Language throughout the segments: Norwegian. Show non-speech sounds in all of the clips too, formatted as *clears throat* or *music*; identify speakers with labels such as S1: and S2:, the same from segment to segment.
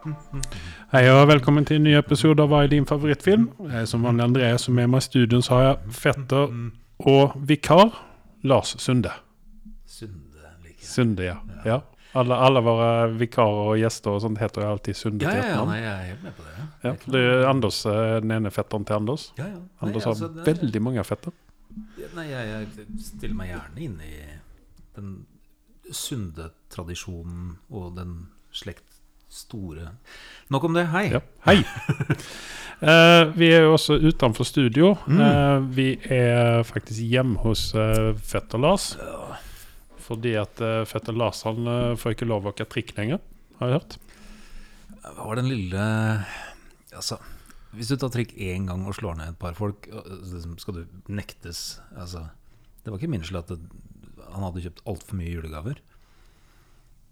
S1: Hei og velkommen til en ny episode av Hva er din favorittfilm? Jeg er som vanlig André, som er med meg i studio så har jeg fetter og vikar Lars Sunde.
S2: Sunde liker jeg.
S1: Sunde, ja. ja. Alle, alle våre vikarer og gjester og sånt heter jo alltid Sunde
S2: Ja, ja, ja, nei, jeg er med på det.
S1: Ja, det er Anders, eh, den ene fetteren til Anders.
S2: Ja, ja. Nei,
S1: Anders
S2: altså,
S1: har
S2: det-
S1: veldig mange fetter.
S2: Nei, jeg, jeg stiller meg gjerne inn i den Sunde-tradisjonen og den slekt store Nok om det. Hei.
S1: Ja. Hei! uh, *laughs* vi er jo også utenfor studio.
S2: Mm.
S1: Uh, vi er faktisk hjemme hos uh, fetter Lars. Fordi at fetter Lars han får ikke lov å åke trikk lenger, har jeg hørt.
S2: Hva var den lille Altså, hvis du tar trikk én gang og slår ned et par folk, liksom, skal du nektes Altså, det var ikke min skyld at det, han hadde kjøpt altfor mye julegaver.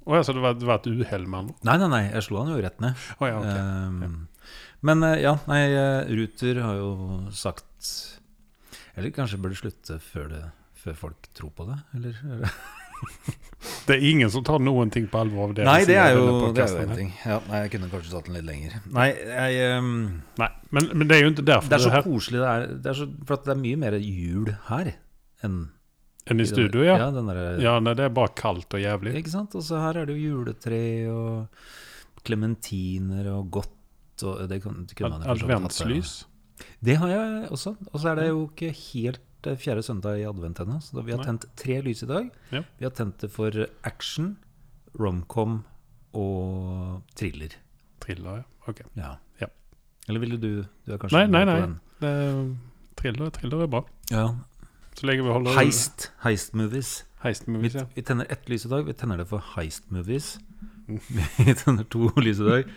S1: Å ja, så det var, det var et uhell med han?
S2: Nei, nei, nei, jeg slo han jo rett ned.
S1: Oh, ja, ok.
S2: Ehm, Men eh, ja, nei, eh, Ruter har jo sagt Eller kanskje burde slutte før, det, før folk tror på det? Eller? *laughs*
S1: Det er ingen som tar noen ting på alvor av det
S2: nei, det er jo, det er jo en ting. Ja, nei, jeg kunne kanskje tatt den litt lenger. Nei, jeg, um,
S1: Nei, men, men det er jo ikke derfor
S2: det er så
S1: her
S2: koselig. Det er, det er så, for det er mye mer jul her enn
S1: enn i studio, ja.
S2: ja, den der,
S1: Ja, nei, det er bare kaldt og jævlig.
S2: Ikke sant? Og så her er det jo juletre og klementiner og godt. Og det kunne, det kunne.
S1: Adventslys.
S2: Det har jeg også. Og så er det jo ikke helt eh, fjerde søndag i advent ennå. Så da, vi har tent tre lys i dag.
S1: Ja.
S2: Vi har tent det for action, romcom og thriller.
S1: Thriller, ja. Ok.
S2: Ja.
S1: Ja.
S2: Eller ville du Du
S1: Nei, nei, nei. Det, thriller, thriller er bra.
S2: Ja.
S1: Så lenge vi holder
S2: Heist. Heist movies.
S1: Heist-movies, ja.
S2: vi tenner ett lys i dag. Vi tenner det for heist movies. *laughs* Vi tenner to lys i dag.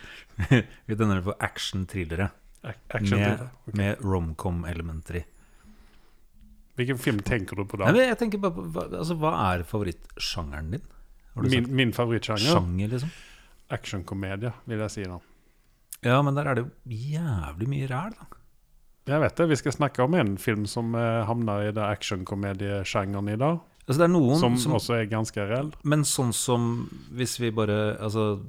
S2: *laughs* Vi tenner det for action-thrillere.
S1: Action
S2: Med,
S1: okay.
S2: Med romcom-elementer i.
S1: Hvilken film tenker du på da?
S2: Nei, jeg tenker bare på, hva, altså, hva er favorittsjangeren din?
S1: Min, min favorittsjanger?
S2: sjanger, liksom?
S1: Actionkomedie, vil jeg si da.
S2: Ja, men der er det jo jævlig mye ræl, da.
S1: Jeg vet det, vi skal snakke om en film som eh, havna i actionkomediesjangeren i dag.
S2: Altså, det noen
S1: Som,
S2: som,
S1: også er ganske reell.
S2: Men sånn som hvis vi bare Altså,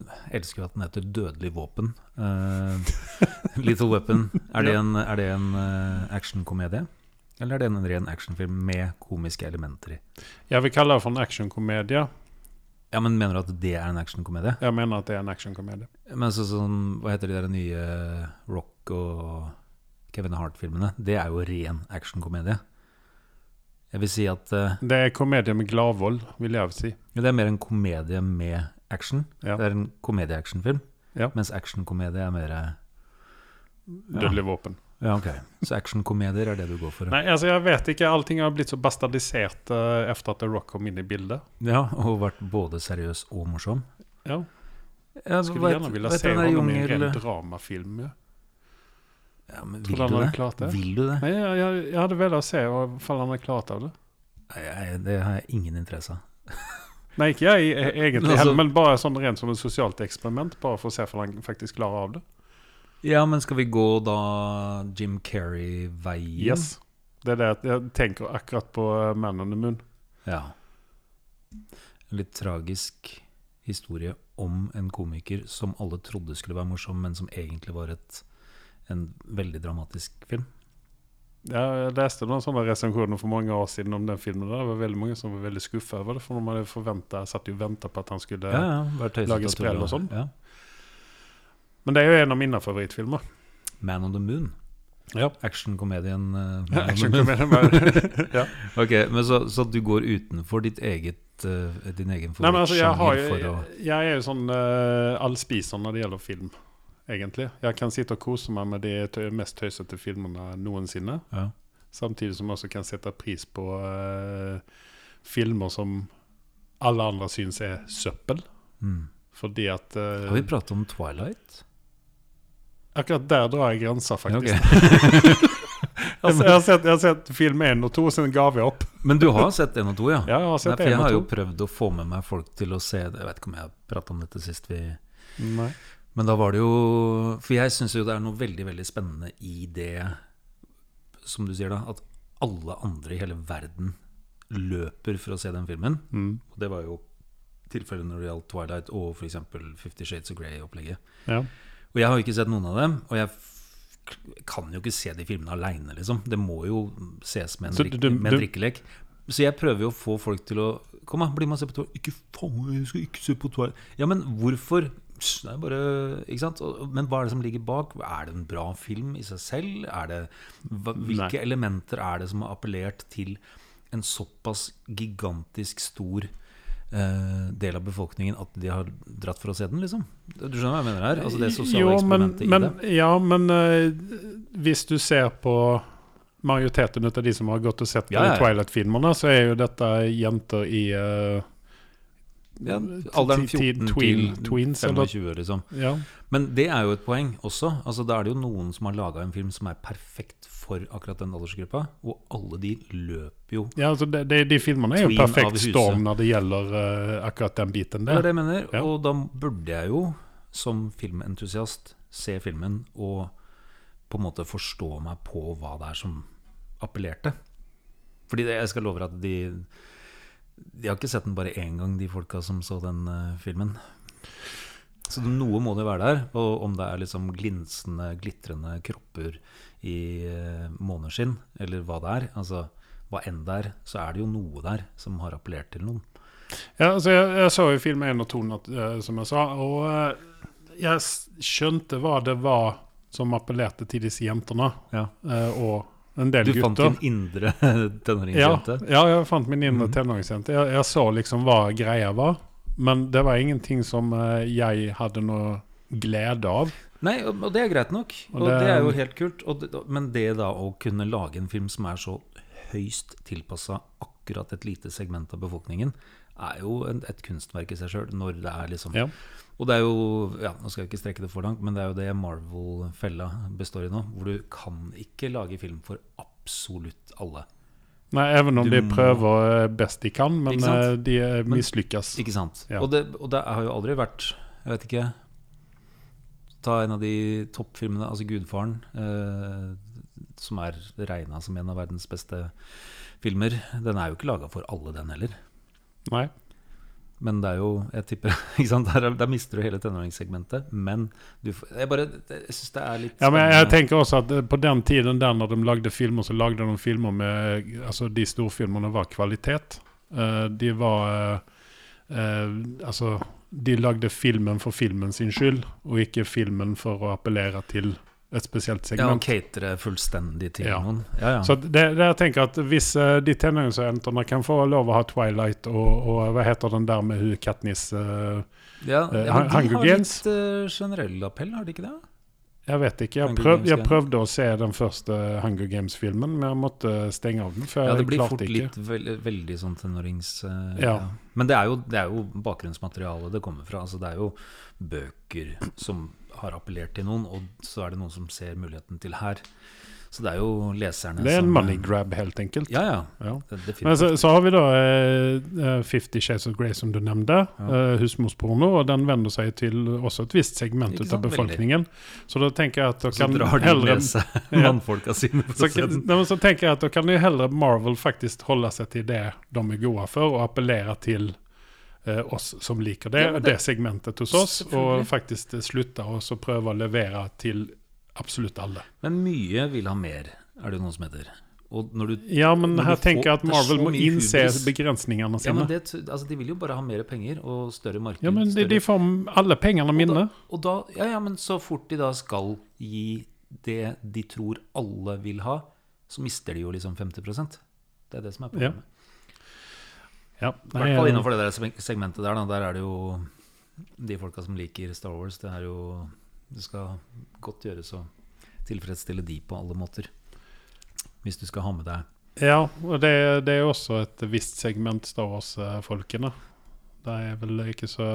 S2: jeg elsker at den heter Dødelig våpen. Uh, *laughs* Little Weapon. Er det en, er det en uh, actionkomedie? Eller er det en ren actionfilm med komiske elementer i?
S1: Jeg vil kalle det for en actionkomedie.
S2: Ja, men Mener du at det er en actionkomedie?
S1: Jeg mener at det er en actionkomedie.
S2: Men så, sånn, Hva heter de der nye Rock og Kevin Hart-filmene? Det er jo ren actionkomedie. Jeg vil si at uh,
S1: Det er komedie med gladvold, vil jeg si.
S2: det er mer en komedie med action.
S1: Ja.
S2: Det er en komedie-actionfilm.
S1: Ja.
S2: Mens actionkomedie er mer eh,
S1: Dødelig våpen.
S2: Ja, ok. Så actionkomedier er det du går for?
S1: Nei, altså jeg vet ikke. Allting har blitt så bastardisert uh, etter at The Rock kom inn i bildet.
S2: Ja, Og vært både seriøs og morsom?
S1: Ja,
S2: Jeg
S1: Skulle gjerne ville se honom i en ren dramafilm. Ja.
S2: Ja, men vil
S1: du han hadde
S2: det?
S1: klart det?
S2: Vil du det?
S1: Nei, jeg, jeg, jeg hadde villet se om han hadde klart av det.
S2: Nei, jeg, det har jeg ingen interesse av. *laughs*
S1: Nei, ikke jeg e- egentlig
S2: Altså-
S1: men bare sånn rent som et sosialt eksperiment. Bare for å se om han faktisk klarer av det.
S2: Ja, men skal vi gå da Jim Carrey-veien?
S1: Yes. Det er det jeg tenker akkurat på eh, Man on the Moon.
S2: Ja. En litt tragisk historie om en komiker som alle trodde skulle være morsom, men som egentlig var et, en veldig dramatisk film.
S1: Ja, Jeg leste noen sånne resensjoner for mange år siden om den filmen. Der. Det var veldig mange som var veldig skuffa over det. For de hadde forventet, satt jo venta på at han skulle
S2: Ja, ja,
S1: lage sprell og sånn.
S2: Ja.
S1: Men det er jo en av mine favorittfilmer.
S2: Man on the Moon.
S1: Ja.
S2: Actionkomedien uh, *laughs* Man on the Moon.
S1: Actionkomedien. bare- *laughs* ja.
S2: Ok, men så, så du går utenfor ditt eget, uh, din egen
S1: Nei, altså, jeg,
S2: favorittsjanger
S1: jeg, jeg er jo sånn uh, allspiser når det gjelder film, egentlig. Jeg kan sitte og kose meg med de mest tøysete filmene noensinne.
S2: ja.
S1: Samtidig som jeg også kan sette pris på uh, filmer som alle andre syns er søppel.
S2: mm.
S1: Fordi at uh,
S2: Har vi pratet om Twilight?
S1: Akkurat der drar jeg grensa, faktisk. *laughs*
S2: Okay.
S1: altså, jeg, har sett, jeg har sett film én og to, så ga gav jeg opp.
S2: Men du har sett én og to, ja?
S1: Ja, jeg har
S2: Nei, for jeg har jo prøvd å få med meg folk til å se det. Jeg vet ikke om jeg har pratet om dette sist vi
S1: Nei.
S2: Men da var det jo For jeg syns jo det er noe veldig, veldig spennende i det Som du sier, da. At alle andre i hele verden løper for å se den filmen.
S1: Mm.
S2: Og det var jo tilfellet når det gjaldt Twilight og f.eks. Fifty Shades of Grey-opplegget.
S1: Ja.
S2: Og jeg har jo ikke sett noen av dem, og jeg kan jo ikke se de filmene aleine, liksom. Det må jo ses med en,
S1: Så
S2: drik
S1: du-
S2: med en drikkelek. Så jeg prøver jo å få folk til å Kom, da, bli med og se på Twilight. Ikke faen, jeg skal ikke se på Twilight. Ja, men hvorfor? Det er bare Ikke sant? Men hva er det som ligger bak? Er det en bra film i seg selv? Er det, hvilke
S1: Nei.
S2: elementer er det som har appellert til en såpass gigantisk stor eh, del av befolkningen at de har dratt for å se den, liksom? Du skjønner hva jeg mener her? Altså det sosiale
S1: Jo, men, men,
S2: i det.
S1: ja, men uh, hvis du ser på majoriteten av de som har gått og sett
S2: Ja, ja, ja.
S1: Twilight-filmene, så er jo dette jenter i eh,
S2: Ja, alderen
S1: ti- ti-
S2: 14
S1: tween-
S2: til
S1: tweens, eller-
S2: 25, liksom.
S1: Ja.
S2: Men det er jo et poeng også. Altså, da er det jo noen som har laga en film som er perfekt for akkurat den aldersgruppa, og alle de løper jo
S1: ja, altså de, de, de filmene er jo perfekt storm når det gjelder uh, akkurat den biten
S2: Det er det jeg mener.
S1: Ja.
S2: Og da burde jeg jo, som filmentusiast, se filmen og på en måte forstå meg på hva det er som appellerte. Fordi det, jeg skal love deg at de De har ikke sett den bare én gang, de folka som så den uh, filmen. Så noe må det være der. Og om det er liksom glinsende, glitrende kropper i uh, måneskinn, eller hva det er, altså hva enn det er, så er det jo noe der som har appellert til noen.
S1: Ja, altså jeg, jeg så jo film 1 og 2, eh, som jeg sa, og jeg skjønte hva det var som appellerte til disse jentene,
S2: Ja.
S1: og en del
S2: Du fant
S1: gutter.
S2: din indre *laughs*
S1: Ja,
S2: tenåringsjente?
S1: ja, jeg fant min indre
S2: mm.
S1: tenåringsjente. Jeg, jeg så liksom hva greia var, men det var ingenting som eh, jeg hadde noe glede av.
S2: Nei, og, det er greit nok.
S1: Og
S2: Og, det,
S1: det-
S2: er jo helt kult. Det, men det da å kunne lage en film som er så høyst tilpassa akkurat et lite segment av befolkningen, er jo en, et kunstverk i seg sjøl. Når det er liksom
S1: Ja.
S2: Og det er jo ja, Nå skal jeg ikke strekke det for langt, men det er jo det Marvel-fella består i nå. Hvor du kan ikke lage film for absolutt alle.
S1: Nei, even om
S2: Du
S1: de prøver eh, best de kan, men eh, de eh, mislykkes.
S2: Ikke sant?
S1: Ja.
S2: Og, det, og det har jo aldri vært Jeg vet ikke Ta en av de toppfilmene, altså 'Gudfaren', eh, som er regna som en av verdens beste filmer. Den er jo ikke laga for alle, den heller.
S1: Nei.
S2: Men det er jo Jeg tipper? *laughs* Der, der mister du hele tenåringssegmentet. Men du får Jeg bare Jeg syns det er litt
S1: Ja, men jeg, tenker også at eh, på den tiden der når de lagde filmer, så lagde de filmer med Altså, de storfilmene var kvalitet. Eh, de var eh, eh, Altså, de lagde filmen for filmen sin skyld, og ikke filmen for å appellere til et spesielt segment.
S2: Ja, og catere fullstendig til
S1: Ja.
S2: noen. Ja, ja.
S1: Så det, det jeg tenker at hvis uh, de tenåringsjentene kan få lov å ha Twilight og, og hva heter den der med hun Katniss uh,
S2: ja,
S1: eh,
S2: ja, men de har
S1: Games?
S2: litt uh, generell appell, har de ikke det?
S1: Jeg vet ikke. Jeg, prøv, jeg prøvde å se den første Hunger Games-filmen, men jeg måtte stenge av den. For
S2: Ja, det blir fort
S1: ikke.
S2: litt veldig, veldig sånn tenårings... eh,
S1: Ja.
S2: Men det er, jo, det er jo bakgrunnsmaterialet det kommer fra. Altså det er jo bøker som har appellert til noen, og så er det noen som ser muligheten til her. Så det er jo leserne som
S1: Det er en
S2: som
S1: money grab, helt enkelt.
S2: Ja, ja.
S1: Ja.
S2: Det.
S1: Men så, så har vi da eh, eh, Fifty Shades of Grey, som du nevnte.
S2: Ja.
S1: Uh, husmorsporno. Og den vender seg til også et visst segment ut av befolkningen. Så da tenker jeg at
S2: dere
S1: kan
S2: drar
S1: heller
S2: med seg *laughs* mannfolka sine.
S1: Så, nei, men så tenker jeg at da kan jo heller Marvel faktisk holde seg til det de er gode for, og appellere til eh, oss som liker det,
S2: Ja,
S1: det,
S2: det-
S1: segmentet hos oss, og faktisk eh, slutte å prøve å levere til absolutt alle.
S2: Men mye vil ha mer, er det noen som heter. Og når du
S1: Ja, men
S2: Når
S1: her
S2: du
S1: tenker jeg at Marvel må innse
S2: hubris.
S1: begrensningene
S2: ja,
S1: sine.
S2: men det, altså, De vil jo bare ha mer penger og større marked.
S1: Ja, men de, de får alle pengene mine.
S2: Og da, ja, ja, men så fort de da skal gi det de tror alle vil ha, så mister de jo liksom 50% Det er det som er problemet.
S1: Ja,
S2: I hvert fall innenfor det der segmentet der. Da, der er det jo de folka som liker Star Wars. Det er jo Det skal godt gjøres å tilfredsstille de på alle måter. Hvis du skal ha med deg
S1: Ja, og det, det er også et visst segment Star Wars-folkene. Det er vel ikke så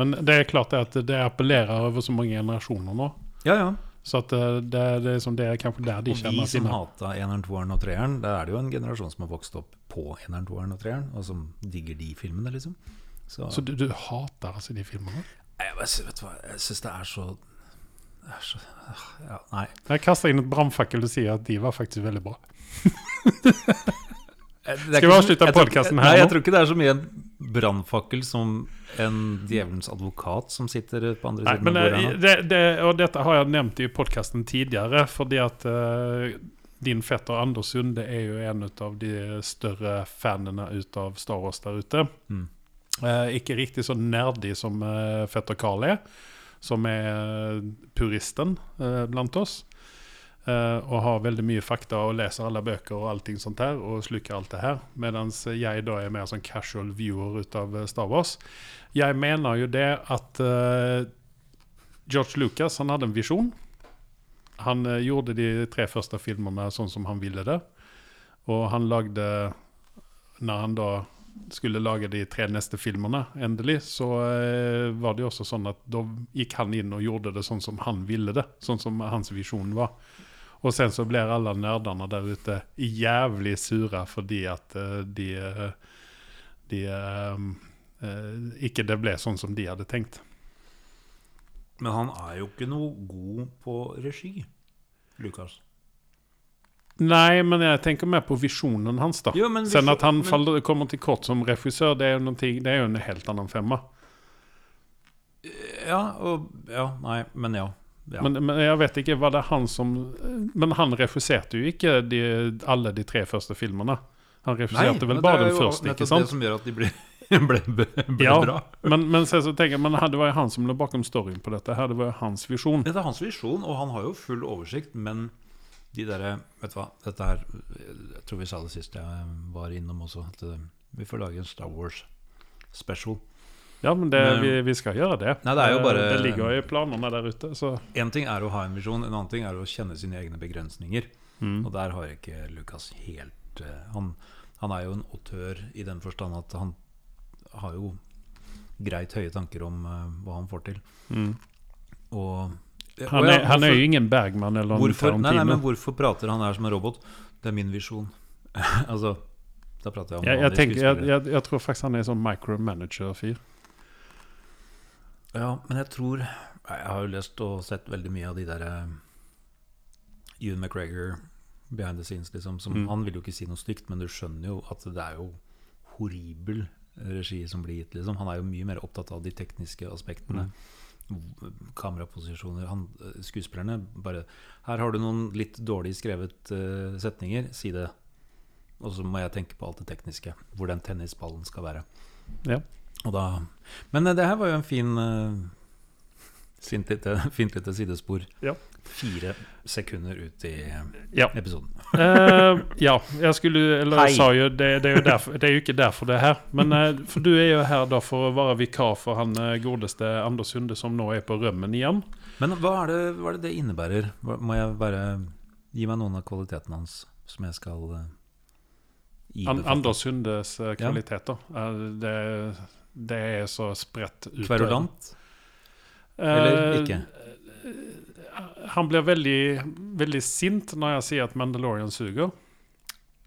S1: Men det er klart det at det appellerer over så mange generasjoner nå.
S2: Ja, ja.
S1: Så at det, det, det er som det er kanskje der de kjenner
S2: Og vi
S1: kjenner
S2: som
S1: sine
S2: hata eneren, toeren og treeren, der er det jo en generasjon som har vokst opp på eneren, toeren og treeren, og som digger de filmene, liksom. Så,
S1: Så du, du hater altså de filmene?
S2: Jeg, vet hva, jeg syns det er så det er så ja, Nei.
S1: Jeg kaster inn et brannfakkel og sier at de var faktisk veldig bra.
S2: Skal
S1: vi avslutte podcasten her nå?
S2: jeg tror ikke det er så mye brannfakkel som en djevelens advokat som sitter på andre
S1: Nei,
S2: siden
S1: men eh,
S2: bordet?
S1: det, det, og dette har jeg nevnt i podkasten tidligere, fordi at uh, din fetter Anders Sunde er jo en av de større fanene ut av Star Wars der ute.
S2: Mm.
S1: Uh, ikke riktig så nerdig som uh, fetter Carl er, som er puristen blant oss. Eh, og har veldig mye fakta og leser alle bøker og allting sånt her, og sluker alt det her. Mens jeg da er mer sånn casual viewer ut av eh, Star Wars. Jeg mener jo det at uh, George Lucas han hadde en visjon. Han uh, gjorde de tre første filmene sånn som han ville det. Og han lagde Når han da skulle lage de tre neste filmene, endelig, så eh, var det jo også sånn at da gikk han inn og gjorde det sånn som han ville det. Sånn som hans visjon var. Og sen så blir alle nördarna der ute jævlig sure fordi at eh, de, eh, de eh, Ikke det ble sånn som de hadde tenkt.
S2: Men han er jo ikke noe god på regi, Lukas.
S1: Nei, men jeg tenker mer på visjonen hans, da.
S2: Jo, men
S1: Sen
S2: visjon-
S1: at han
S2: men-
S1: faller, kommer til kort som regissør, det er jo någonting- det er jo en helt annen femma.
S2: Ja, og Ja, nei, men ja. Ja.
S1: Men, men jeg vet ikke, var det han som Men han regisserte jo ikke de, alle de tre første filmene. Han regisserte vel bare den første, ikke sant?
S2: Det som gjør at de *laughs* ble, ble, ble, ble
S1: Ja,
S2: bra.
S1: Men, men så, så tenker men det var jo han som lå bakom storyen på dette. her, Det var jo hans visjon.
S2: Det er hans visjon, og han har jo full oversikt, men de derre Vet du hva, dette her Jeg tror vi sa det sist jeg var innom også, at eh, vi får lage en Star Wars special.
S1: Ja, men det, vi, vi skal gjøre det.
S2: Nei, det
S1: Eh,
S2: bare-
S1: Det ligger jo i planene der ute, så
S2: Én ting er å ha en visjon, en annen ting er å kjenne sine egne begrensninger.
S1: mm.
S2: Og der har ikke Lukas helt eh, han, han er jo en autør i den forstand at han har jo greit høye tanker om uh, hva han får til.
S1: Mm.
S2: Og
S1: Han,
S2: og ja,
S1: er, han er jo ingen Bergman eller en
S2: hvorfor, nei, nei, men hvorfor prater han her som en robot? Det er min visjon. *laughs* altså, da prater jeg om
S1: jeg, jeg, tenker, jeg, jeg, jeg tror faktisk han er sånn micromanager-fyr.
S2: Ja, men jeg tror Jeg har jo lest og sett veldig mye av de der uh, Ewan McGregor behind the scenes, liksom. Som,
S1: Mm.
S2: Han vil jo ikke si noe stygt, men du skjønner jo at det er jo horribel regi som blir gitt, liksom. Han er jo mye mer opptatt av de tekniske aspektene. Mm. Kameraposisjoner. Han, eh, skuespillerne bare Her har du noen litt dårlig skrevet uh, setninger, si det. Og så må jeg tenke på alt det tekniske. Hvor den tennisballen skal være.
S1: Ja.
S2: Og da, men eh, det her var jo en fin uh, fint, lite, *laughs* fint lite sidespor.
S1: Ja.
S2: Fire sekunder ut i eh,
S1: Ja.
S2: episoden.
S1: uh, ja, jeg skulle Eller jeg sa jo det, det, er jo derfor, det er jo ikke derfor det er her. Men uh, for du er jo her da for å være vikar for han eh, godeste Anders Sunde, som nå er på rømmen igjen.
S2: Men hva er det hva er det, det innebærer? Må jeg bare gi meg noen av kvalitetene hans som jeg skal uh,
S1: An Anders Sundes eh, kvaliteter. Eh, det, det er så spredt ut.
S2: Kverulant?
S1: Eh,
S2: Eller ikke?
S1: Han blir veldig, veldig sint når jeg sier at Mandalorian suger.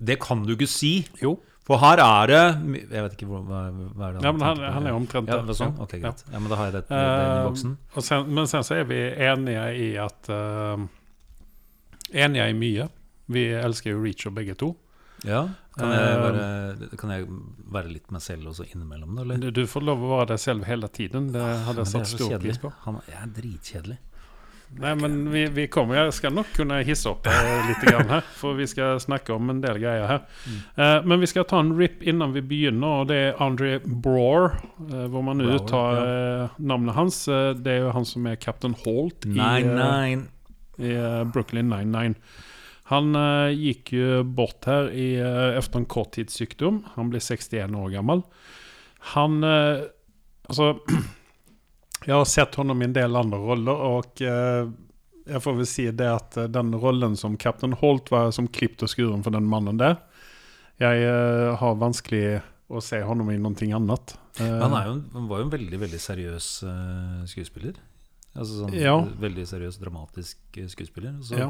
S2: Det kan du ikke si!
S1: Jo.
S2: For her er det Jeg vet ikke hva, hva, hva er det
S1: Ja, men han, han er omtrent
S2: ja, det sånn?
S1: Ja.
S2: Ok,
S1: Ja.
S2: greit. Ja, men da har jeg det, det, det i
S1: Eh,
S2: boksen.
S1: og sen, men sen så er vi enige i at uh, Enige i mye. Vi elsker jo Reacher begge to.
S2: Ja. Kan jeg,
S1: eh,
S2: være, kan jeg være litt meg selv også innimellom? Eller?
S1: Du, får lov å være deg selv hele tiden. Det hadde
S2: Men
S1: jeg satt stor pris på.
S2: Han jeg er dritkjedelig.
S1: Nei, men vi, vi kommer, Jeg skal nok kunne hisse opp eh, litt grann her, for vi skal snakke om en del greier her.
S2: Mm.
S1: Uh, men vi skal ta en rip innan vi begynner, og det er Andre Brower. Uh, hvor man nå
S2: Brower,
S1: uttaler eh, navnet hans. Det er jo han som er Captain Holt i,
S2: Nei, nei.
S1: i Brooklyn 99. Han eh, gikk jo bort her i, eh, efter en korttidssykdom. Han ble 61 år gammel. Han eh, Altså *clears throat* Jeg har sett honom i en del andre roller, og jeg får vel si det at den rollen som Captain Holt var som klippt og skuren for den mannen der. Jeg har vanskelig å se honom i noe annet.
S2: Han, jo, han var jo en veldig veldig seriøs skuespiller. Altså sånn
S1: Ja.
S2: Veldig seriøs, dramatisk eh, skuespiller. Så
S1: ja.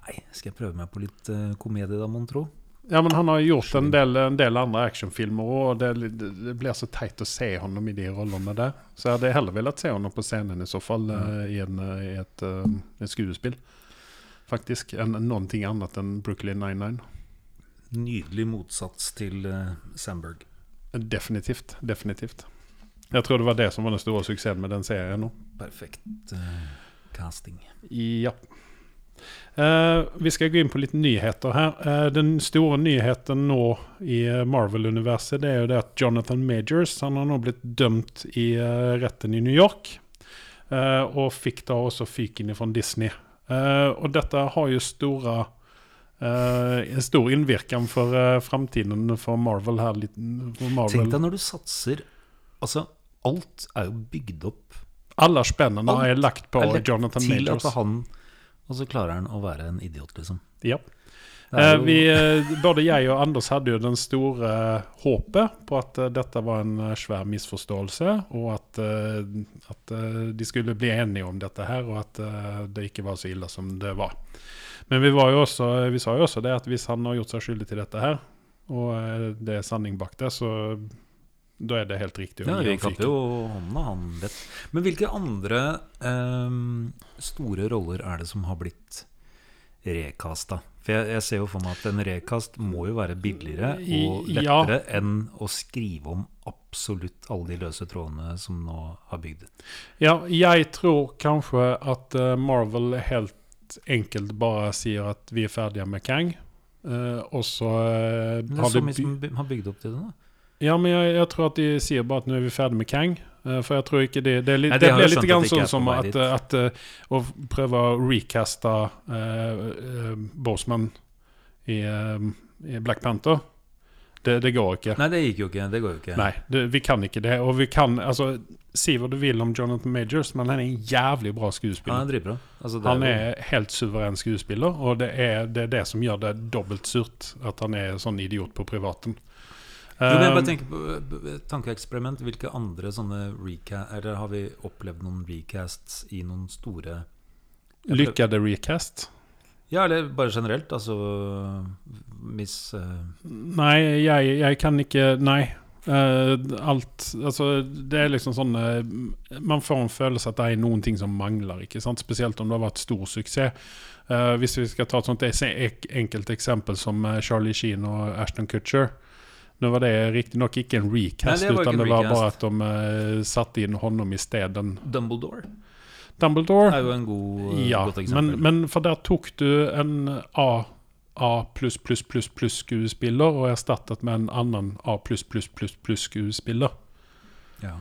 S2: nei, skal jeg prøve meg på litt uh, komedie, da, mon tro?
S1: Ja, men han har gjort en del, en del andre actionfilmer og det, det blir så teit å se ham i de rollene der. Så jeg hadde heller villet se ham på scenen i så fall, eh, i, en, i et, uh, et skuespill. Faktisk, enn ting annet enn Brooklyn 99.
S2: Nydelig motsats til Sandberg.
S1: Definitivt. Definitivt. Jeg tror det var det som var den store suksessen med den serien nå.
S2: Perfekt eh, casting.
S1: Ja. Uh, vi skal gå inn på litt nyheter her. Uh, den store nyheten nå i Marvel-universet det er jo det at Jonathan Majors han har nå blitt dømt i uh, retten i New York. og fikk da også fyken fra Disney. Og dette har jo store en stor innvirkning for uh, framtiden for Marvel her. litt- For Marvel.
S2: Tenk deg når du satser Altså, alt er jo bygd opp
S1: Alle spennene
S2: har
S1: jeg lagt på
S2: jeg lagt
S1: Jonathan
S2: til
S1: Majors.
S2: at han Og så klarer han å være en idiot, liksom.
S1: Ja. Eh,
S2: jo-
S1: vi, eh, både jeg og Anders hadde jo den store eh, håpet på at dette var en svær misforståelse, og at, at de skulle bli enige om dette her, og at det ikke var så ille som det var. Men vi, var jo også, vi sa jo også det at hvis han har gjort seg skyldig til dette her, og det er sanning bak det, så da er det helt riktig.
S2: Ja, vi kapper jo hånda, han vet. Men hvilke andre ehm, store roller er det som har blitt recasta? For jeg, jeg ser jo for meg at en recast må jo være billigere og
S1: lettere
S2: lettere enn å skrive om absolutt alle de løse trådene som nå har bygd.
S1: Ja, jeg tror kanskje at eh, Marvel helt enkelt bare sier at vi er ferdige med Kang. Uh, og så
S2: uh,
S1: har de
S2: by- har bygd opp til det, da.
S1: Ja, men jeg, jeg tror at de sier bare at nå er vi ferdig med Kang. eh, for jeg tror ikke det Det, er litt,
S2: Nei,
S1: det
S2: det har
S1: blir litt grann sånn
S2: er
S1: som at, at, eh, å prøve å recaste uh, Boseman i, uh, i Black Panther. Det, det går ikke.
S2: Nei, det gikk jo ikke. Det går jo ikke.
S1: Nei, det, vi kan ikke det. Og vi kan altså Si hva du vil om Jonathan Majors, men han er en jævlig bra skuespiller.
S2: Han er dritbra. Altså, det
S1: Han er helt suveren skuespiller, og det er, det er det som gjør det dobbelt surt at han er sånn idiot på privaten.
S2: Jo, jeg
S1: Um,
S2: bare tenker på eh, tankeeksperiment. Hvilke andre sånne recast Eller har vi opplevd noen recasts i noen store
S1: Lykkede recast?
S2: Ja, eller bare generelt. Altså Miss uh...
S1: Nei, jeg, jeg kan ikke Nei. Uh, alt Altså, det er liksom sånn uh, Man får en følelse at det er noen ting som mangler, ikke sant? Spesielt om det har vært stor suksess. Hvis vi skal ta et sånt enkelt eksempel som Charlie Sheen og Ashton Kutcher. Nå var det riktignok ikke en recast,
S2: Nei, det
S1: utan det var
S2: recast.
S1: bare at de uh, satte inn honom i stedet
S2: Dumbledore
S1: Dumbledore.
S2: er jo en god,
S1: Ja,
S2: godt
S1: men,
S2: eksempel.
S1: men for der tok du en A A pluss pluss pluss pluss skuespiller og erstattet med en annen A pluss pluss pluss pluss skuespiller.
S2: ja.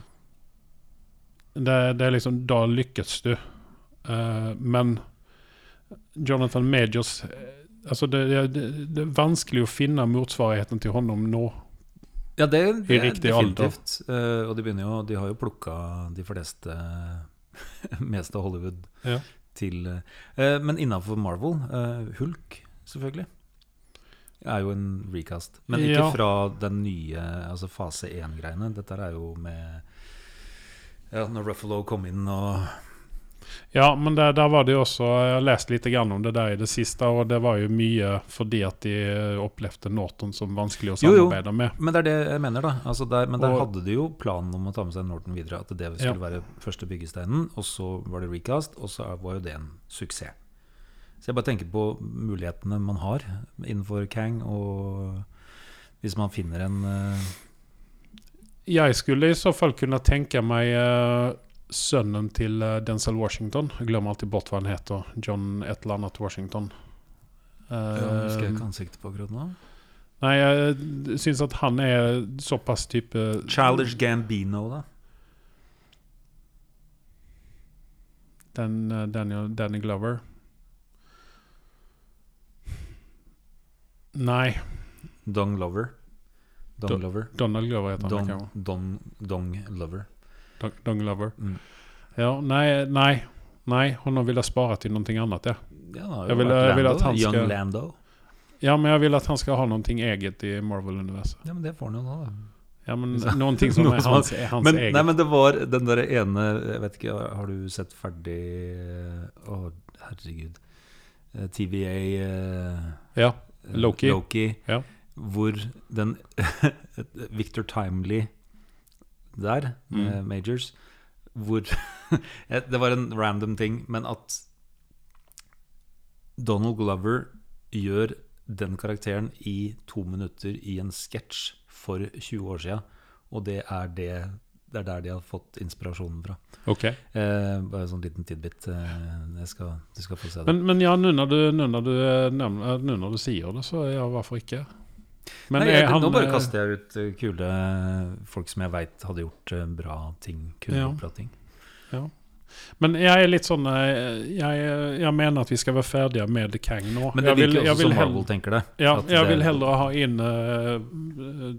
S1: Det, det er liksom Da lykkes du. Uh, men Jonathan Majors eh, Altså det, det, det er vanskelig å finne motsvarigheten til honom nå.
S2: ja, det, det er definitivt. Eh, og de jo De har jo plukka de fleste *laughs* Meste av Hollywood
S1: Ja.
S2: til uh, Men innafor Marvel, uh, Hulk, selvfølgelig. Er jo en recast. Men ikke
S1: Ja.
S2: fra den nye altså fase 1-greiene. Dette er jo med Ja, når Ruffalo kom inn og
S1: Ja, men der, der var det jo også Jeg har lest litt grann om det der i det siste, og det var jo mye fordi at de opplevde Norton som vanskelig å
S2: Jo, jo.
S1: samarbeide med.
S2: Men det er det jeg mener, da. Altså der, men der
S1: Og-
S2: hadde de jo planen om å ta med seg Norton videre. At det skulle
S1: Ja.
S2: være første byggesteinen, og så var det recast, og så var jo det en suksess. Så jeg bare tenker på mulighetene man har innenfor Kang, og hvis man finner en uh...
S1: Jeg skulle i så fall kunne tenke meg eh, sønnen til eh, Denzel Washington. Jeg glemmer alltid bort hva han heter. John et eller annet Washington.
S2: ja, Husker jeg
S1: Eh,
S2: ikke ansiktet på akkurat nå.
S1: nei, jeg syns at han er såpass type
S2: Childish Gambino, da.
S1: Den, eh, Daniel, Danny Glover. Nei,
S2: Dong Lover. Don
S1: Don,
S2: Lover.
S1: Donald Glover heter han
S2: Don,
S1: Don,
S2: Dong, Dong Lover.
S1: Dong, Lover.
S2: Mm.
S1: Ja, nei, nei. Nei, honom vill jag spara till någonting annat ja.
S2: Ja, jag, vill, jag
S1: Jeg vil-
S2: vært
S1: jeg
S2: Lando,
S1: at han
S2: Young
S1: skal-
S2: Lando.
S1: Ja, men jag vill att han ska ha någonting eget i Marvel-universet.
S2: Ja, men det får han jo nå.
S1: Ja, men *laughs*
S2: noen
S1: någonting som
S2: er
S1: är hans, är hans
S2: Men,
S1: eget.
S2: nei, men det var den der ene Jeg vet ikke, har du sett ferdig Å, herregud. Eh, TVA uh,
S1: Ja,
S2: eh,
S1: Loki.
S2: Loki
S1: Ja.
S2: Hvor den *laughs* Victor Timely der, med
S1: Mm.
S2: Majors Hvor *laughs* Det var en random ting, men at Donald Glover gjør den karakteren i to minutter i en sketsj for 20 år sia. og det er, det, det er der de har fått inspirasjonen fra.
S1: Ok.
S2: Eh, bare en sånn liten tidbit. Eh, skal, du skal få se det.
S1: Men, men ja, nå når, du, når du, eh, eh, når du sier det, så ja, hvorfor ikke? Men
S2: Nei,
S1: er
S2: jeg,
S1: han
S2: nå bare
S1: eh,
S2: kaster jeg ut eh, kule folk som jeg veit hadde gjort eh, bra ting. Kunne
S1: Ja.
S2: bra ting.
S1: Men jeg er litt sånn eh, jeg, jeg mener at vi skal være ferdige med The Kang nå.
S2: Men det virker også som Marvel tenker det.
S1: Ja, jeg
S2: det-
S1: vil heller ha inn uh,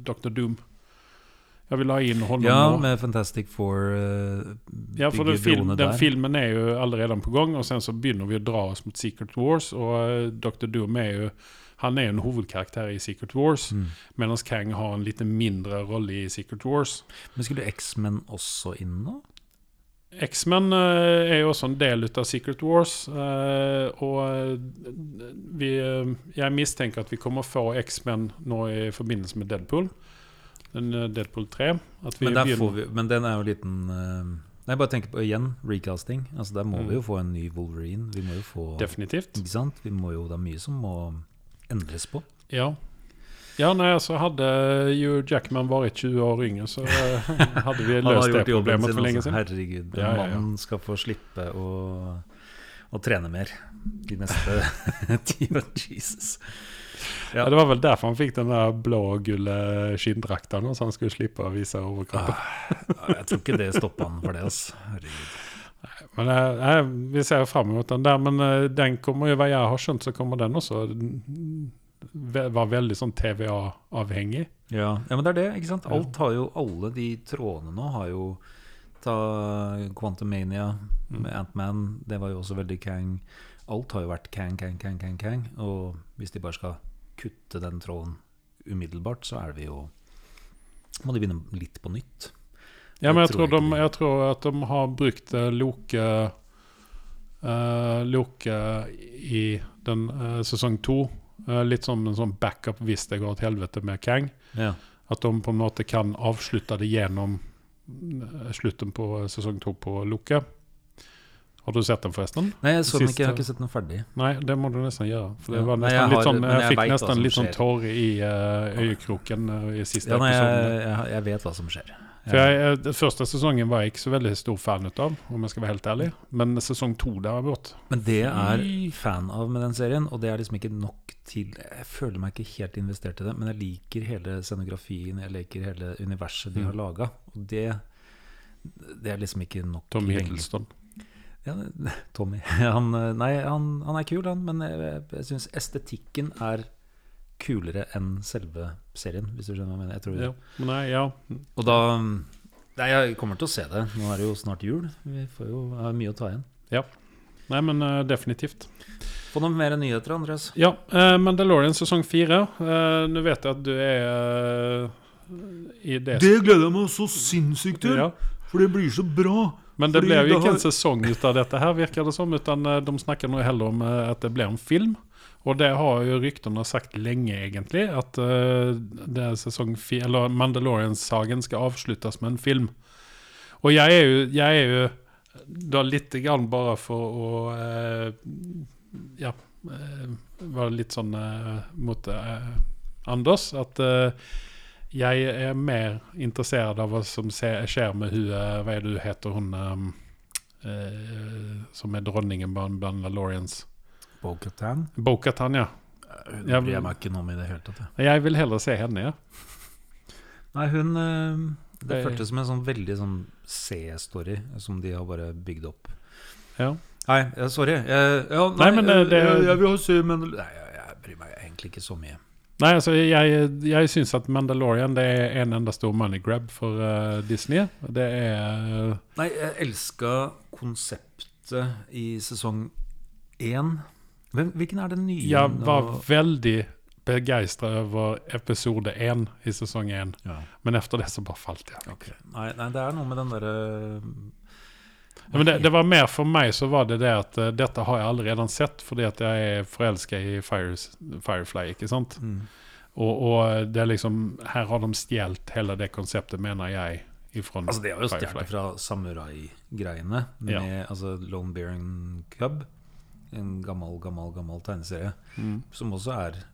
S1: Dr. Doom. Jeg vil ha inn honom
S2: Ja,
S1: nå.
S2: med Fantastic Four uh,
S1: Ja, for den, film, den filmen er jo allerede på gang, og sen så begynner vi å dra oss mot Secret Wars. Og uh, Dr. Doom er jo han er jo en hovedkarakter i Secret Wars,
S2: Mm.
S1: mens Kang har en litt mindre rolle i Secret Wars.
S2: Men skulle X-Men også inn nå?
S1: X-Men eh, er jo også en del av Secret Wars. eh, og eh, vi, jeg mistenker at vi kommer å få X-Men nå i forbindelse med Deadpool. Den, Deadpool 3. At vi
S2: Men, vi, men den er jo liten Nei, bare tenk på igjen, recasting. Altså Der må
S1: Mm.
S2: vi jo få en ny Wolverine. Vi må jo få
S1: Definitivt.
S2: Ikke sant? Vi må jo, det er mye som må endres på.
S1: Ja. Ja, nei, altså Hadde jo Jackman vært 20 år yngre, så eh, *laughs* hadde vi løst det problemet for lenge siden.
S2: Herregud, den
S1: Ja, ja, ja.
S2: mannen skal få slippe å, å trene mer de neste *laughs* ti. Jesus.
S1: Ja. Det var vel derfor han fikk den der blå og gulle skinndrakta, så han skulle slippe å vise overkroppen.
S2: Ja, Jeg tror ikke det stoppa han for det, altså. Herregud.
S1: Men jeg, jeg, vi ser jo fram mot den der, men eh, den kommer jo, hva jeg har skjønt, så kommer den også var veldig sånn TVA-avhengig.
S2: Ja. ja, men det er det, ikke sant. Alt har jo, alle de trådene nå har jo Ta Quantum Mania med Ant-Man, det var jo også veldig Kang. Alt har jo vært Kang, Kang, Kang, Kang, Kang. Og hvis de bare skal kutte den tråden umiddelbart, så er vi jo Må de begynne litt på nytt.
S1: Ja, men jeg
S2: tror
S1: tror, de, jeg tror at de har brukt uh, Loke uh, Loke i den uh, sesong to. Uh, litt som en sånn backup hvis det går til helvete med Kang.
S2: Ja.
S1: At de på en måte kan avslutte det gjennom eh, slutten på eh, sesong to på Loke. Har du sett den forresten?
S2: Nei, jeg så den ikke. Jeg har ikke sett den ferdig.
S1: Nei, det må du nesten gjøre. For det var
S2: Nei,
S1: nesten
S2: jeg
S1: litt sånn, jeg,
S2: jeg
S1: fikk nesten litt sånn tårer i uh, øyekroken uh, i siste
S2: Ja, nei, jeg, jeg, jeg vet hva som skjer.
S1: For jeg, eh, Den første sesongen var jeg ikke så veldig stor fan ut av, om jeg skal være helt ærlig. Men sesong to derimot
S2: Men det jeg er fan av med den serien, og det er liksom ikke nok til Jeg føler meg ikke helt investert i det, men jeg liker hele scenografien, jeg liker hele universet de
S1: Mm.
S2: har laga. Og det Det er liksom ikke nok
S1: Tommy. Hiddleston.
S2: Ja, *laughs* Tommy. Han, nei, han, han er kul, han, men jeg, jeg syns estetikken er kulere enn selve serien, hvis du skjønner hva jeg mener. Jeg tror,
S1: Ja. Men nei, ja.
S2: Og da Nei, jeg kommer til å se det. Nå er det jo snart jul. Vi får jo har mye å ta igjen.
S1: Nei, men uh, definitivt.
S2: Få noen mer nyheter, Andreas.
S1: Ja, uh, Mandalorian sesong fire. Uh, Nå vet jeg at du er i det
S3: gleder jeg meg så sinnssykt
S1: Ja.
S3: for det blir så bra.
S1: Men det ble jo ikke
S3: har-
S1: en sesong ut av dette her, virker det som. Utan de snakker nå heller om at det blir en film. Og det har jo ryktene sagt lenge, egentlig. At uh, det er sesong fi- eller Mandalorian-saken skal avsluttes med en film. Og jeg er jo, jeg er jo da litt grann bare for å uh, Ja, uh, være litt sånn mot Anders. At jeg er mer interessert av hva som skjer med hun Hva er det hun heter, hun eh, som er dronningen blant Mandalorians?
S2: Bo-Katan.
S1: Bo-Katan, ja.
S2: Hun bryr jeg meg ikke noe om i det hele tatt. jeg.
S1: Jeg vil heller se henne, ja.
S2: Nei, hun eh, Det
S1: Det-
S2: føltes som en sånn veldig sånn C-story som de har bare bygd opp.
S1: ja.
S2: Nei, eh, sorry. Jeg, ja,
S1: Nei, men det-
S2: jeg, jeg vil se men Nei, jeg bryr meg egentlig ikke så mye.
S1: Nei, altså, jeg, jeg syns at Mandalorian det er en enda stor money grab for uh, Disney. Det er uh,
S2: Nei, jeg elska konseptet i sesong én. Hvilken er den nye?
S1: Jeg var veldig begeistra over episode én i sesong én,
S2: ja,
S1: men etter det så bare falt jeg.
S2: Okay. nei, nei, det er noe med den derre
S1: Ja, det, det var mer for meg så var det det at uh, dette har jeg allerede sett, fordi at jeg er forelska i Fires, Firefly, ikke sant?
S2: mm.
S1: Og, og det er liksom Her har de stjålet hele det konseptet, mener jeg, ifra
S2: Altså, det har jo stjålet fra samurai-greiene med
S1: Ja.
S2: altså Lone Bearing Cub. En gammel, gammel, gammel tegneserie
S1: Mm.
S2: som også er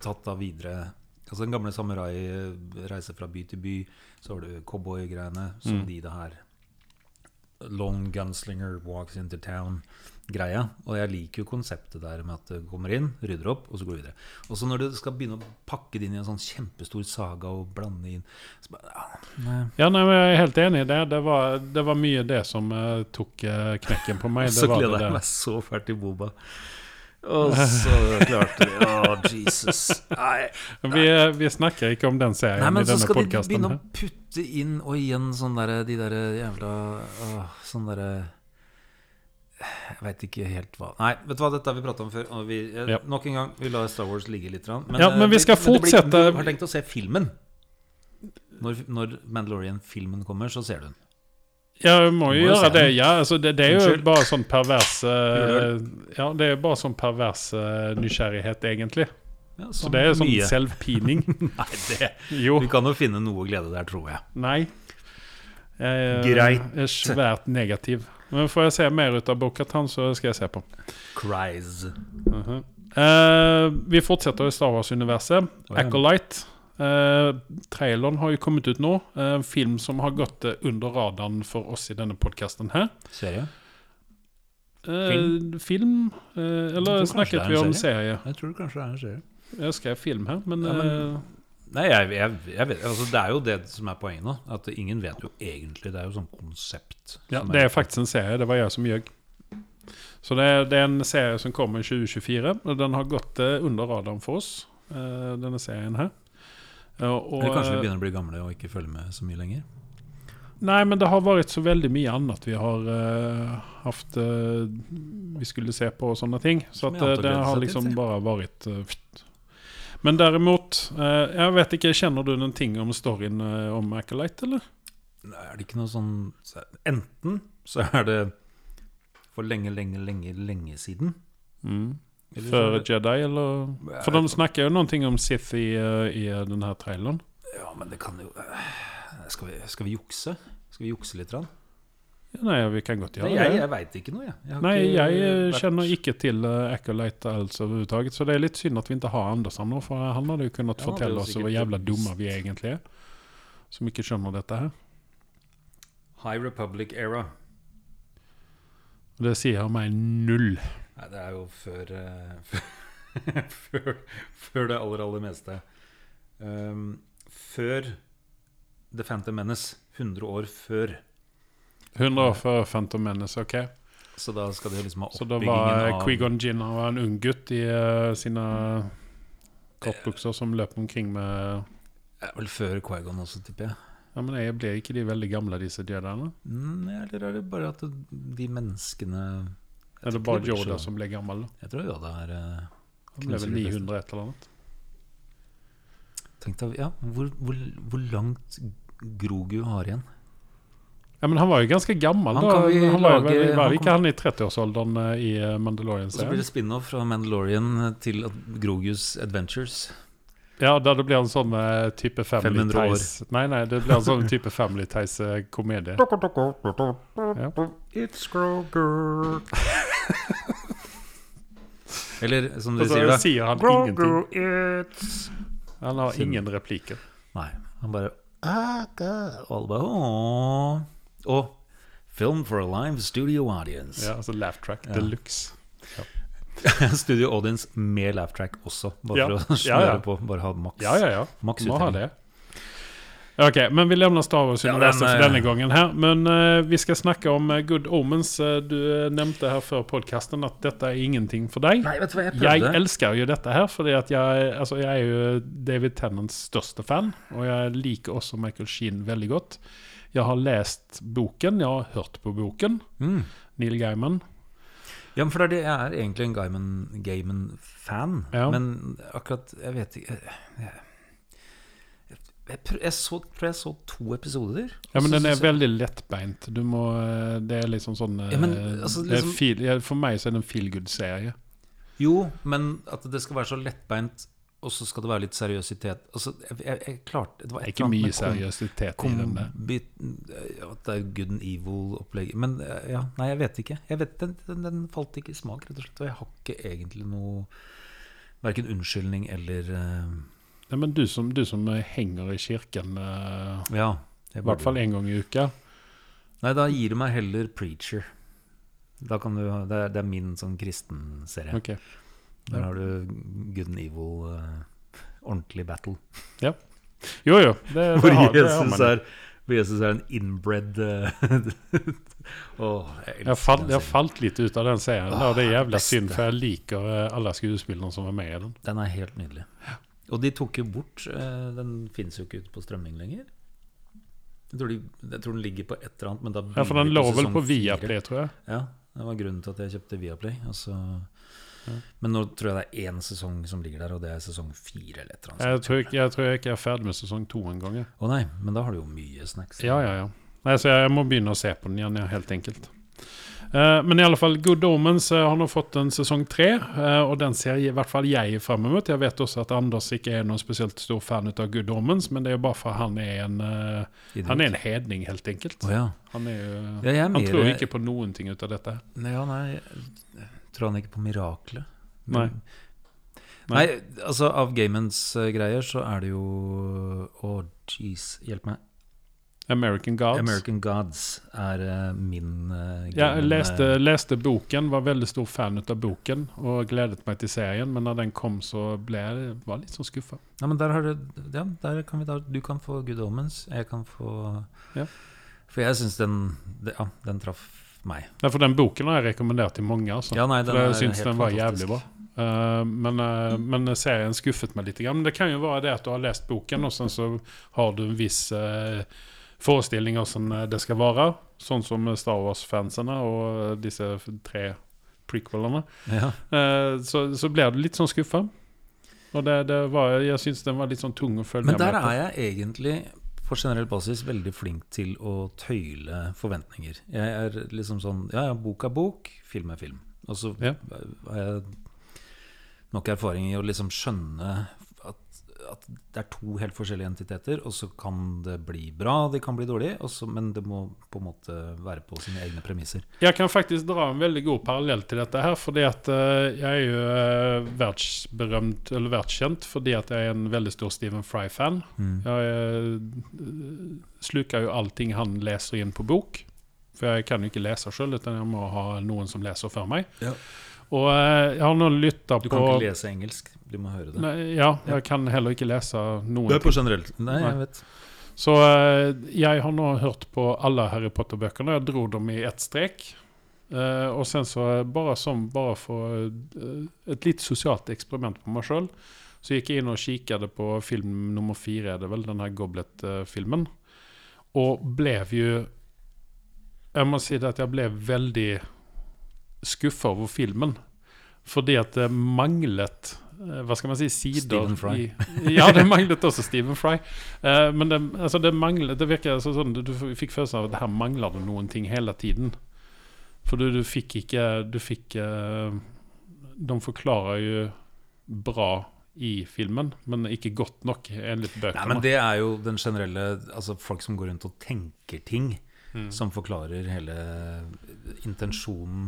S2: tatt av videre Altså Den gamle samurai reiser fra by til by. Så har du cowboygreiene. som
S1: Mm.
S2: de det her Lone gunslinger walks into town-greia. Og jeg liker jo konseptet der med at det kommer inn, rydder opp, og så går det videre. Og så når du skal begynne å pakke det inn i en sånn kjempestor saga og blande inn så bare, ja, nei.
S1: Ja, nei, men jeg er helt enig i det. Det var, det var mye det som uh, tok uh, knekken på meg. *laughs* Det
S2: Så gleder jeg meg så fælt til Boba. Og så klarte vi Å, Jesus. Nei.
S1: Vi, vi snakker ikke om den serien
S2: Nei, men
S1: i
S2: så
S1: denne
S2: skal de begynne å putte inn Og igjen sånn derre De derre jævla åh, Sånn derre Jeg veit ikke helt hva Nei, vet du hva, dette har vi prata om før. Vi, eh,
S1: Ja.
S2: Nok en gang, vi lar Star Wars ligge litt. Men,
S1: Ja, men vi
S2: eh,
S1: skal
S2: det blir-
S1: fortsette-
S2: Du har tenkt å se filmen. Når, når Mandalorian-filmen kommer, så ser du den.
S1: Ja, må jo
S2: Må
S1: gjøre det. Ja, altså det, det er jo bare sånn pervers eh, Ja, det er bare sånn pervers eh, nysgjerrighet, egentlig.
S2: Ja,
S1: Så det er jo sånn
S2: mye. *laughs*
S1: selvpining.
S2: Nei, det
S1: Jo.
S2: Vi kan jo finne noe glede der, tror jeg.
S1: Nei. Jeg
S2: Greit.
S1: er svært negativ. Men får jeg se mer ut av Bokhatan, så skal jeg se på.
S2: Cries.
S1: Uh -huh. uh, vi fortsetter i Star Wars-universet.
S2: Oh, ja.
S1: Acolyte. Uh, traileren har jo kommet ut nå. Eh, film som har gått eh, under radaren for oss i denne podkasten her.
S2: Serie?
S1: Eh,
S2: Film?
S1: film? Eh, eller snakket vi om serie?
S2: Jeg tror kanskje det er en serie.
S1: Jeg skrev film her, men,
S2: Ja, men-
S1: eh,
S2: Nei, jeg, jeg, jeg vet, altså det er jo det som er poenget nå. At ingen vet jo egentlig. Det er jo sånn konsept.
S1: ja, det er faktisk en serie. Det var jeg som gjøg. Så det det er en serie som kommer i 2024. Og den har gått eh, under radaren for oss, eh, denne serien her. Og,
S2: Eller kanskje vi
S1: eh,
S2: begynner å bli gamle og ikke følge med så mye lenger.
S1: Nei, men det har vært så veldig mye annet vi har uh, haft uh, Vi skulle se på og sånne ting. Så at, det har liksom bare vært uh. Men derimot eh, Jeg vet ikke, Kjenner du noen ting om storyen om Acolyte, eller?
S2: Nei, Er det ikke noe sånn så Enten så er det for lenge, lenge, lenge, lenge siden. Så
S1: Før Jedi, eller? For de snakker jo noen ting om Sith i, eh, i denne traileren.
S2: Ja, men det kan jo eh, Skal vi, skal vi jukse? Skal vi jukse litt? Rann?
S1: Ja, Nei, vi kan godt gjøre det.
S2: jeg veit ikke noe, jeg. jeg har
S1: Nei,
S2: ikke
S1: jeg eh,
S2: vært-
S1: kjenner ikke til Acolyte alls overhodet. Så det er litt synd at vi ikke har Anders her nå, for han hadde jo kunnet
S2: Ja,
S1: fortelle oss hvor jævla dumme vi egentlig er. Som ikke skjønner dette her.
S2: High Republic era.
S1: Det sier meg null.
S2: Nei, det er jo før eh, *laughs* før, før det aller, aller meste. Um, før The Phantom Menace. 100 år før.
S1: 100 år før Phantom Menace, ok.
S2: Så da skal det liksom ha oppbyggingen av
S1: Så da var Quigon han var en ung gutt i uh, sine kortbukser som løp omkring med
S2: Ja, Vel før Quigon også, tipper jeg.
S1: Ja, men jeg Blir ikke de veldig gamle, disse jediene?
S2: Mm, eller er det bare at de menneskene
S1: Er det bare
S2: ikke
S1: Yoda
S2: så-
S1: som blir gammel? da?
S2: Jeg tror Yoda er uh,
S1: Han ble vel
S2: Knuser de fleste.
S1: 900 et eller annet.
S2: Tenk deg, ja, hvor, hvor, hvor langt Grogu har igjen.
S1: Ja, Men han var jo ganske gammel.
S2: Han
S1: da.
S2: kan vi
S1: Han var,
S2: lage-
S1: var var
S2: han
S1: ikke
S2: kom-
S1: han i 30-årsalderen eh, i eh, Mandalorian?
S2: Og så blir det spin-off fra Mandalorian til Grogus Adventures.
S1: Ja, da det blir en sånn eh, type Family Ties Nei, nei, det blir en sånn type Family Ties-komedie. *laughs* Ja.
S3: It's Groger. *laughs*
S2: Eller som
S1: Og
S2: de sier, da.
S1: sier han ingenting.
S3: it's
S1: Han har
S2: Sin-
S1: ingen replikker.
S2: Nei, han bare Og alle bare. Og Film for a live studio audience.
S1: Ja, altså Laugh track
S2: Ja.
S1: de luxe. *laughs*
S2: studio audience med laugh track også, bare
S1: Ja.
S2: for å smøre
S1: ja.
S2: på. Bare ha maks.
S1: Ja, ja, ja.
S2: Maks
S1: Må ha det. Ok, men vi lämnar Star Wars-universet
S2: Ja, den,
S1: for
S2: eh,
S1: denne gangen her. Men uh, vi skal snakke om eh, Good Omens. Eh, du eh, nevnte her før podcasten at dette er ingenting for deg.
S2: Nei, vet du hva, jeg
S1: Jeg
S2: prøvde.
S1: elsker jo dette her, fordi at jeg, altså jeg er jo David Tennants største fan. Og jeg liker også Michael Sheen veldig godt. Jeg har lest boken, jeg har hørt på boken.
S2: Mm.
S1: Neil Gaiman.
S2: Ja, men for det er det, jeg er egentlig en Gaiman- Gaiman-fan.
S1: Ja.
S2: Men akkurat Jeg vet ikke Jeg, jeg, jeg, jeg så, tror jeg så to episoder.
S1: Ja, men den er veldig lettbeint. Du må eh, Det er liksom sånn eh,
S2: Ja, men, altså, liksom-
S1: feel, For meg så er det en feel good-serie.
S2: Jo, men at det skal være så lettbeint, og så skal det være litt seriøsitet. Altså, jeg, jeg, jeg klarte Det var
S1: ikke mye
S2: kom-
S1: seriøsitet i den der.
S2: At det er good and evil-opplegg. Men eh, ja, nei, jeg vet ikke. Jeg vet, den, den, den falt ikke i smak, rett og slett. Og jeg har ikke egentlig noe Verken unnskyldning eller uh...
S1: Nei, men du som, du som eh, henger i kirken uh,
S2: Ja.
S1: i hvert fall én gang i uka.
S2: Nei, da gir du meg heller Preacher. Da kan du, det, er, det er min sånn kristenserie.
S1: Ok.
S2: Der har du good and evil, uh, ordentlig battle. Ja.
S1: Jo, jo. Det, *laughs* det,
S2: Hvor
S1: har,
S2: Jesus er, Jesus er en inbred uh, *laughs* Åh, jeg
S1: Jeg fall, jeg har falt litt ut av den serien.
S2: Ah,
S1: det er jævla
S2: beste.
S1: synd, for jeg liker eh, alle skuespillerne som var med i den.
S2: Den er helt nydelig. Og de tok jo bort uh, Den finnes jo ikke ute på strømming lenger. Jeg tror, de, jeg tror den ligger på et eller annet,
S1: Ja, For den lå vel på. Viaplay, tror jeg.
S2: Ja, det var grunnen til at jeg kjøpte Viaplay. Altså. Men nå tror jeg det er én sesong som ligger der, og det er sesong fire eller et.
S1: Jeg tror, ikke, jeg tror jeg ikke er ferdig med sesong to engang. Å
S2: Å nei, men da har du jo mye snacks.
S1: Ja, ja, ja. Nei, så jeg må begynne å se på den igjen, ja, helt enkelt. Uh, men i alle fall, Good Omens uh, har nå fått en sesong tre, uh, og den ser i hvert fall jeg frem mot. Jeg vet også at Anders ikke er noen spesielt stor fan av Good Omens, men det er jo bare for han er en Han er en hedning, helt enkelt.
S2: Å ja.
S1: Han, er
S2: Ja,
S1: han
S2: mer-
S1: tror ikke på noen ting ut av dette.
S2: Nei, ja, nei Tror han ikke på miraklet?
S1: Nei.
S2: Nei, altså av Gamens uh, greier så er det jo Å, jeez, hjelp meg.
S1: American Gods.
S2: American Gods er uh, min uh,
S1: Ja, jeg leste, leste boken, var veldig stor fan av boken og gledet meg til serien, men når den kom, så ble jeg var litt sånn skuffa.
S2: Ja, men der har du Ja, der kan vi da Du kan få Good Omens, jeg kan få
S1: Ja.
S2: For jeg syns den Ja, den traff meg.
S1: Ja, for den boken har jeg rekommendert til mange. Altså.
S2: Ja, nei,
S1: For jeg syns den var
S2: fantastisk.
S1: jævlig bra. Uh, men, uh, men serien skuffet meg litt. Men det kan jo være det at du har lest boken, og sen så har du en viss uh, forestilling av hvordan det skal være. Sånn som Star Wars-fansene og disse tre prequelene.
S2: Ja.
S1: Så, så blir du litt sånn skuffa. Og det, det var, jeg syns den var litt sånn tung å følge
S2: Men der er jeg egentlig på generell basis veldig flink til å tøyle forventninger. Jeg er liksom sånn Ja, ja, bok er bok, film er film. Og så
S1: Ja.
S2: har jeg nok erfaring i å liksom skjønne at, det er to helt forskjellige entiteter, og så kan det bli bra, det kan bli dårlig, også, men det må på en måte være på sine egne premisser.
S1: Jeg kan faktisk dra en veldig god parallell til dette her, fordi at eh, jeg er jo verdsberømt, verdensberømt, eller verdskjent, fordi at jeg er en veldig stor Stephen Fry-fan.
S2: Mm.
S1: Jeg eh, sluker jo allting han leser inn på bok. For jeg kan jo ikke lese sjøl, utan jeg må ha noen som leser for meg.
S2: Ja.
S1: Og eh, jeg har nå lytta
S2: Du
S1: på
S2: kan ikke lese engelsk, du må høre det.
S1: Nei, ja, jeg kan heller ikke lese noen
S2: Det er på generelt. Nei, jeg vet.
S1: Så eh, jeg har nå hørt på alle Harry Potter-bøkene. Jeg dro dem i ett strek. Eh, og sen så, bare som bare for eh, et litt sosialt eksperiment på meg sjøl, så gikk jeg inn og kikket på film nummer fire, er det vel, den her Goblet-filmen. Og ble jo Jeg må si det at jeg ble veldig skuffa over filmen. Fordi at det manglet eh, Hva skal man si sider
S2: Stephen Fry.
S1: I, *laughs* ja, det manglet også Stephen Fry. Uh, men det, altså det manglet Det virker altså sånn Du, fikk følelsen av at her mangler det noen ting hele tiden. For du, du fikk ikke Du fikk uh, De forklarer jo bra i filmen, men ikke godt nok enligt
S2: Nei,
S1: bøkene.
S2: men det er jo den generelle Altså folk som går rundt og tenker ting,
S1: Mm.
S2: som forklarer hele intensjonen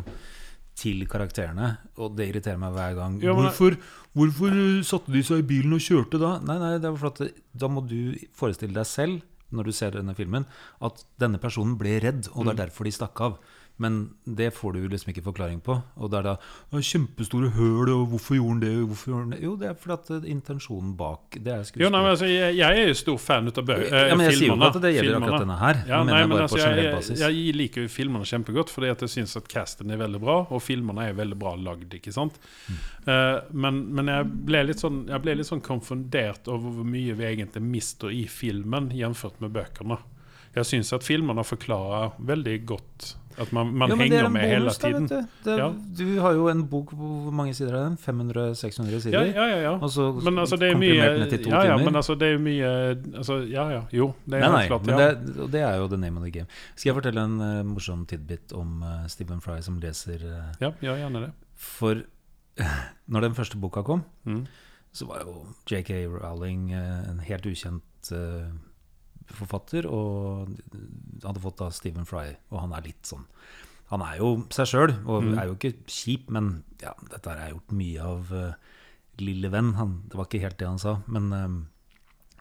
S2: til karakterene. Og det irriterer meg hver gang.
S1: Ja, men-
S2: hvorfor, hvorfor satte de seg i bilen og kjørte da? Nei, nei, det var for at da må du forestille deg selv, når du ser denne filmen, at denne personen ble redd, og
S1: Mm.
S2: det er derfor de stakk av. Men det får du liksom ikke forklaring på. Og det er da kjempestore høl, og hvorfor gjorde han det? Hvorfor gjorde han det? Jo, det er fordi at eh, intensjonen bak Det er
S1: Jo, nei, men altså, jeg, jeg er jo stor fan av bø eh,
S2: Ja, men jeg sier jo ikke at det gjelder
S1: Filmene.
S2: akkurat denne her.
S1: Ja, nei, men altså, jeg, jeg, jeg liker jo filmene kjempegodt, fordi at jeg syns at casten er veldig bra, og filmene er veldig bra lagd. ikke sant?
S2: Mm.
S1: Uh, men, men jeg ble litt sånn Jeg ble litt sånn konfundert over hvor mye vi egentlig mister i filmen jf. med bøkene. Jeg syns at filmene forklarer veldig godt at man, man
S2: Ja, er
S1: henger
S2: en
S1: med hele
S2: bonus, da,
S1: tiden.
S2: du. Det,
S1: Ja.
S2: Du har jo en bok på hvor mange sider er den? 500-600 sider?
S1: ja, ja. ja.
S2: Og så
S1: Men altså, det er mye
S2: til to
S1: ja, ja,
S2: timer.
S1: men altså, det er mye altså, Ja, ja. Jo, det er
S2: nei, nei,
S1: flott. klart.
S2: men
S1: Ja.
S2: det, det er jo the name of the game. Skal jeg fortelle en uh, morsom tidbit om uh, Stephen Fry som leser uh,
S1: ja, ja, gjerne det.
S2: For *laughs* når den første boka kom,
S1: Mm.
S2: så var jo JK Rowling en helt ukjent eh, forfatter, og hadde fått da Stephen Fry, og han er litt sånn Han er jo seg sjøl, og
S1: Mm.
S2: er jo ikke kjip, men ja, dette har jeg gjort mye av Uh, lille venn. Han, det var ikke helt det han sa. Men, uh,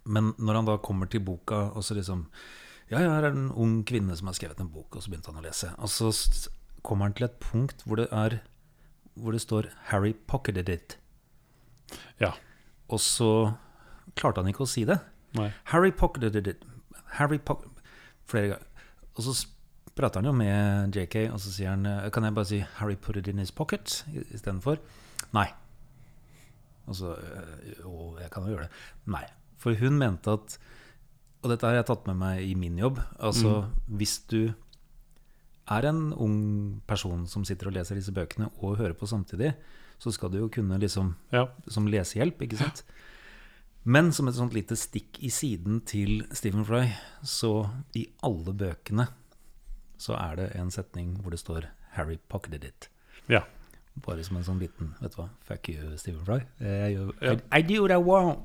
S2: men når han da kommer til boka, og så liksom Ja, ja, her er det en ung kvinne som har skrevet en bok, og så begynte han å lese. Og så kommer han til et punkt hvor det er Hvor det står 'Harry pocketed it'.
S1: Ja.
S2: Og så klarte han ikke å si det.
S1: Nei.
S2: Harry pocketed it. Harry Potter Flere ganger. Og så prater han jo med JK, og så sier han eh, Kan jeg bare si 'Harry put it in his pocket' istedenfor? Nei. Og så eh, Jo, jeg kan jo gjøre det. Nei. For hun mente at Og dette har jeg tatt med meg i min jobb. Altså, hvis du er en ung person som sitter og leser disse bøkene og hører på samtidig, så skal du jo kunne liksom
S1: Ja.
S2: som lesehjelp, ikke sant? Men som et sånt lite stikk i siden til Stephen Fry, så i alle bøkene så er det en setning hvor det står 'Harry pocketed it'.
S1: ja.
S2: Bare som en sånn liten Vet du hva, fuck you, Stephen Fry. Jeg. I, I do what I want.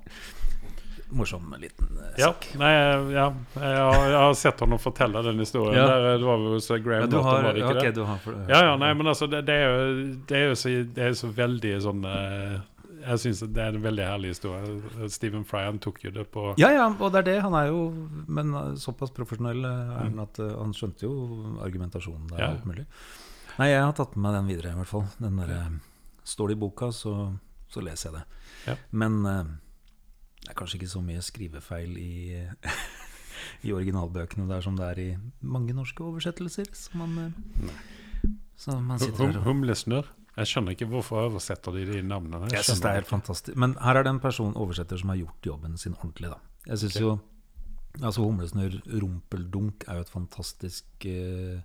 S2: Morsom liten eh,
S1: Ja,
S2: sak.
S1: nei, ja. Jeg, har, jeg har sett ham fortelle den historien.
S2: Ja.
S1: Der, det var vel hos Graham Norton, var det ikke
S2: ok,
S1: det?
S2: for,
S1: Ja, ja, nei, men altså, det, det, er, jo, det, er jo så, det er så veldig sånn eh, Jeg syns det er en veldig herlig historie. Stephen Fry han tok jo det på
S2: Ja, ja, og det er det. Han er jo Men eh, såpass profesjonell eh, er han at eh, han skjønte jo argumentasjonen der.
S1: Ja.
S2: alt mulig. Nei, jeg har tatt med meg den videre, i hvert fall. Den der, Står det i boka, så, så leser jeg det.
S1: Ja.
S2: Men det er kanskje ikke så mye skrivefeil i, *laughs* i originalbøkene der som det er i mange norske oversettelser. Så man, så man sitter
S1: hum,
S2: her og
S1: Humlesnurr. Jeg skjønner ikke hvorfor oversetter de de navnene.
S2: Jeg synes det er helt fantastisk. Men her er det en person, oversetter, som har gjort jobben sin ordentlig, da. Jeg synes
S1: okay.
S2: jo Altså Humlesnurr Rumpeldunk er jo et fantastisk eh,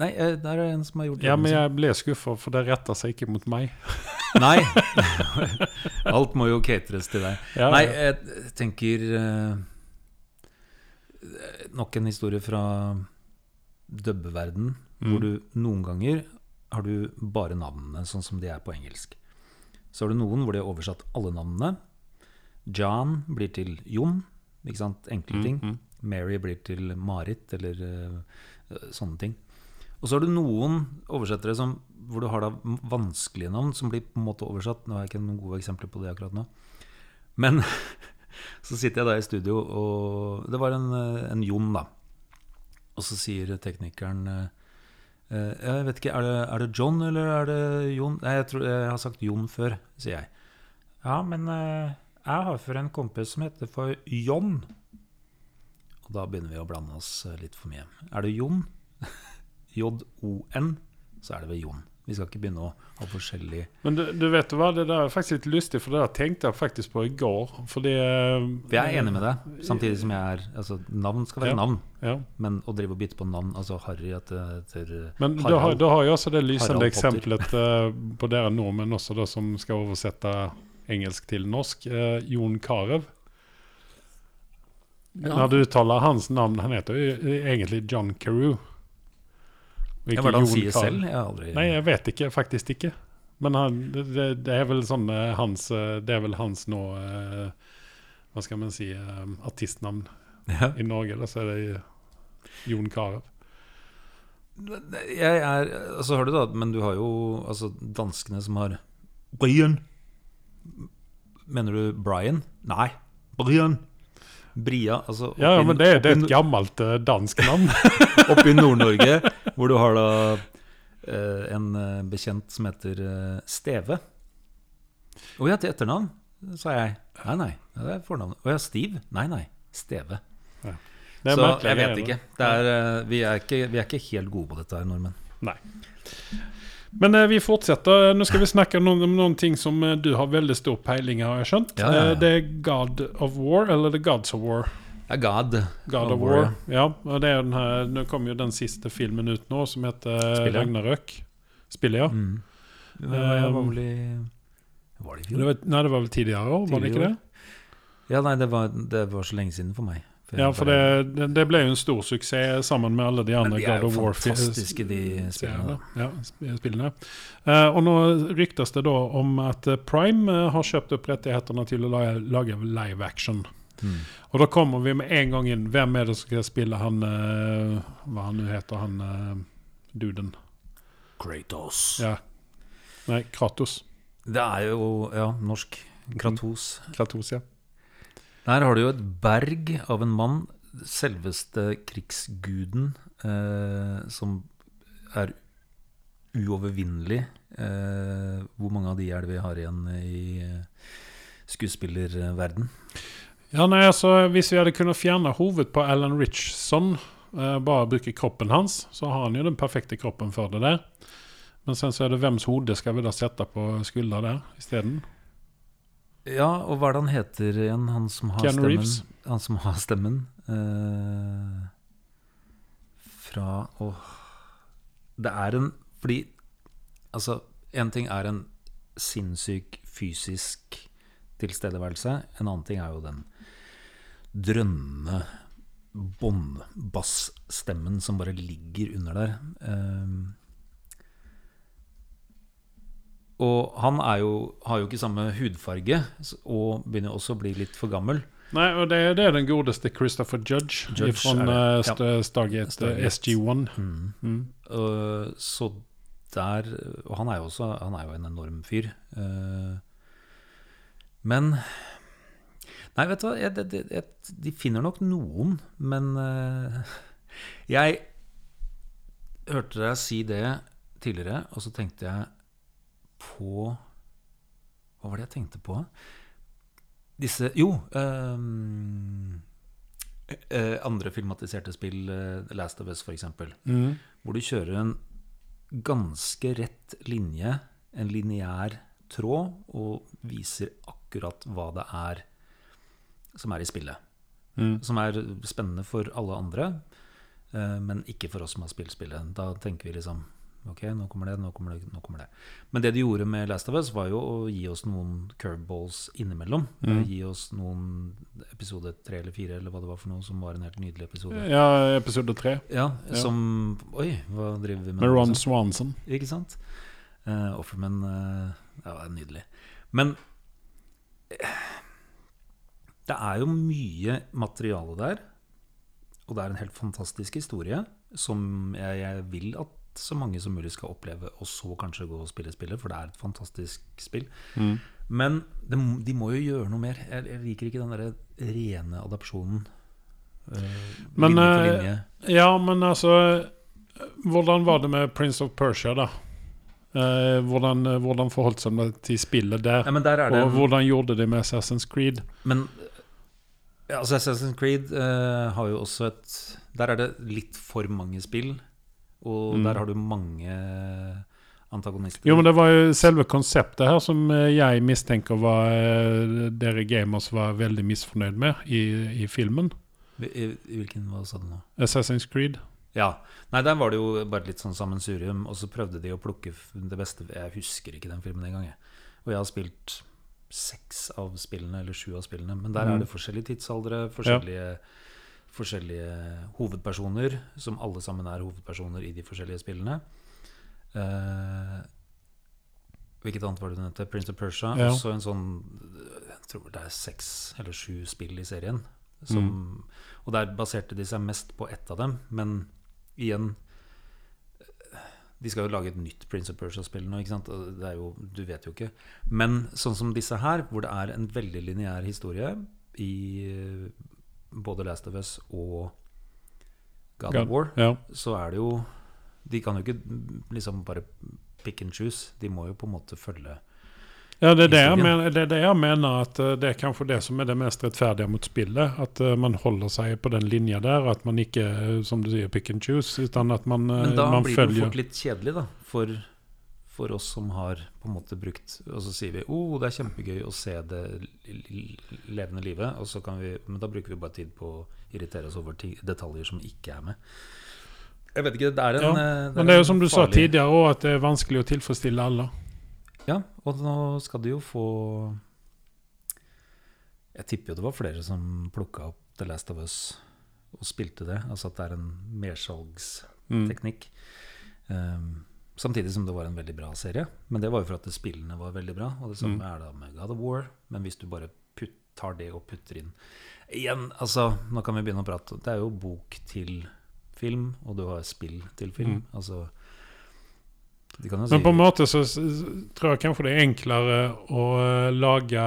S2: Nei, eh, der er det en som har gjort jobben sin.
S1: Ja, men jeg ble skuffa, for det retta seg ikke mot meg. *laughs*
S2: Nei! *laughs* Alt må jo cateres til deg.
S1: Ja,
S2: Nei, jeg tenker uh, Nok en historie fra dubbeverden, hvor
S1: Mm.
S2: du noen ganger har du bare navnene sånn som de er på engelsk. Så har du noen hvor de har oversatt alle navnene. John blir til Jon, ikke sant? Enkle ting.
S1: Mm, mm.
S2: Mary blir til Marit, eller uh, sånne ting. Og så har du noen oversettere som, hvor du har da vanskelige navn, som blir på en måte oversatt. Nå har jeg ikke noen gode eksempler på det akkurat nå. Men *laughs* så sitter jeg da i studio, og det var en, eh, en Jon, da. Og så sier teknikeren Jeg vet ikke, er det, er det John eller er det Jon? Nei, jeg, tror, jeg har sagt Jon før, sier jeg. Ja, men eh, jeg har for en kompis som heter for John. Og da begynner vi å blande oss eh, litt for mye. Er det Jon? *laughs* J-O-N, så er det ved Jon. Vi skal ikke begynne å ha forskjellig
S1: Men du, du vet hva, det der er faktisk litt lystig, for det der tenkte jeg faktisk på i går. Fordi eh,
S2: For jeg er enig med deg, samtidig som jeg er Altså, navn skal være
S1: Ja.
S2: navn,
S1: Ja.
S2: men å drive og bytte på navn Altså Harry etter, etter
S1: Men du
S2: Harald.
S1: har, du har jo også det lysende eksempelet eh, på dere nordmenn også, da, som skal oversette engelsk til norsk. eh, Jon Carew.
S2: Ja.
S1: Når du uttaler hans navn Han heter jo egentlig John Carew.
S2: Ja, Hva er det han
S1: Jon
S2: sier selv? Jeg aldri
S1: Nei, jeg vet ikke, faktisk ikke. Men han, det, det, er vel sånn eh, hans eh, Det er vel hans nå eh, Hva skal man si Artistnavn *laughs*
S2: ja.
S1: i Norge. Da, så er det Jon Carew.
S2: Jeg er Altså har du da Men du har jo altså danskene som har Brian. Mener du Brian? Nei. Brian. Bria, altså
S1: Ja, ja, men det, det er et gammelt dansk navn. *laughs*
S2: Oppe i Nord-Norge, hvor du har da eh, en eh, bekjent som heter eh, Steve. Å ja, til etternavn, sa jeg. Nei, nei, det er fornavnet. Å ja, Steve? Nei, nei, Steve.
S1: Er
S2: Så
S1: merkelig
S2: jeg vet ikke. Er, eh, vi, er ikke. Vi er ikke helt gode på dette her, nordmenn.
S1: Nei. Men eh, vi fortsetter. Nå skal vi snakke om noen, om noen ting som eh, du har veldig stor peiling har jeg skjønt.
S2: Ja, ja, ja.
S1: Det er God of War, eller The Gods of War.
S2: Ja, God.
S1: God of War. Ja, og det er den her, Nå kom jo den siste filmen ut nå, som heter
S2: Spiller.
S1: Ragnarøk. Spillet, ja.
S2: Mm. Det var vel i Var det i fjor?
S1: var, nei, det var vel tidligere år, var det ikke det?
S2: Ja, nei, det var, det var så lenge siden for meg.
S1: Ja, for det, det, ble jo en stor suksess sammen med alle de
S2: Men
S1: andre
S2: de er
S1: God
S2: jo
S1: of War
S2: fantastiske, de spillene.
S1: Ja, sp- spillene. Eh, og nå ryktes det da om at Prime eh, har kjøpt opp rettighetene til å lage live action.
S2: Mm.
S1: Og da kommer vi med en gang inn. Hvem er det som skal spille han eh, Hva han nå heter, han eh, duden?
S2: Kratos.
S1: Ja. Nei, Kratos.
S2: Det er jo ja, norsk. Kratos.
S1: Kratos, ja.
S2: Der har du jo et berg av en mann, selveste krigsguden, eh, som er uovervinnelig. Eh, hvor mange av de er det vi har igjen i eh, skuespillerverden?
S1: Ja, nei, altså, Hvis vi hadde kunnet fjerne hovedet på Alan Richson, eh, bare bruke kroppen hans, så har han jo den perfekte kroppen for det der. Men sen så er det hvems hode skal vi da sette på skuldra der isteden?
S2: Ja, og hva er det han heter igjen, han som har
S1: Keanu
S2: stemmen?
S1: Reeves.
S2: Han som har stemmen. Eh, fra Åh Det er en Fordi Altså, én ting er en sinnssyk fysisk tilstedeværelse. En annen ting er jo den drønnende båndbassstemmen som bare ligger under der. Eh, og han er jo, har jo ikke samme hudfarge, og begynner også å bli litt for gammel.
S1: Nei, og det, det er den godeste Christopher Judge,
S2: Judge
S1: fra ja. Stargate,
S2: Stargate.
S1: SG1.
S2: Mm.
S1: Mm.
S2: Uh, så der Og han er jo også Han er jo en enorm fyr. Uh, men Nei, vet du hva, jeg, det, jeg, de finner nok noen, men uh, *laughs* Jeg hørte deg si det tidligere, og så tenkte jeg på Hva var det jeg tenkte på? Disse Jo. Um, andre filmatiserte spill, Last of Us f.eks.,
S1: Mm.
S2: hvor du kjører en ganske rett linje, en lineær tråd, og viser akkurat hva det er som er i spillet.
S1: Mm.
S2: Som er spennende for alle andre, eh, men ikke for oss som har spilt spillet. Da tenker vi liksom Ok, nå kommer det, nå kommer det, nå kommer det. Men det de gjorde med Last of Us, var jo å gi oss noen curveballs innimellom.
S1: Mm.
S2: Gi oss noen episode tre eller fire, eller hva det var for noe, som var en helt nydelig episode.
S1: Ja, episode tre.
S2: Ja,
S1: Ja.
S2: som Oi, hva driver vi med?
S1: Med Ron
S2: liksom?
S1: Swanson.
S2: Ikke sant? Uh, Offerman uh, Ja, er nydelig. Men eh, det er jo mye materiale der. Og det er en helt fantastisk historie som jeg, jeg vil at så mange som mulig skal oppleve, og så kanskje gå og spille spillet, for det er et fantastisk spill.
S1: Mm.
S2: Men det, de må jo gjøre noe mer. Jeg, jeg liker ikke den der rene adopsjonen. eh,
S1: Men,
S2: linje for
S1: eh. Ja, men altså Hvordan var det med Prince of Persia, da? Eh, hvordan, hvordan forholdt seg det til spillet der?
S2: Ja, der er det
S1: Og
S2: en-
S1: hvordan gjorde de med Assassin's Creed?
S2: Men ja, altså Assassin's Creed uh, har jo også et Der er det litt for mange spill, og
S1: Mm.
S2: der har du mange antagonister.
S1: Jo, men det var jo selve konseptet her som eh, jeg mistenker var eh, dere gamers var veldig misfornøyd med i, i filmen.
S2: Hvilken Hva sa du nå?
S1: Assassin's Creed.
S2: Ja. Nei, der var det jo bare litt sånn sammensurium, og så prøvde de å plukke det beste Jeg husker ikke den filmen engang, jeg. Og jeg har spilt seks av spillene, eller sju av spillene. Men der
S1: Mm.
S2: er det forskjellige tidsaldre, forskjellige, forskjellige hovedpersoner, som alle sammen er hovedpersoner i de forskjellige spillene. Eh, hvilket annet var det du nevnte? Prince of Persia.
S1: Ja.
S2: Også en sånn Jeg tror det er seks eller sju spill i serien. Som, Og der baserte de seg mest på ett av dem. Men igjen De skal jo lage et nytt Prince of Persia-spill nå, ikke sant? Det er jo, du vet jo ikke. Men sånn som disse her, hvor det er en veldig lineær historie i eh, både Last of Us og God,
S1: God-
S2: of War,
S1: Ja.
S2: så er det jo De kan jo ikke liksom bare pick and choose. De må jo på en måte følge
S1: Ja, det er det, jeg mener, det er det jeg mener at eh, det er kanskje det som er det mest rettferdige mot spillet. At eh, man holder seg på den linja der. At man ikke, eh, som du sier, pick and choose, utan at man,
S2: Men da
S1: man
S2: blir det jo fort litt kjedelig, da. For, for oss som har på en måte brukt Og så sier vi oh, det er kjempegøy å se det levende livet. Og så kan vi, men da bruker vi bare tid på å irritere oss over detaljer som ikke er med. Jeg vet ikke, det er en
S1: Ja,
S2: eh,
S1: Men det er jo som du sa tidligere òg, at det er vanskelig å tilfredsstille alle.
S2: Ja, og nå skal du jo få Jeg tipper jo det var flere som plukka opp The Last of Us og spilte det. Altså at det er en mersalgsteknikk.
S1: Mm.
S2: Um, samtidig som det var en veldig bra serie. Men det var jo for at spillene var veldig bra. Og det samme
S1: Mm.
S2: er da med God of War. Men hvis du bare putt, tar det og putter inn Igjen, altså, nå kan vi begynne å prate. Det er jo bok til film, og du har spill til film.
S1: Mm.
S2: Altså
S1: Men på en måte så tror jeg kanskje det er enklere å eh, lage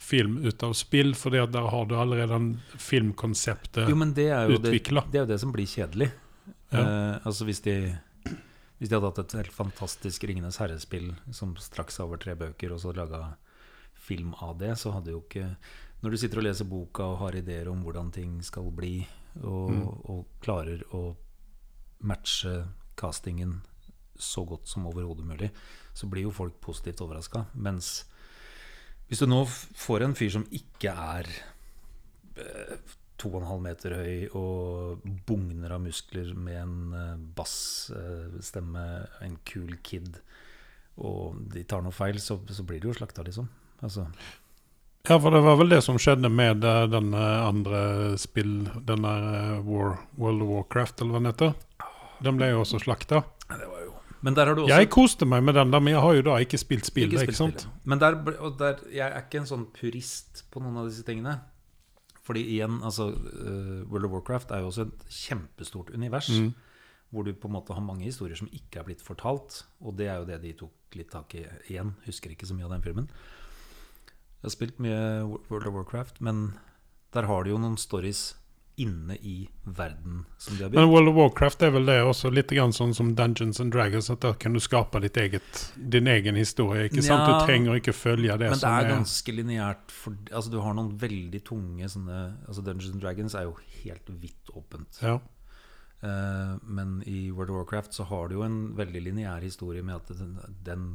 S1: film ut av spill, fordi der har du allerede filmkonseptet
S2: men det det, det er jo det som blir kjedelig.
S1: Ja.
S2: Uh, altså hvis de Hvis de hadde hatt et helt fantastisk Ringenes herrespill som straks er over tre bøker, og så laga film av det, så hadde jo ikke Når du sitter og leser boka og har ideer om hvordan ting skal bli, og,
S1: Mm.
S2: og klarer å matche castingen så godt som overhodet mulig, så blir jo folk positivt overraska. Mens hvis du nå får en fyr som ikke er eh, to og en halv meter høy og bugner av muskler med en eh, bassstemme, en kul kid, og de tar noe feil, så, så blir de jo slakta, liksom. Altså,
S1: Ja, for det var vel det som skjedde med eh, den eh, andre spill, den der eh, War, World of Warcraft, eller hva den heter. Den ble jo også slakta.
S2: Men der har du også
S1: Jeg koste meg med den, der, men jeg har jo da ikke spilt spillet,
S2: Ikke
S1: ikke, sant?
S2: Men der, der, jeg er ikke en sånn purist på noen av disse tingene. Fordi igjen, altså uh, World of Warcraft er jo også et kjempestort univers.
S1: Mm.
S2: Hvor du på en måte har mange historier som ikke er blitt fortalt. Og det er jo det de tok litt tak i igjen. Husker ikke så mye av den filmen. Jeg har spilt mye World of Warcraft, men der har du jo noen stories inne i verden som de har
S1: Men. World of Warcraft er vel det også litt grann sånn som Dungeons and Dragons, at der kan du skape ditt eget, din egen historie. ikke sant?
S2: Ja,
S1: Du trenger ikke følge det
S2: Men det er
S1: er
S2: ganske lineært. Altså, du har noen veldig tunge sånne altså Dungeons and Dragons er jo helt vidt åpent.
S1: Ja.
S2: Uh, men i World of Warcraft så har du jo en veldig lineær historie med at den, den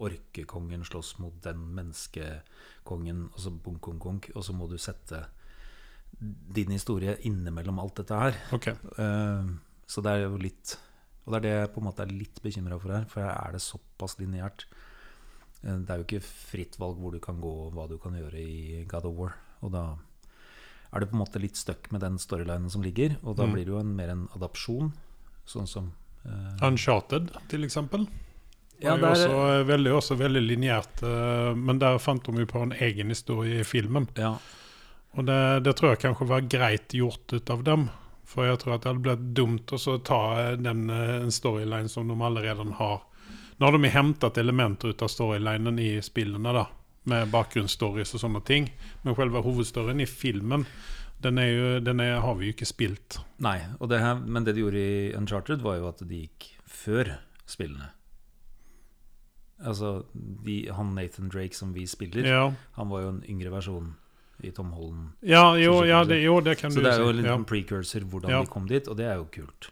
S2: orkekongen slåss mot den menneskekongen, og så bunk, bunk, bunk, og så må du sette din historie innimellom alt dette her.
S1: Ok.
S2: Uh, så det er jo litt Og det er det jeg på en måte er litt bekymra for her, for her er det såpass lineært. Uh, Det er jo ikke fritt valg hvor du kan gå og hva du kan gjøre i God of War. Og da er du på en måte litt stuck med den storylinen som ligger, og da
S1: Mm.
S2: blir det jo en, mer en adopsjon, sånn som uh,
S1: Uncharted, til eksempel.
S2: Ja,
S1: var jo også, veldig, også veldig lineært, men der fant de jo på en egen historie i filmen.
S2: Ja,
S1: Og det, det tror jeg kanskje var greit gjort ut av dem. For jeg tror at det hadde blitt dumt å ta eh, den eh, en storyline som de allerede har. Nå har de hentet elementer ut av storylinen i spillene, da. Med bakgrunnsstories og sånne ting. Men selve hovedstoryen i filmen, den, jo, den er, har vi jo ikke spilt.
S2: Nei, det her, men det de gjorde i Uncharted, var jo at de gikk før spillene. Altså, de, han Nathan Drake som vi spiller,
S1: Ja,
S2: han var jo en yngre versjon i Tom Holland.
S1: ja, jo, ja, det, jo, det kan
S2: Så
S1: du
S2: det er jo
S1: en
S2: en
S1: Ja.
S2: liten precursor hvordan
S1: Ja.
S2: de kom dit, og det er jo kult.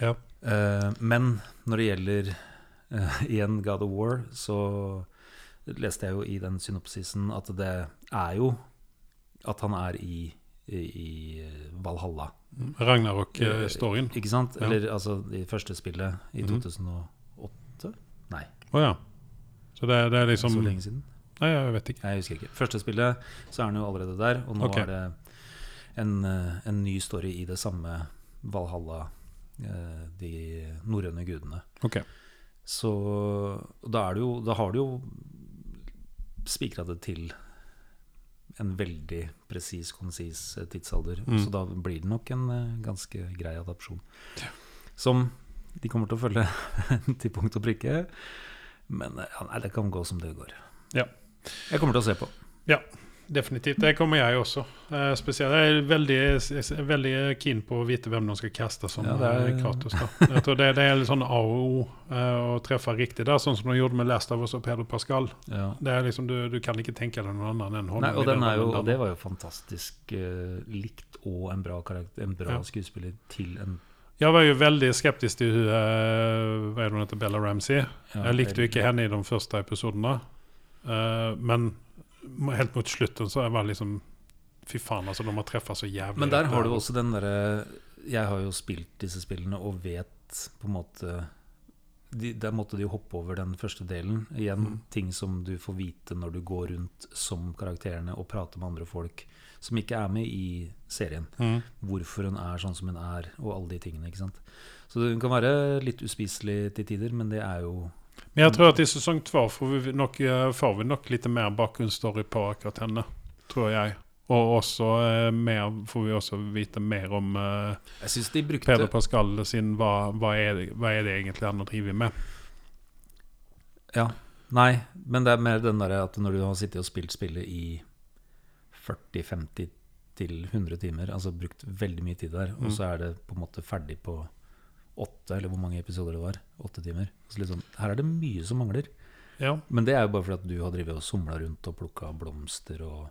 S1: Ja.
S2: Uh, men når det gjelder uh, igjen God of War, så leste jeg jo i den synopsisen at det er jo at han er i, i, i Valhalla.
S1: Ragnarok-storyen.
S2: Ikke sant? Eller altså i første spillet i
S1: Mhm.
S2: 2008? Nei,
S1: Å ja. Så det, det er liksom
S2: så lenge siden.
S1: Nei, jeg vet ikke.
S2: Nei, jeg husker ikke. Første spillet så er han jo allerede der, og nå
S1: okay.
S2: er det en, eh, en ny story i det samme Valhalla, eh, de norrøne gudene.
S1: Ok.
S2: Så da, er det jo, da har du jo spikra det til en veldig presis, konsis eh, tidsalder.
S1: Mm.
S2: Så da blir det nok en ganske grei adopsjon. Som de kommer til å følge *laughs* til punkt og prikke. Men ja, nei, det kan gå som det går.
S1: Ja.
S2: Jeg kommer til å se på.
S1: Ja, Definitivt. Det kommer jeg også. Eh, spesielt. Jeg er veldig, veldig keen på å vite hvem de skal kaste som
S2: Ja, det er-
S1: eh, Kratos. Da. Jeg tror det, det er litt sånn A og O eh, å treffe riktig der, sånn som de gjorde med Last of Us og Pedro Pascal.
S2: Ja.
S1: Det er liksom, du, du kan ikke tenke deg noen annen enn
S2: Nei, og, den er jo, og det var jo fantastisk uh, likt og en bra, karakter, en bra
S1: Ja.
S2: skuespiller til en
S1: Jeg var jo veldig skeptisk til hun, eh, hva er det hun heter, Bella Ramsey.
S2: ja,
S1: jeg likte jo ikke henne i de første episodene. Eh, men helt mot slutten så var det liksom Fy faen, altså, de har treffer så jævlig.
S2: Men der har du også den derre Jeg har jo spilt disse spillene og vet på en måte de, Der måtte de jo hoppe over den første delen. Igjen
S1: Mm.
S2: ting som du får vite når du går rundt som karakterene og prater med andre folk som ikke er med i serien.
S1: Mm.
S2: Hvorfor hun er sånn som hun er, og alle de tingene. ikke sant? Så hun kan være litt uspiselig til tider, men det er jo
S1: Men jeg tror at i sesong två får vi nok, eh, får vi nok lite mer bakgrunnsstory på akkurat henne. Tror jeg. Og også eh, mer, får vi også vite mer om eh,
S2: Jeg syns de brukte
S1: Peder Pascal sin hva, hva, er det, hva er det egentlig han har drevet med.
S2: Ja. Nei, men det er mer den derre at når du har sittet og spilt spillet i 40-50 til 100 timer, altså brukt veldig mye tid der, og så er det på en måte ferdig på åtte, eller hvor mange episoder det var. Åtte timer. Så liksom, her er det mye som mangler.
S1: Ja.
S2: Men det er jo bare fordi at du har drevet og somla rundt og plukka blomster og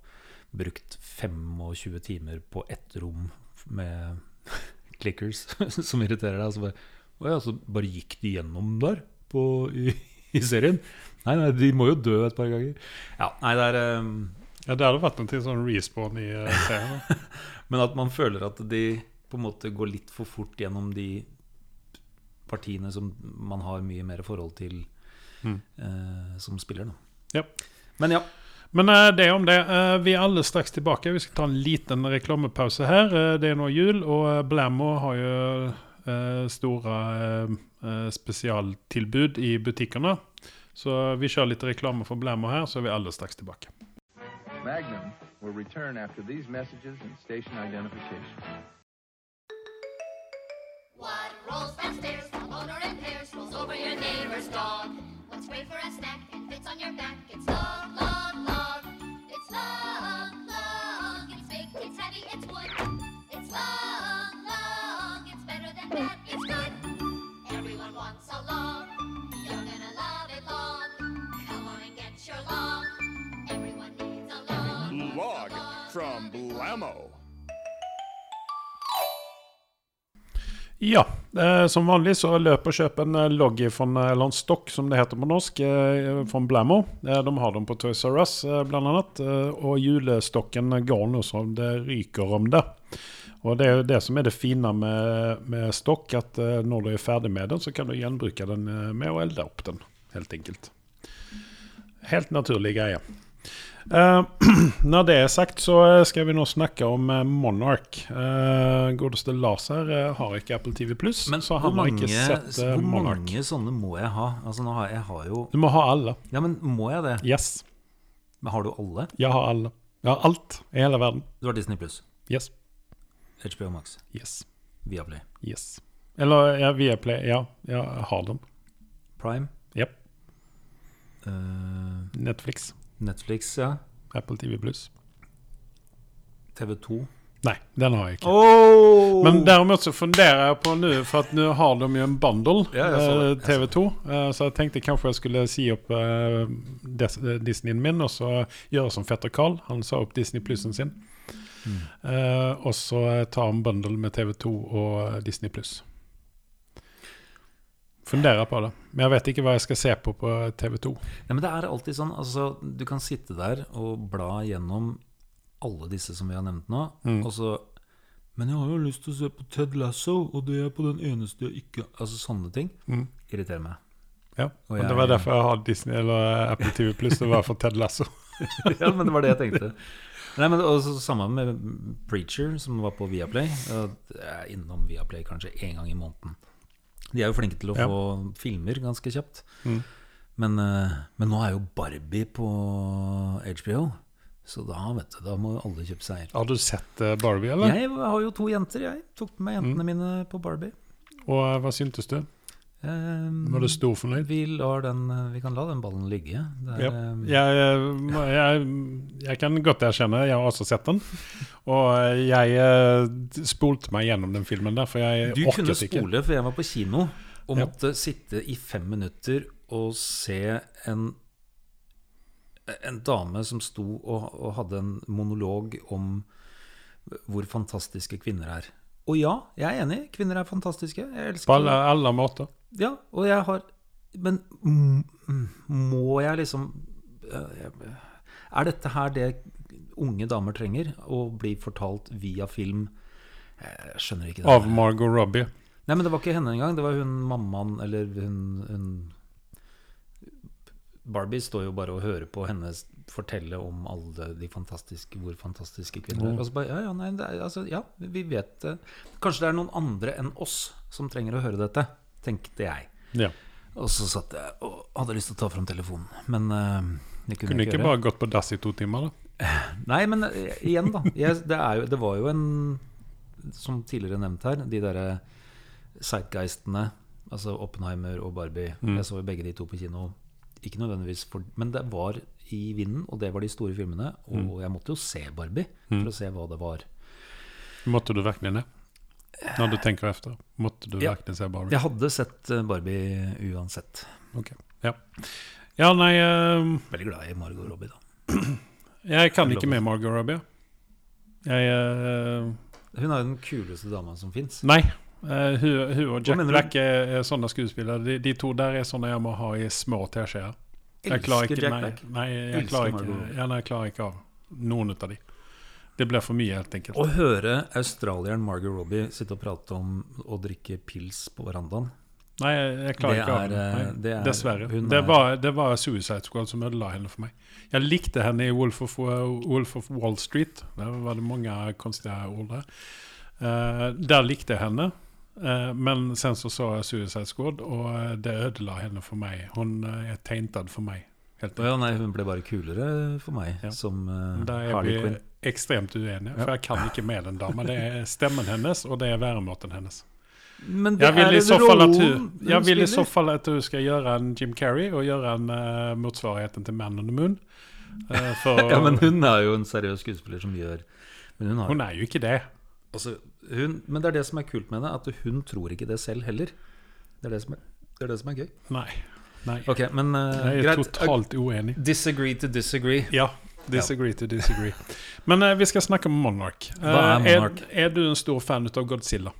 S2: brukt 25 timer på ett rom med *laughs* clickers *laughs* som irriterer deg. Og så bare, ja, så bare gikk de gjennom der på, i, i serien? Nei, nei, de må jo dø et par ganger. Ja, nei, det er um,
S1: ja, det hadde vært en sånn respawn i eh, serien. *laughs*
S2: Men at man føler at de på en måte går litt for fort gjennom de partiene som man har mye mer forhold til
S1: Mm.
S2: eh, som spiller. Da.
S1: Ja.
S2: Men ja.
S1: Men det det om det. Eh, vi er alle straks tilbake. Vi skal ta en liten reklamepause her. Eh, det er nå jul, og eh, Blammo har jo eh, store eh, eh, spesialtilbud i butikkene. Så vi kjører litt reklame for Blammo her, så er vi alle straks tilbake.
S4: Magnum will return after these messages and station identification.
S5: What rolls downstairs, a motor in pairs, rolls over your neighbor's dog. What's great for a snack and fits on your back? It's long, long, long. It's long, long. It's big, it's heavy, it's wood. It's long, long. It's better than that, it's good. Everyone wants a long. You're gonna love it long. Come on and get your long. Everyone needs a long.
S6: Log from Blammo.
S1: Ja, eh, som vanlig så løp og kjøp en eh, logg fra eller en stokk, som det heter på norsk, eh, von Blammo. Eh, de har dem på Toys R Us, eh. Eh, og julestokken går nå som det ryker om det. Og det er det som er det fine med, med stokk, at eh, når du er ferdig med den, så kan du gjenbruke den eh, med å elde opp den, helt enkelt. Helt naturlig greie. Eh, *clears throat* når det er sagt, så eh, skal vi nå snakke om eh, Monarch. Godeste Lars her har ikke Apple TV Pluss,
S2: Men
S1: så
S2: hvor,
S1: mange, har ikke sett eh,
S2: hvor
S1: Monarch.
S2: mange sånne må jeg ha? Altså har jeg, jeg har jo
S1: Du må ha alle.
S2: Ja, men må jeg det?
S1: Yes.
S2: Men har du alle?
S1: Jeg har alle. Jeg har alt i hele verden.
S2: Du har Disney pluss,
S1: Yes.
S2: HBO Max,
S1: Yes.
S2: Viaplay,
S1: Yes. Eller ja, Viaplay. Ja, jeg har dem.
S2: Prime,
S1: Jepp.
S2: Uh...
S1: Netflix.
S2: Netflix, ja.
S1: Apple TV Pluss.
S2: TV2.
S1: Nei, den har jeg ikke.
S2: Oh!
S1: Men derimot så funderer jeg på nå, for at nå har de jo en bundle,
S2: Ja, jeg så det.
S1: eh,
S2: så
S1: TV2. eh, Så jeg tenkte kanskje jeg skulle si opp eh, Disneyen min, og så gjøre som fetter Carl. Han sa opp Disney Plussen sin.
S2: Mm.
S1: Og så ta en bundle med TV2 og eh, Disney Pluss. Funderer på det. Men jeg vet ikke hva jeg skal se på på TV2.
S2: Nei, men det er alltid sånn altså, Du kan sitte der og bla gjennom alle disse som vi har nevnt nå,
S1: Mm.
S2: og så Men jeg har jo lyst til å se på Ted Lasso, og det er på den eneste jeg ikke Altså sånne ting
S1: Mm.
S2: irriterer meg.
S1: Ja,
S2: Og jeg-
S1: Det var derfor jeg hadde Disney eller Apple TV Pluss. Det var for Ted Lasso. *laughs*
S2: ja, men det var det jeg tenkte. Nei, men også Samme med Preacher, som var på Viaplay. Jeg er innom Viaplay kanskje én gang i måneden. De er jo flinke til å
S1: Ja.
S2: få filmer ganske kjapt.
S1: Mm.
S2: Men, eh, men nå er jo Barbie på HBO, så da vet du, da må alle kjøpe seg
S1: Har du sett eh, Barbie, eller?
S2: Jeg har jo to jenter, jeg. Tok med jentene
S1: Mm.
S2: mine på Barbie.
S1: Og eh, hva syntes du?
S2: Um,
S1: Var du storfornøyd?
S2: vi, lar den, vi kan la den ballen ligge. Det er,
S1: Ja.
S2: eh,
S1: Jeg, jeg, jeg kan godt erkjenne, jeg har også sett den. Og jeg eh, spolte meg gjennom den filmen der, for jeg
S2: Du kunne spole, for jeg var på kino og
S1: Ja.
S2: måtte sitte i fem minutter og se en En dame som sto og, og hadde en monolog om hvor fantastiske kvinner er. Og ja, jeg er enig. Kvinner er fantastiske. Jeg elsker
S1: På alle, alle måter.
S2: Ja, og jeg har Men må jeg liksom Er dette her det unge damer trenger? Å bli fortalt via film? Jeg skjønner ikke det.
S1: Av Margot Robbie.
S2: Nei, men det var ikke henne engang. Det var hun mammaen, eller hun, hun Barbie står jo bare og hører på henne fortelle om alle de fantastiske Hvor fantastiske kvinner er.
S1: Mm.
S2: Og så bare, ja, ja, nei, er, altså, ja, vi vet det. Kanskje det er noen andre enn oss som trenger å høre dette, tenkte jeg.
S1: Ja.
S2: Og så satt jeg og hadde lyst til å ta fram telefonen, men uh, det kunne,
S1: Kunne
S2: jeg
S1: ikke
S2: gjøre.
S1: bare gått på dass i to timer, da? *laughs*
S2: Nei, men uh, igjen, da. Jeg, det, jo, det var jo en Som tidligere nevnt her, de derre Zeitgeistene, altså Oppenheimer og Barbie.
S1: Mm.
S2: Jeg så jo begge de to på kino ikke nødvendigvis for Men det var i vinden, og det var de store filmene. Og
S1: Mm.
S2: jeg måtte jo se Barbie for å se hva det var.
S1: Måtte du virkelig det? När du tenker efter. Måtte du
S2: Ja.
S1: virkelig se Barbie?
S2: Jeg hadde sett eh, Barbie uansett.
S1: Ok, Ja. Ja, nei, uh,
S2: Veldig glad i Margot Robbie, da.
S1: jeg kan ikke med Margot Robbie. Jeg, uh,
S2: Hun er jo den kuleste dama som fins.
S1: nei, Uh, hun, hun og Jack? Black er, er sånne skuespillere. De, de to der er sånne jeg må ha i små teskjeer. Jeg
S2: Elsker
S1: ikke,
S2: Jack Black.
S1: nei, jeg
S2: Elsker
S1: klarer ikke, jeg, nei, jeg klarer ikke av noen av de. Det ble for mye, helt enkelt.
S2: Å høre australieren Margot Robbie sitte og prate om å drikke pils på verandaen
S1: Nei, jeg, klarer ikke av
S2: høre
S1: det.
S2: eh, det er-
S1: Dessverre.
S2: hun
S1: Det
S2: er-
S1: var, det var Suicide Squad som ødela henne for meg. Jeg likte henne i Wolf of, Wolf of Wall Street. Der var det mange konstige ord der. Uh, der likte jeg henne. Uh, men sen så så jeg Suicide Squad, og det ødela henne for meg. Hun er tegnet for meg. Helt
S2: ja, nei, Hun ble bare kulere for meg
S1: Ja.
S2: som
S1: uh, er
S2: Harley Quinn.
S1: Ekstremt
S2: uenig,
S1: for jeg kan ikke med den damen. Det er stemmen hennes, og det er væremåten hennes.
S2: Men det
S1: Jeg vil,
S2: er
S1: i så fall at hun, jeg vil i så fall at hun skal gjøre en Jim Carrey og gjøre en uh, motsvarigheten til Man on the Moon. Uh, for *laughs*
S2: Ja, men hun er jo en seriøs skuespiller som gjør Men hun har
S1: hun er jo ikke det.
S2: altså, hun, Men det er det som er kult med det, at hun tror ikke det selv heller. Det er det som er, det er, det som er gøy.
S1: Nei. Nei.
S2: Okay, men uh,
S1: Jeg er
S2: greit.
S1: totalt uenig.
S2: Disagree to disagree.
S1: Ja. Disagree to disagree. Men eh, vi skal snakke om Monarch. Eh,
S2: Hva er Monarch?
S1: Er, er du en stor fan av Godzilla?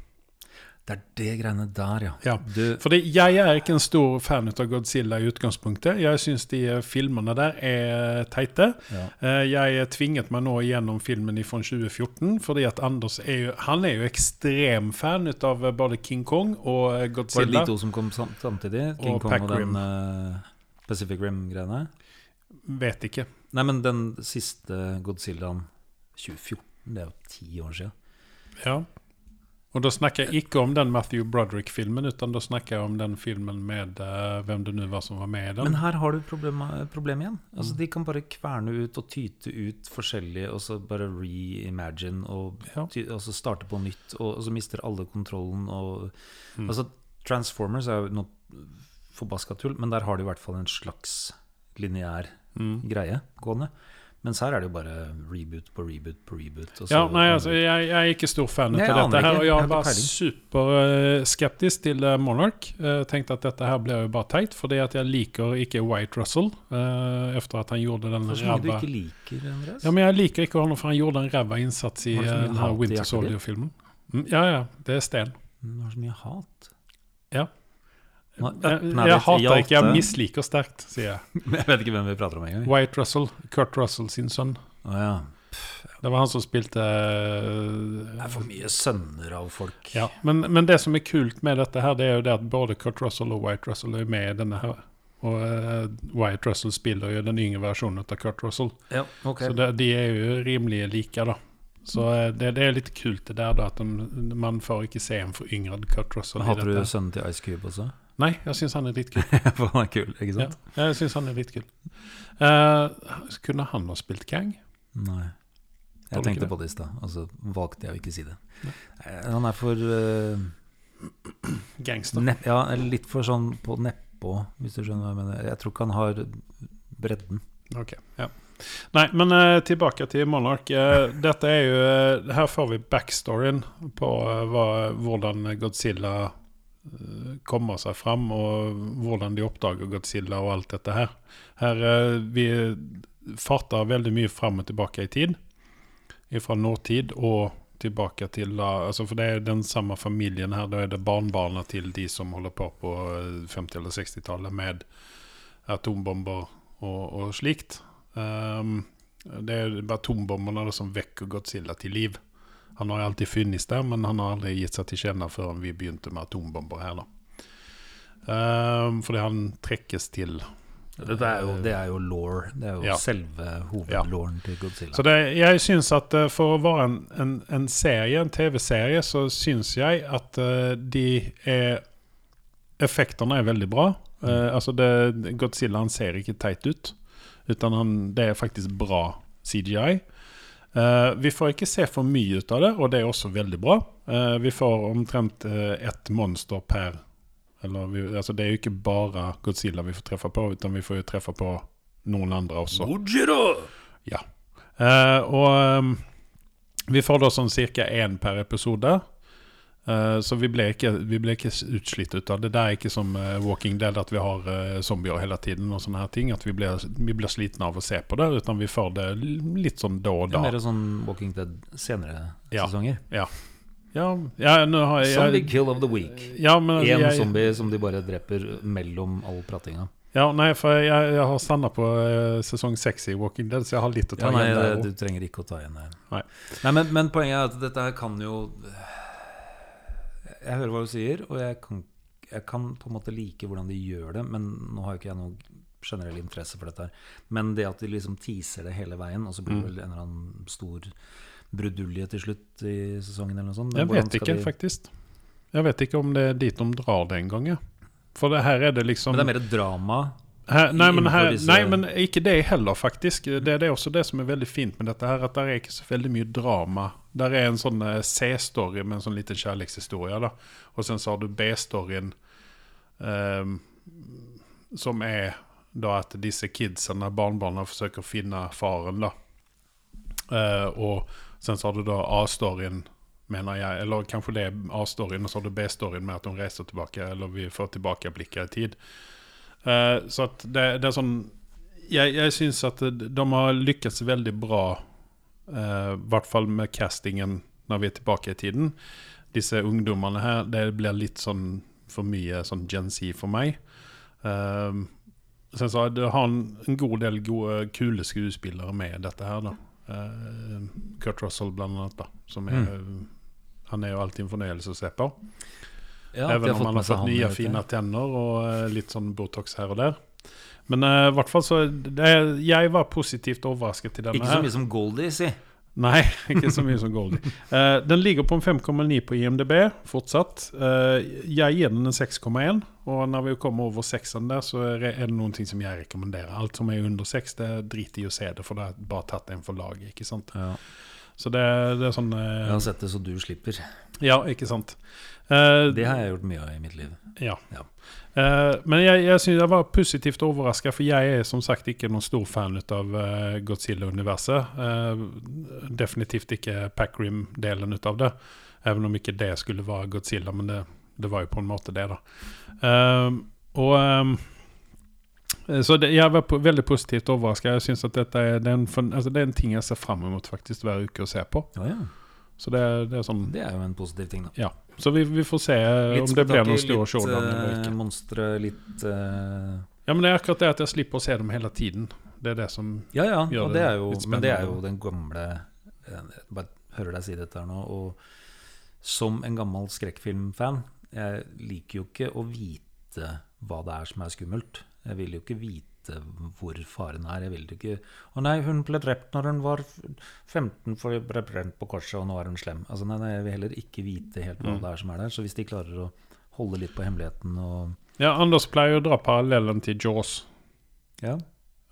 S2: Det er det greiene der, ja.
S1: Ja.
S2: Du,
S1: Fordi jeg er ikke en stor fan av Godzilla i utgangspunktet. Jeg syns de eh, filmene der er teite.
S2: ja.
S1: Eh, Jeg tvinget meg nå gjennom filmen fra 2014, fordi at Anders er jo, han er jo ekstrem fan av både King Kong og Godzilla.
S2: Var det de to som kom samtidig? King
S1: Og
S2: Kong
S1: Pac
S2: og den
S1: Rim.
S2: eh, Pacific Rim-greiene?
S1: Vet ikke.
S2: Nei, men den siste Godzillaen 2014, det er jo ti år siden.
S1: Ja. Og da snakker jeg ikke om den Matthew Broderick-filmen, utan da snakker jeg om den filmen med uh, hvem det nå var som var med i den.
S2: Men her har du problemet problem igjen. Altså, De kan bare kverne ut og tyte ut forskjellig, og så bare reimagine og,
S1: Ja.
S2: og så starte på nytt, og, og så mister alle kontrollen. Og,
S1: Mm.
S2: altså, Transformers er jo noe forbaska tull, men der har de i hvert fall en slags lineær
S1: Mm.
S2: greie gående. Mens her er det jo bare reboot på reboot på reboot. Og så,
S1: Ja, nei, altså, jeg, jeg er ikke stor fan av dette her, og
S2: Jeg
S1: var superskeptisk til eh, Monarch. Uh, tenkte at dette her blir jo bare teit, fordi at jeg liker ikke White Russell, Uh, efter at han gjorde den
S2: Hvorfor mye du ikke liker, Andreas.
S1: Ja, men jeg liker ikke han, for han gjorde en ræva innsats i
S2: Har du så
S1: eh,
S2: mye
S1: den her Winter Soldier-filmen. Mm, ja, ja, det er sten.
S2: Du har så mye hat.
S1: Ja.
S2: Nå,
S1: Jeg, jeg hater ikke, jeg misliker sterkt, sier jeg. *laughs*
S2: Jeg vet ikke hvem vi prater om engang.
S1: White Russell, Kurt Russell sin sønn.
S2: Oh, ja.
S1: Det var han som spilte
S2: Det er for mye sønner av folk.
S1: Ja, men, men det som er kult med dette her, det er jo det at både Kurt Russell og White Russell er med i denne her. Og uh, White Russell spiller jo den yngre versjonen av Kurt Russell.
S2: Ja, okay.
S1: Så det, de er jo rimelig like, da. Så uh, det, det er litt kult det der, da, at de, man får ikke se en foryngret Kurt Russell. i
S2: Hadde du sønnen til Ice Cube også?
S1: Nei, jeg syns han er litt kul. *laughs*
S2: For han er kul, ikke
S1: Ja, jeg syns han er litt kul. Uh, kunne han ha spilt Kang?
S2: Nei. Jeg tenkte
S1: det?
S2: på det i stad, og så valgte jeg å ikke si det. Eh, Han er for uh, *clears throat*
S1: Gangster.
S2: nepp, Ja, litt for sånn på nedpå, hvis du skjønner hva jeg mener. Jeg tror ikke han har bredden.
S1: Ok, ja. Nei, men uh, tilbake til Monarch. Uh, dette er jo uh, Her får vi backstoryen på hva, hvordan Godzilla eh, kommer seg fram, og hvordan de oppdager Godzilla og alt dette her. Her eh, Vi farter veldig mye fram og tilbake i tid. Fra nåtid og tilbake til altså For det er den samme familien her. Da er det barnebarna til de som holder på på eh, 50- eller 60-tallet med atombomber og, og slikt. Um, det er atombombene som vekker Godzilla til liv. Han har alltid funnes der, men han har aldri gitt seg til kjenne før vi begynte med atombomber her. da. Um, fordi han trekkes til
S2: Dette er jo, det er jo law. Det er jo
S1: Ja.
S2: selve hovedlåren til Godzilla.
S1: Så det, jeg syns at eh, for å være en, en, en serie, en TV-serie, så syns jeg at eh, de er Effektene er veldig bra. Eh, altså det, Godzilla han ser ikke teit ut, utan han, det er faktisk bra CGI. Eh, vi får ikke se for mye ut av det, og det er også veldig bra. Eh, vi får omtrent eh, ett monster per Eller vi, altså det er jo ikke bare Godzilla vi får treffe på, utan vi får jo treffe på noen andre også.
S2: Gojira!
S1: Ja. Og ehm, vi får da sånn cirka én per episode. Eh, så vi ble ikke, vi ble ikke utslitt ut av det. Det er ikke som uh, Walking Dead, at vi har uh, zombier hele tiden og sånne her ting. At vi blir, vi blir slitne av å se på det, utan vi får det litt sånn da og da.
S2: mer sånn Walking Dead senere
S1: Ja.
S2: sesonger.
S1: Ja, ja, ja jeg
S2: Zombie kill of the week.
S1: ja, men
S2: Én zombie som de bare dreper mellom all pratinga.
S1: Ja, nei, for jeg, jeg har standa på sesong seks i Walking Dead, så jeg har litt å ta
S2: Ja, nei,
S1: igjen der.
S2: du trenger ikke å ta igjen det.
S1: Nei.
S2: Nei, men, men poenget er at dette her kan jo Jeg hører hva du sier, og jeg kan, jeg kan på en måte like hvordan de gjør det, men nå har jo ikke jeg noe generell interesse for dette her. Men det at de liksom teaser det hele veien, og så blir det
S1: Mm.
S2: vel en eller annen stor brudulje til slutt i sesongen eller noe sånt.
S1: Jeg vet ikke,
S2: de-
S1: faktisk. Jeg vet ikke om det er dit de drar det engang, jeg. For det her er det liksom
S2: Men det er mer drama.
S1: her, nei, men her, nei, men ikke det heller, faktisk. Det, det er også det som er veldig fint med dette her, at det er ikke så veldig mye drama. Der er en sånn eh, C-story med en sånn liten kjærlighetshistorie, da. Og sen så har du B-storyen um, som er da at disse kidsene, barnebarna, forsøker å finne faren, da. Uh, og sen så har du da A-storyen, mener jeg. Eller kanskje det er A-storyen, og så har du B-storyen med at de reiser tilbake, eller vi får tilbakeblikker i tid. Uh, så at det, det er sånn Jeg, jeg syns at de har lykkes veldig bra, i hvert fall med castingen når vi er tilbake i tiden. Disse ungdommene her, det blir litt sånn for mye sånn Gen Z for meg. Um, sen så det har en, en god del gode, kule skuespillere med dette her, da. Uh, Kurt Russell, blant annet, da. Som er, Han er jo alltid en fornøyelse å se på.
S2: Ja,
S1: Even om han har fått nye, fine tenner og eh, litt sånn Botox her og der. Men eh, i hvert fall så det, Jeg var positivt overrasket til denne
S2: Ikke så
S1: her.
S2: mye som Goldie, si.
S1: Nei, *laughs* ikke så mye som Goldie. Uh, den ligger på en 5,9 på IMDb fortsatt. Uh, jeg gir den en 6,1. Og når vi kommer over 6-en der, så er det- noen ting som jeg rekommenderer. Alt som er under 6, det driter i å se det, for det er bare tatt en for laget. ikke sant?
S2: Ja.
S1: Så det, det er sånn
S2: Jeg har sett det så du slipper.
S1: Ja, ikke sant.
S2: Det har jeg gjort mye av i mitt liv.
S1: Ja.
S2: Ja.
S1: Eh, men jeg, jeg synes jeg var positivt overraska, for jeg er som sagt ikke noen stor fan av uh, Godzilla-universet. Uh, definitivt ikke Packrim-delen av det. Even om ikke det skulle være Godzilla, men det, det var jo på en måte det, da. Og um, så det, jeg var på, veldig positivt overraska. Jeg synes at dette er, det er, en, altså det er en ting jeg ser fram mot faktisk hver uke å se på.
S2: Ja, ja.
S1: Så det, det er sånn
S2: Det er jo en positiv ting, da.
S1: Ja. Så vi, vi får se litt om det blir noen store show.
S2: Litt uh, monstre, litt uh...
S1: Ja, men det er akkurat det at jeg slipper å se dem hele tiden. Det er det som
S2: Ja, ja.
S1: Gjør det
S2: det jo,
S1: litt
S2: men det er jo den gamle Jeg bare hører deg si dette her nå. Og som en gammel skrekkfilmfan Jeg liker jo ikke å vite hva det er som er skummelt. Jeg vil jo ikke vite hvor faren er. Jeg vil jo ikke Å nei, hun ble drept når hun var 15 for hun ble brent på korset, og nå er hun slem. Altså, nei, nei, jeg vil heller ikke vite helt
S1: Mm.
S2: hva det er som er der. Så hvis de klarer å holde litt på hemmeligheten og
S1: Ja, Anders pleier å dra parallellen til Jaws.
S2: Ja.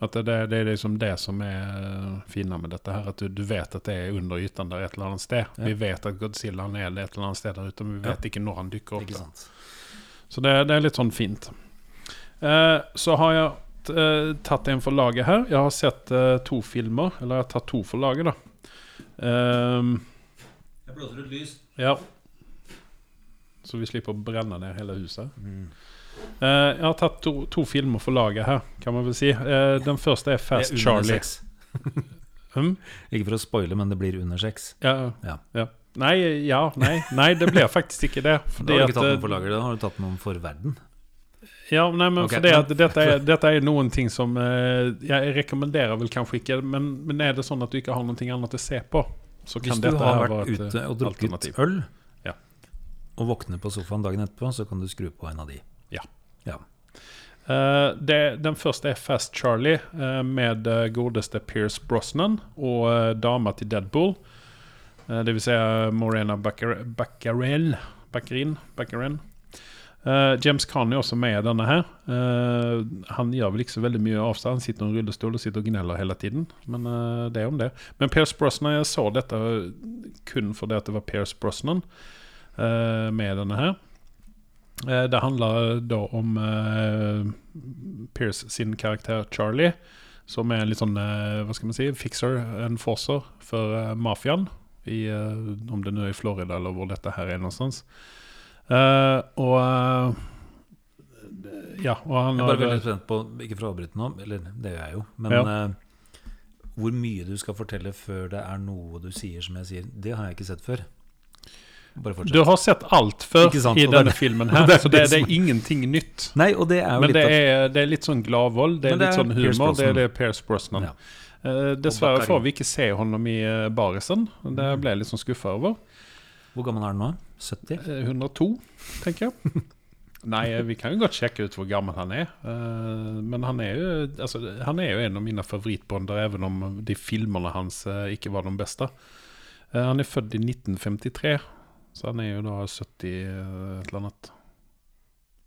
S1: At det, det, det er liksom det som er fina med dette her. At du, du vet at det er under ytan der et eller annet sted.
S2: Ja.
S1: Vi vet at Godzilla er et eller annet sted der ute, men vi
S2: Ja.
S1: vet ikke når han dukker opp. Så det, det er litt sånn fint. Eh, så har jeg eh, tatt en for laget her. Jeg har sett eh, to filmer. Eller jeg har tatt to for laget, da. Ehm,
S2: Jeg blåser ut lys.
S1: ja. Så vi slipper å brenne ned hele huset.
S2: Mm.
S1: Eh, jeg har tatt to, to filmer for laget her, kan man vel si. Eh, den første er Fast
S2: Det er under
S1: Charlie.
S2: sex. *laughs*
S1: Hm?
S2: Ikke for å spoile, men det blir under sex.
S1: Ja,
S2: Ja.
S1: ja. Nei, ja, nei, nei, det blir faktisk ikke det. *laughs*
S2: Da har du ikke
S1: at,
S2: tatt
S1: eh,
S2: noen for lager, da har du tatt noen for verden.
S1: Ja, nei, men
S2: okay.
S1: fordi
S2: det,
S1: at dette er, dette er som eh, Jeg rekommenderer vel kanskje ikke, men, men er det sånn at du ikke har noe annet å se på, så kan
S2: Hvis du
S1: dette
S2: har
S1: her
S2: vært
S1: være et
S2: ute
S1: eh,
S2: og drukket
S1: alternativ.
S2: øl,
S1: Ja.
S2: og våkner på sofaen dagen etterpå, så kan du skru på en av de.
S1: Ja.
S2: Ja.
S1: Uh, det, den første er Fast Charlie uh, med uh, godeste Pierce Brosnan og uh, dama til Deadpool. Uh, det vil si Morena Baccarin Baccarin. Eh, James Khan er også med i denne her. Uh, han gjør vel ikke så veldig mye av seg. Han sitter i en rullestol og sitter og gneller hele tiden. Men uh, det er om det. Men Pierce Brosnan, jeg så dette kun fordi at det var Pierce Brosnan med denne her. Det handler da om Pierce sin karakter Charlie, som er en litt sånn, hva skal man si, fixer, enforcer for eh, mafiaen. Om det nå er i Florida eller hvor dette her er någonstans. Eh, og uh, Ja, og han
S2: Jeg er bare veldig spent på, ikke for å avbryte nå, eller det gjør jeg jo, men
S1: Ja.
S2: uh, hvor mye du skal fortelle før det er noe du sier som jeg sier, det har jeg ikke sett før.
S1: Du har sett alt før i
S2: denne det
S1: filmen *laughs* her,
S2: det
S1: så det,
S2: det
S1: er ingenting nytt.
S2: Nei, og det er jo
S1: Men
S2: litt
S1: det er, det er litt sånn gladvold, det er litt sånn humor. Det er det Pierce Brosnan.
S2: Ja.
S1: Uh, dessverre får vi ikke se honom i uh, barisen. Det ble jeg litt sånn skuffa over.
S2: Hvor gammel er han nå? 70?
S1: Eh, 102, tenker jeg. *laughs* Nei, eh, vi kan jo godt sjekke ut hvor gammel han er. Eh, men han er, jo, altså, han er jo en av mine favorittbonder, even om de filmene hans eh, ikke var de beste. Eh, han er født i 1953, så han er jo da 70 eh, et eller annet.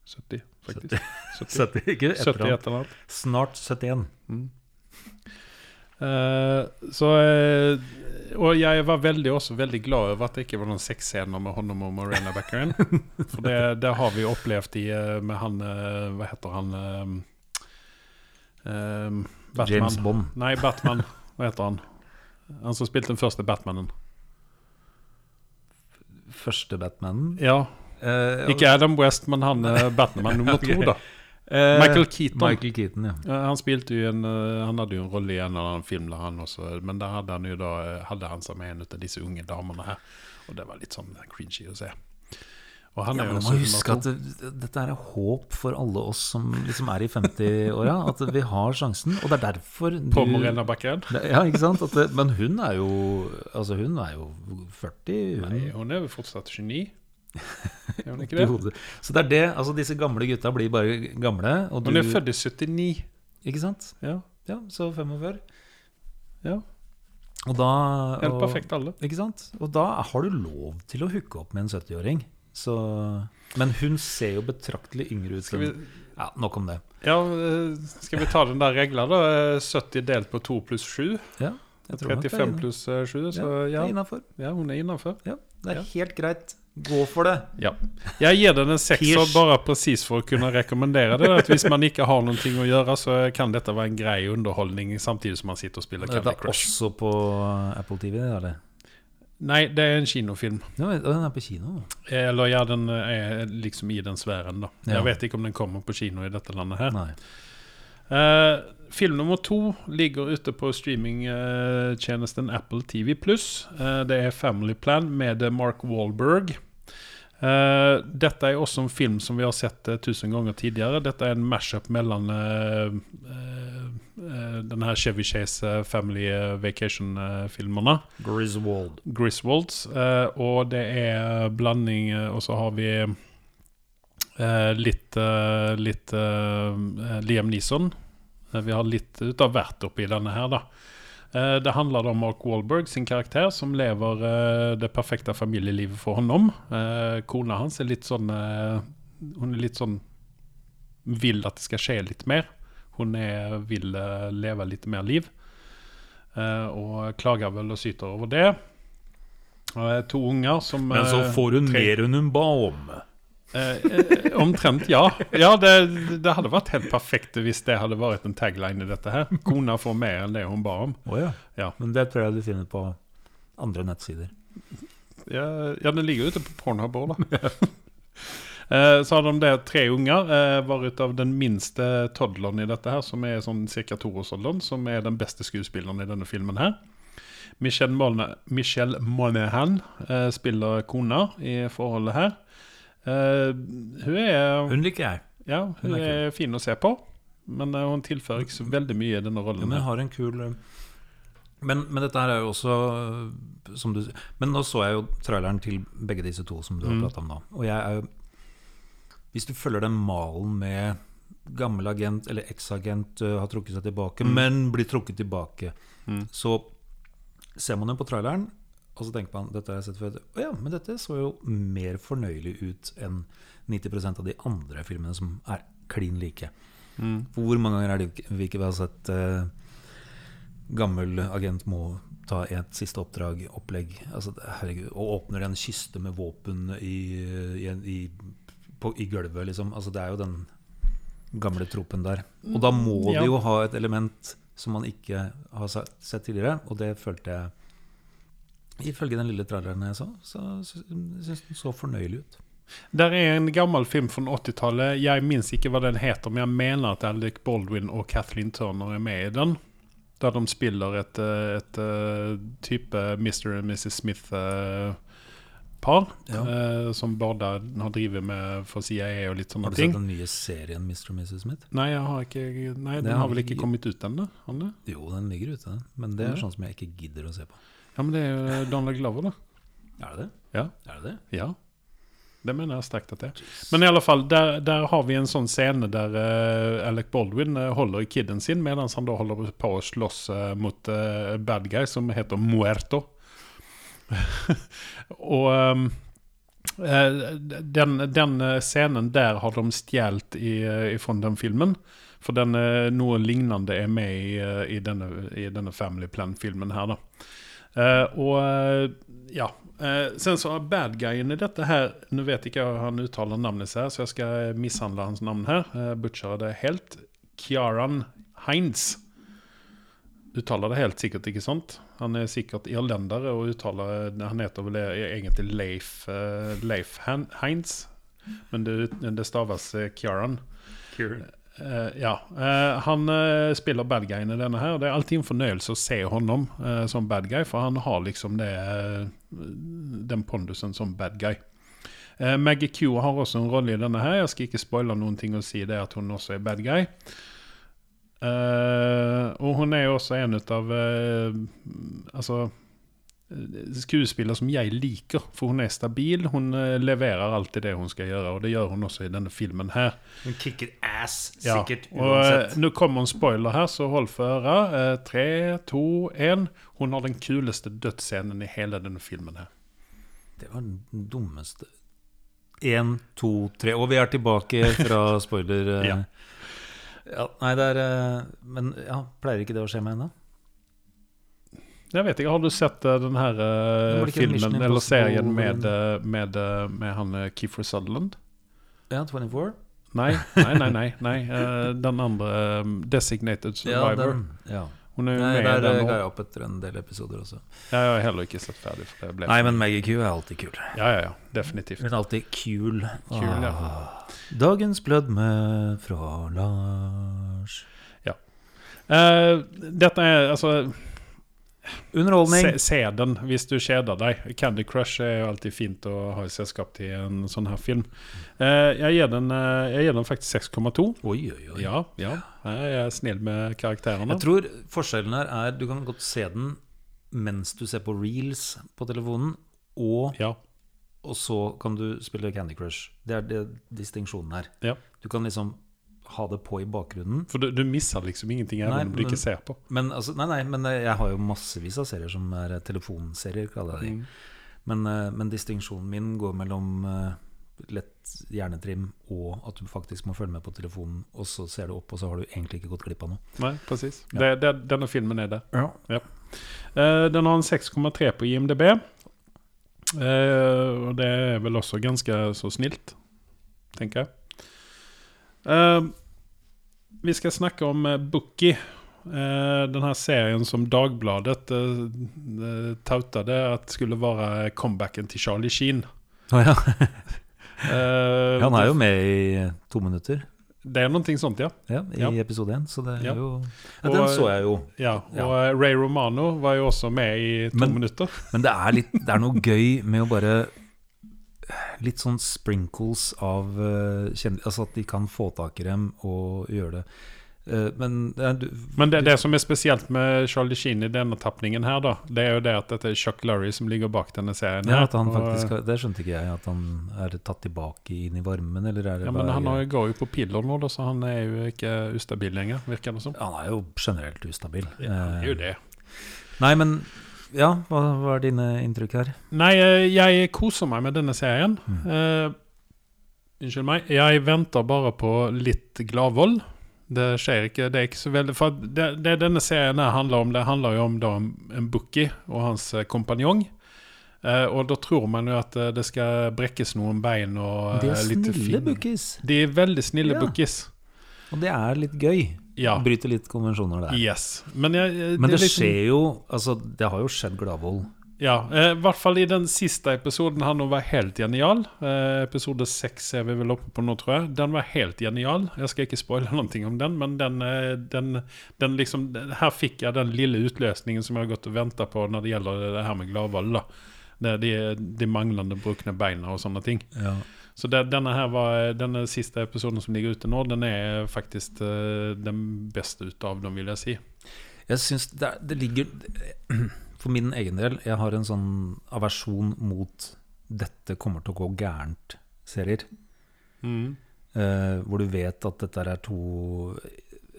S1: 70, faktisk. 70,
S2: 70, ikke?
S1: 70
S2: Etter
S1: et eller annet.
S2: Snart 71.
S1: Eh, så eh, Og jeg var veldig, også veldig glad over at det ikke var noen sexscener med honom og Morena Beckerin *laughs* For det, det har vi opplevd i eh, med han Hva heter han eh, Batman.
S2: James Bond.
S1: Nei, Batman. Hva heter han? Han som spilte den første Batmanen.
S2: Første Batmanen.
S1: Ja,
S2: Uh,
S1: Ikke Adam West, men han Batman nummer to, *laughs* da.
S2: Eh,
S1: Michael Keaton.
S2: Michael Keaton, ja.
S1: Han spilte jo en eh, Han hadde jo en rolle i en eller annen film, der han også, men der hadde han jo da eh, Hadde han seg med en av disse unge damene her. Og det var litt sånn cringy å se. Og han
S2: Ja,
S1: er
S2: men
S1: jo
S2: må huske at det, dette er håp for alle oss som liksom er i 50-åra. At vi har sjansen. Og det er derfor
S1: du, på Morena Bakken.
S2: Ja, ikke sant? At det, men hun er jo Altså, hun er jo 40. Hun,
S1: Nei, hun er jo fortsatt 29. *laughs* Hun ikke det?
S2: Så det er det. Altså, disse gamle gutta blir bare gamle. Og du,
S1: Hun er født i 79.
S2: Ikke sant?
S1: Ja,
S2: Ja, så 45.
S1: ja.
S2: Og da
S1: Helt perfekt alle.
S2: Ikke sant? Og da har du lov til å hooke opp med en 70-åring. Så Men hun ser jo betraktelig yngre ut.
S1: Vi,
S2: Ja, nok om det.
S1: ja, eh, skal vi ta den der regla, da? Eh, 70 delt på 2 pluss 7.
S2: Ja, jeg tror nok det er
S1: 35 pluss eh, 7. Så
S2: ja,
S1: ja, ja hun er innafor.
S2: Ja, det er helt greit. Gå for det.
S1: Ja. Jeg gir den en sekser bare precis for å kunne rekommendere det. At hvis man ikke har noe å gjøre, så kan dette være en grei underholdning samtidig som man sitter og spiller Candy
S2: er
S1: Crush.
S2: også på Apple TV, eller?
S1: Nei, det er en kinofilm.
S2: Ja, den er på kino.
S1: Eller ja, den er liksom i den sfæren, da.
S2: Ja.
S1: Jeg vet ikke om den kommer på kino i dette landet her.
S2: Nei.
S1: Uh, film nummer to ligger ute på streamingtjenesten Apple TV Pluss. det er Family Plan med Mark Wahlberg. Eh, dette er også en film som vi har sett uh, tusen ganger tidligere. Dette er en mashup mellom uh, den her Chevy Chase Family Vacation-filmene.
S2: Griswold.
S1: Griswolds. og det blanding eh, Og så har vi litt Litt eh, Liam Neeson. Vi har litt ut av hvert oppi denne her, da. Eh, det handler om Mark Wahlberg sin karakter, som lever eh, det perfekte familielivet for honom. Eh, kona hans er litt sånn Hun er litt sånn Vil at det skal skje litt mer. Hun er, vil leve litt mer liv. Og klager vel og syter over det. Eh, to unger som
S2: Men så får hun
S1: tre-
S2: mer enn hun ba om.
S1: Eh, eh, omtrent, ja. Ja, det, det hadde vært helt perfekt hvis det hadde vært en tagline i dette her. Kona får mer enn det hun ba om.
S2: Oh, ja.
S1: Ja.
S2: Men det tror jeg du finner på andre nettsider.
S1: Ja, ja den ligger ute på Pornhub òg, da. *laughs* Eh, Så har de det tre unger, eh, hvorav av den minste toddleren i dette her, som er sånn ca. toårsalderen, som er den beste skuespilleren i denne filmen her. Michelle, Monahan Michelle Monaghan eh, spiller kona i forholdet her. Eh, hun er
S2: Hun liker jeg.
S1: Ja, hun
S2: Hun er
S1: er fin å se på, men eh, hun tilfører ikke så veldig mye i denne
S2: Ja,
S1: rollen.
S2: men har en kul eh, men, men dette her er jo også som du, Men nå så jeg jo traileren til begge disse to som du har
S1: prata
S2: pratet om nå. Og jeg er jo Hvis du følger den malen med gammel agent eller eks-agent eh, har trukket seg tilbake, men blir trukket tilbake,
S1: Mm.
S2: så ser man jo på traileren, og så tenker man dette har jeg sett før. Å ja, men dette så jo mer fornøyelig ut enn 90% av de andre filmene som er klin like.
S1: Mm.
S2: For hvor mange ganger er det vi ikke har sett eh, gammel agent må ta et siste oppdrag, opplegg altså, herregud, Og åpner en kiste med våpen i, i, i, på i gulvet, liksom. Altså, det er jo den gamle tropen der. Og da må
S1: Ja.
S2: de jo ha et element som man ikke har sett tidligere, og det følte jeg Ifølge den lille traileren jeg så, så syns den så fornøyelig ut.
S1: Der er en gammel film fra 80-tallet. Jeg minns ikke hva den heter, men jeg mener at Alec Baldwin og Kathleen Turner er med i den. Der de spiller et, et, et eh, type Mr. og Mrs. Smith-par.
S2: Ja.
S1: eh, som både har drevet med for CIA og litt sånne ting.
S2: Har du sett den nye serien Mr. og Mrs. Smith?
S1: Nei, jeg har ikke, nei,
S2: Det
S1: den
S2: har
S1: vel ikke kommet ut ennå? den?
S2: Jo, den ligger ute, den. Men det er sånn som jeg ikke gidder å se på.
S1: Ja, men det er jo Donald Glover, da.
S2: Er det det?
S1: Ja.
S2: Er det det?
S1: Ja. Det mener jeg sterkt at det er. Men i alle fall, der, der har vi en sånn scene der uh, Alec Baldwin uh, holder i kiden sin, mens han da holder på å slåss uh, mot uh, bad guy som heter Muerto. *laughs* Og um, eh, den, den eh, scenen der har de stjålet fra den filmen. For den, eh, noe lignende er med i, eh, i, denne, i denne Family Plan-filmen her, da. Eh, og eh, ja. Eh, sen så har bad guyen i dette her Nå vet ikke jeg han uttaler navnet sitt, så jeg skal mishandle hans navn her. Uh, det helt. Kiaran Heinz. Uttaler det helt sikkert, ikke sant? Han er sikkert irlendere og uttaler Han heter vel egentlig Leif, Leif Heinz. Men det, det staves Kiaran. Kjaran. Eh, ja. Uh, han uh, spiller bad guyen i denne her. og Det er alltid en fornøyelse å se honom som bad guy, for han har liksom det den pondusen som bad guy. Maggie Q har også en rolle i denne her. Jeg skal ikke spoile noen ting og si det at hun også er bad guy. Og hun er jo også en ut av Altså skuespiller som jeg liker, for hun er stabil. Hun eh, leverer alltid det hun skal gjøre, og det gjør hun også i denne filmen her.
S2: Hun kicker ass,
S1: Ja,
S2: sikkert,
S1: og eh,
S2: uansett.
S1: nå kommer en spoiler her, så hold for øra. Uh, tre, to, én. Hun har den kuleste dødsscenen i hele denne filmen her.
S2: Det var den dummeste Én, to, tre Og vi er tilbake fra spoiler. eh. *laughs*
S1: Ja.
S2: Ja, nei, det er eh, Men ja, pleier ikke det å skje meg ennå?
S1: Jeg vet ikke, Har du sett uh, den her
S2: Mission
S1: filmen eller serien med, eh, med, med han Kiefer Sutherland?
S2: Ja, 24?
S1: Nei, nei, nei. nei, nei. den andre um, Designated
S2: Ja,
S1: Survivor.
S2: den, ja.
S1: Hun er jo
S2: Nei,
S1: med
S2: der ga jeg opp etter en del episoder også.
S1: Jeg har heller ikke sett ferdig.
S2: Nei, men Maggie Q er alltid kul.
S1: Ja, ja, ja. Definitivt.
S2: Hun er alltid kul.
S1: Kul, ja.
S2: Ah. Dagens blødme fra Lars.
S1: Eh, dette er altså
S2: Underholdning.
S1: Se, se den hvis du kjeder deg. Candy Crush er jo alltid fint å ha i selskap til en sånn her film. Eh, jeg, gir den, eh, jeg gir den faktisk 6,2.
S2: Oi, oi, oi.
S1: Ja, ja. Jeg er snill med karakterene.
S2: Jeg tror forskjellen her er Du kan godt se den mens du ser på reels på telefonen, og,
S1: Ja.
S2: og så kan du spille Candy Crush. Det er det distinksjonen her.
S1: Ja.
S2: Du kan liksom ha det på i bakgrunnen.
S1: For du, du misser liksom ingenting
S2: Nei,
S1: even om du ikke ser på.
S2: Men, altså, nei, nei, men jeg har jo massevis av serier som er telefonserier, kaller jeg de. Men, eh, men distinksjonen min går mellom eh, lett hjernetrim og at du faktisk må følge med på telefonen, og så ser du opp, og så har du egentlig ikke gått glipp av noe.
S1: Nei, precis.
S2: Ja.
S1: Denne filmen er det. Eh, den har en 6,3 på IMDb. Uh, og det er vel også ganske så snilt, tenker jeg. Eh, vi skal snakke om uh, Bookie. Uh, den her serien som Dagbladet uh, tautade at skulle være comebacken til Charlie Sheen.
S2: ja. *laughs*
S1: uh,
S2: Han er jo med i to minutter
S1: Det er noe sånt, ja.
S2: ja, i
S1: Ja.
S2: episode én, så det er
S1: Ja.
S2: jo ja,
S1: Og,
S2: Den så jeg jo.
S1: ja. Og Ray Romano var jo også med i to
S2: Men-
S1: minutter.
S2: Men det er, litt, det er noe gøy med å bare Litt sånn sprinkles av uh, kjendis... Altså at de kan få tak i dem og gjøre det. Eh, men det er, du,
S1: Men det, det som er spesielt med Charlie Sheen i denne tapningen her, da, det er jo det at dette er Chuck Lurry som ligger bak denne serien.
S2: ja,
S1: her.
S2: han
S1: Og-
S2: faktisk Det skjønte ikke jeg. At han er tatt tilbake inn i varmen, eller er det
S1: ja, men
S2: bare
S1: Han har, går jo på piller nå, da, så han er jo ikke ustabil lenger, virker det som.
S2: Han er jo generelt ustabil.
S1: Ja, det er jo
S2: Eh,
S1: det.
S2: Nei, men ja, hva, hva er dine inntrykk her?
S1: Nei, eh, jeg koser meg med denne serien.
S2: Mm.
S1: Uh, unnskyld meg. Jeg venter bare på litt gladvold. Det skjer ikke. Det er ikke så veldig For det, det denne serien handler om, det handler jo om da en bookie og hans eh, kompanjong. Uh, og da tror man jo at det skal brekkes noen bein og
S2: De er snille bookies.
S1: De er veldig snille
S2: Ja.
S1: bookies.
S2: Og det er litt gøy.
S1: Ja.
S2: Bryter litt konvensjoner der.
S1: Yes. Men, jeg, det,
S2: Men det
S1: liksom-
S2: skjer jo Altså, det har jo skjedd gladvold.
S1: Ja, eh, i hvert fall i den siste episoden han var helt genial. Eh, episode seks er vi vel oppe på nå, tror jeg. Den var helt genial. Jeg skal ikke spoile *laughs* noe om den, men den, eh, den, den liksom Her fikk jeg den lille utløsningen som jeg har gått og venta på når det gjelder det her med gladvold. de, de manglende brukne beina og sånne ting.
S2: Ja.
S1: Så det, denne her var Denne siste episoden som ligger ute nå, den er faktisk eh, den beste ut av dem, vil jeg si.
S2: Jeg syns det, det ligger *clears throat* For min egen del, jeg har en sånn aversjon mot 'dette kommer til å gå gærent'-serier. Eh, hvor du vet at dette er to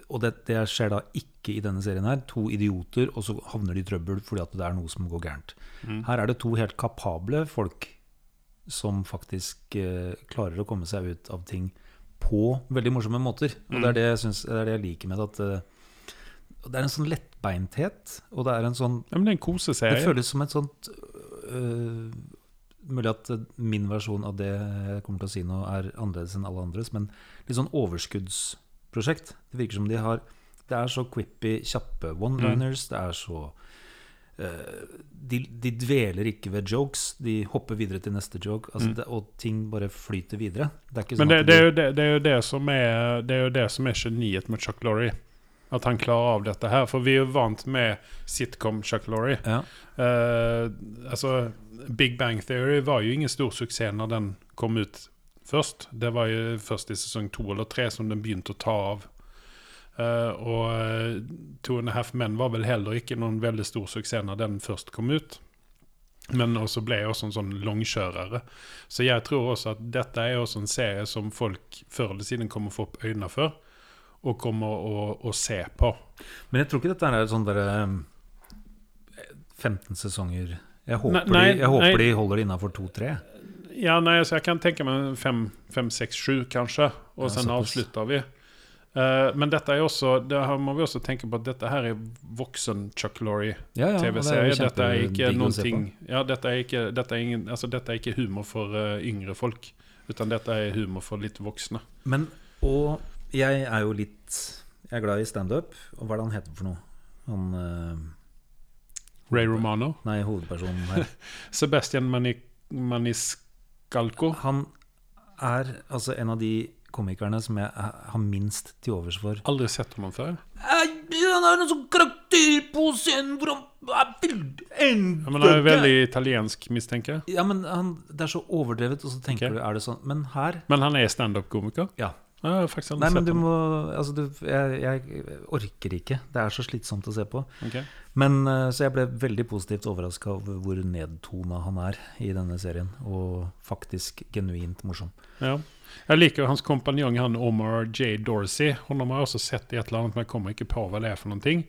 S2: Og det, det skjer da ikke i denne serien her. To idioter, og så havner de i trøbbel fordi at det er noe som går gærent. Her er det to helt kapable folk som faktisk eh, klarer å komme seg ut av ting på veldig morsomme måter. Og det er det jeg, synes, det, er det jeg liker med det. At eh, det er en sånn lettbeinthet, og det er en sånn
S1: Ja, men det en
S2: Det føles som et sånt øh, Mulig at min versjon av det jeg kommer til å si nå, er annerledes enn alle andres, men litt sånn overskuddsprosjekt. Det virker som de har Det er så quippy, kjappe one-liners. Det er så de, de dveler ikke ved jokes. De hopper videre til neste joke, altså det, og ting bare flyter videre. Det er sånn
S1: Men det, det, er jo det, det er jo det som er Det er jo det som er geniet med Chuck Lorre. At han klarer av dette her. For vi er jo vant med sitcom Chuck Lorre.
S2: ja.
S1: Uh, altså, Big Bang Theory var jo ingen stor suksess når den kom ut først. Det var jo først i sesong to eller tre som den begynte å ta av. Eh, og eh, Two and a Half Men var vel heller ikke noen veldig stor suksess når den først kom ut. Men også ble jeg også en sånn langkjørere. Så jeg tror også at dette er også en serie som folk før eller siden kommer å få opp øynene for, og kommer å, å se på.
S2: Men jeg tror ikke dette er sånn derre um, 15 sesonger Jeg håper,
S1: Nei, nei,
S2: de, jeg håper de holder det innafor to-tre.
S1: Ja, nei, så jeg kan tenke meg fem, fem seks, sju kanskje. Og
S2: Ja,
S1: sen avslutter vi. Eh, men dette er også, det her må vi også tenke på at dette her er voksen Chuck Lorre
S2: Ja, ja, dette er
S1: ikke
S2: noen
S1: ting ja, dette, er ikke, dette, er ingen, altså, dette er ikke humor for uh, yngre folk. Utan dette er humor for litt voksne.
S2: Men Og jeg er jo litt Jeg er glad i standup. Og hva er det han heter for noe? Han uh,
S1: Ray Romano.
S2: Nei, hovedpersonen her. *laughs*
S1: Sebastian Mani Maniscalco.
S2: Han er altså en av de komikerne som jeg har minst til overs for.
S1: Aldri sett ham før?
S2: Han har en sånn karakter på scenen hvor han er
S1: Ja, men han er veldig italiensk mistenker jeg.
S2: Ja, men han, det er så overdrevet, og så tenker
S1: okay.
S2: du Er det sånn Men her
S1: Men han er stand-up-komiker.
S2: Ja. Nei, men du må Altså, du jeg, jeg orker ikke. Det er så slitsomt å se på.
S1: Okay.
S2: Men eh, Så jeg ble veldig positivt overraska over hvor nedtona han er i denne serien. Og faktisk genuint morsom.
S1: Ja. Jag liker jo hans kompanjong, han Omar J. Dorsey. Honom har jeg også sett i et eller annet, men jeg kommer ikke på hva det er for noen ting.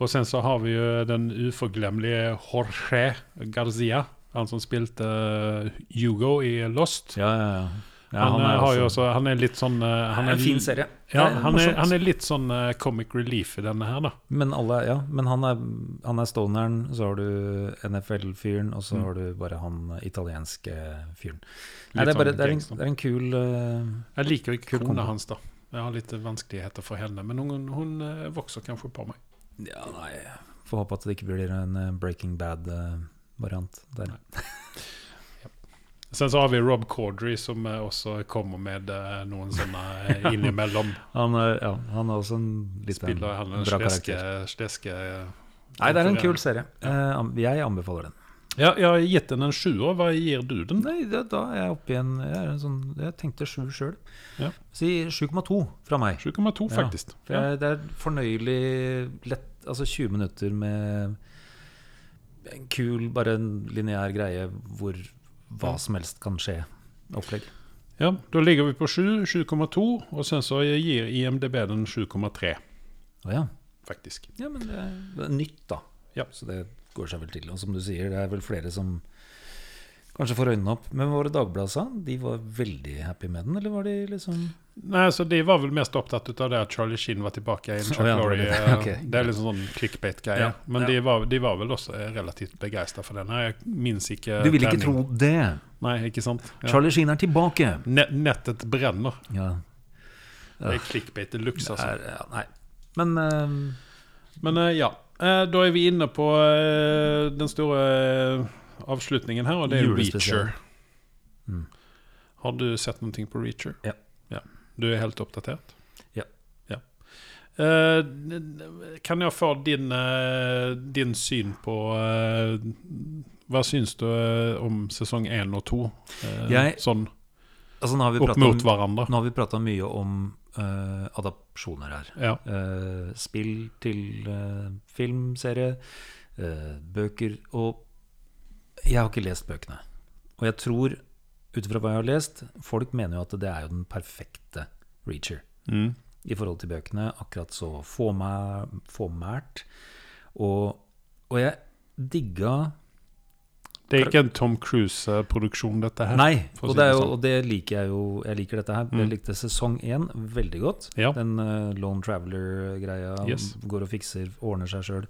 S1: Og sen så har vi jo den uforglemmelige Jorge Garcia. Han som spilte uh, Hugo i Lost.
S2: Ja, ja, ja. Ja
S1: han,
S2: er
S1: eh, har ju
S2: også-
S1: han er litt sån... eh,
S2: Han
S1: han
S2: er en fin serie.
S1: Ja,
S2: han, er
S1: han er,
S2: litt
S1: sånn är lite sån eh, comic relief i denne her da.
S2: Men, alle, ja, men han er, han er stoneren, så har du NFL-fyren, og så
S1: Mm.
S2: har du bare han italienske fyren. Nei, det, er bare,
S1: sånn
S2: det, er en, det er en kul uh,
S1: Jeg liker ikke
S2: Kul
S1: kona hans da. Jeg har litt vanskeligheter for henne, men hun, hon eh, vokser kanskje på meg.
S2: Ja, nei Får håpe at det ikke blir en Breaking Bad-variant der.
S1: Sen så har vi Rob Corddry som eh, også kommer med eh, noen sånne eh, innimellom. *laughs*
S2: Han, er- ja, han er også en litt
S1: Spiller han en
S2: bra
S1: sleske,
S2: karakter.
S1: sleske
S2: Nei, det er en kul serie. Ja. jeg anbefaler den.
S1: Ja, jeg har gitt den en sjuer. Hva gir du den?
S2: Nei, det, da er jeg oppe i en Jeg, er en sånn, jeg tenkte sju sjøl.
S1: Ja.
S2: Si 7,2 fra meg.
S1: 7,2
S2: Ja,
S1: faktisk.
S2: For
S1: Ja.
S2: jeg, det er fornøyelig lett Altså 20 minutter med en kul, bare en lineær greie hvor hva som helst kan skje. Opplegg.
S1: ja, da ligger vi på 7, 7,2, og sen så gir IMDb den 7,3
S2: Oh, ja.
S1: faktisk.
S2: ja, men det er, det er nytt, da.
S1: Ja.
S2: Så det går seg vel til. Og som du sier, det er vel flere som Kanskje får øynene opp. Men våre Dagbladet sa? De var veldig happy med den, eller var de liksom
S1: Nei, så De var vel mest opptatt av det at Charlie Sheen var tilbake i en Chuck
S2: Å, ja, det det.
S1: eh, er liksom sånn clickbait-greie.
S2: Ja,
S1: Men
S2: ja.
S1: De, var, de var vel også relativt begeistra for den. Jeg minnes ikke
S2: Du vil ikke
S1: trening.
S2: tro det!
S1: Nei, ikke sant? Ja.
S2: Charlie Sheen er tilbake!
S1: Ne nettet brenner.
S2: Ja,
S1: Det er clickbait de luxe, altså.
S2: er, ja nei. Men uh...
S1: Men uh, ja, Eh, da er vi inne på eh, den store eh, avslutningen her, og det er Reacher.
S2: Mm.
S1: Har du sett noe på Reacher?
S2: Ja.
S1: Du er helt oppdatert?
S2: Ja.
S1: ja. Eh, kan jeg få din, eh, din syn på eh, Hva syns du om sesong én og to? Sånn
S2: altså, nå har vi
S1: opp mot
S2: om,
S1: hverandre.
S2: nå har vi prata mye om Uh, adapsjoner her.
S1: Ja.
S2: Uh, spill til uh, film, serie, bøker. Og jeg har ikke lest bøkene. Og jeg tror, ut ifra hva jeg har lest, folk mener jo at det er jo den perfekte Reacher.
S1: Mm.
S2: i forhold til bøkene. Akkurat så fåmæ- fåmælt. Og, og jeg digga
S1: Det er ikke en Tom Cruise-produksjon, dette her.
S2: Nei, og
S1: si
S2: det, er jo,
S1: sånn.
S2: og det liker jeg jo. Jeg liker dette her. Jeg
S1: Mm.
S2: likte sesong én veldig godt.
S1: Ja.
S2: Den uh, Lone Traveler-greia.
S1: Yes.
S2: Går og fikser, ordner seg sjøl.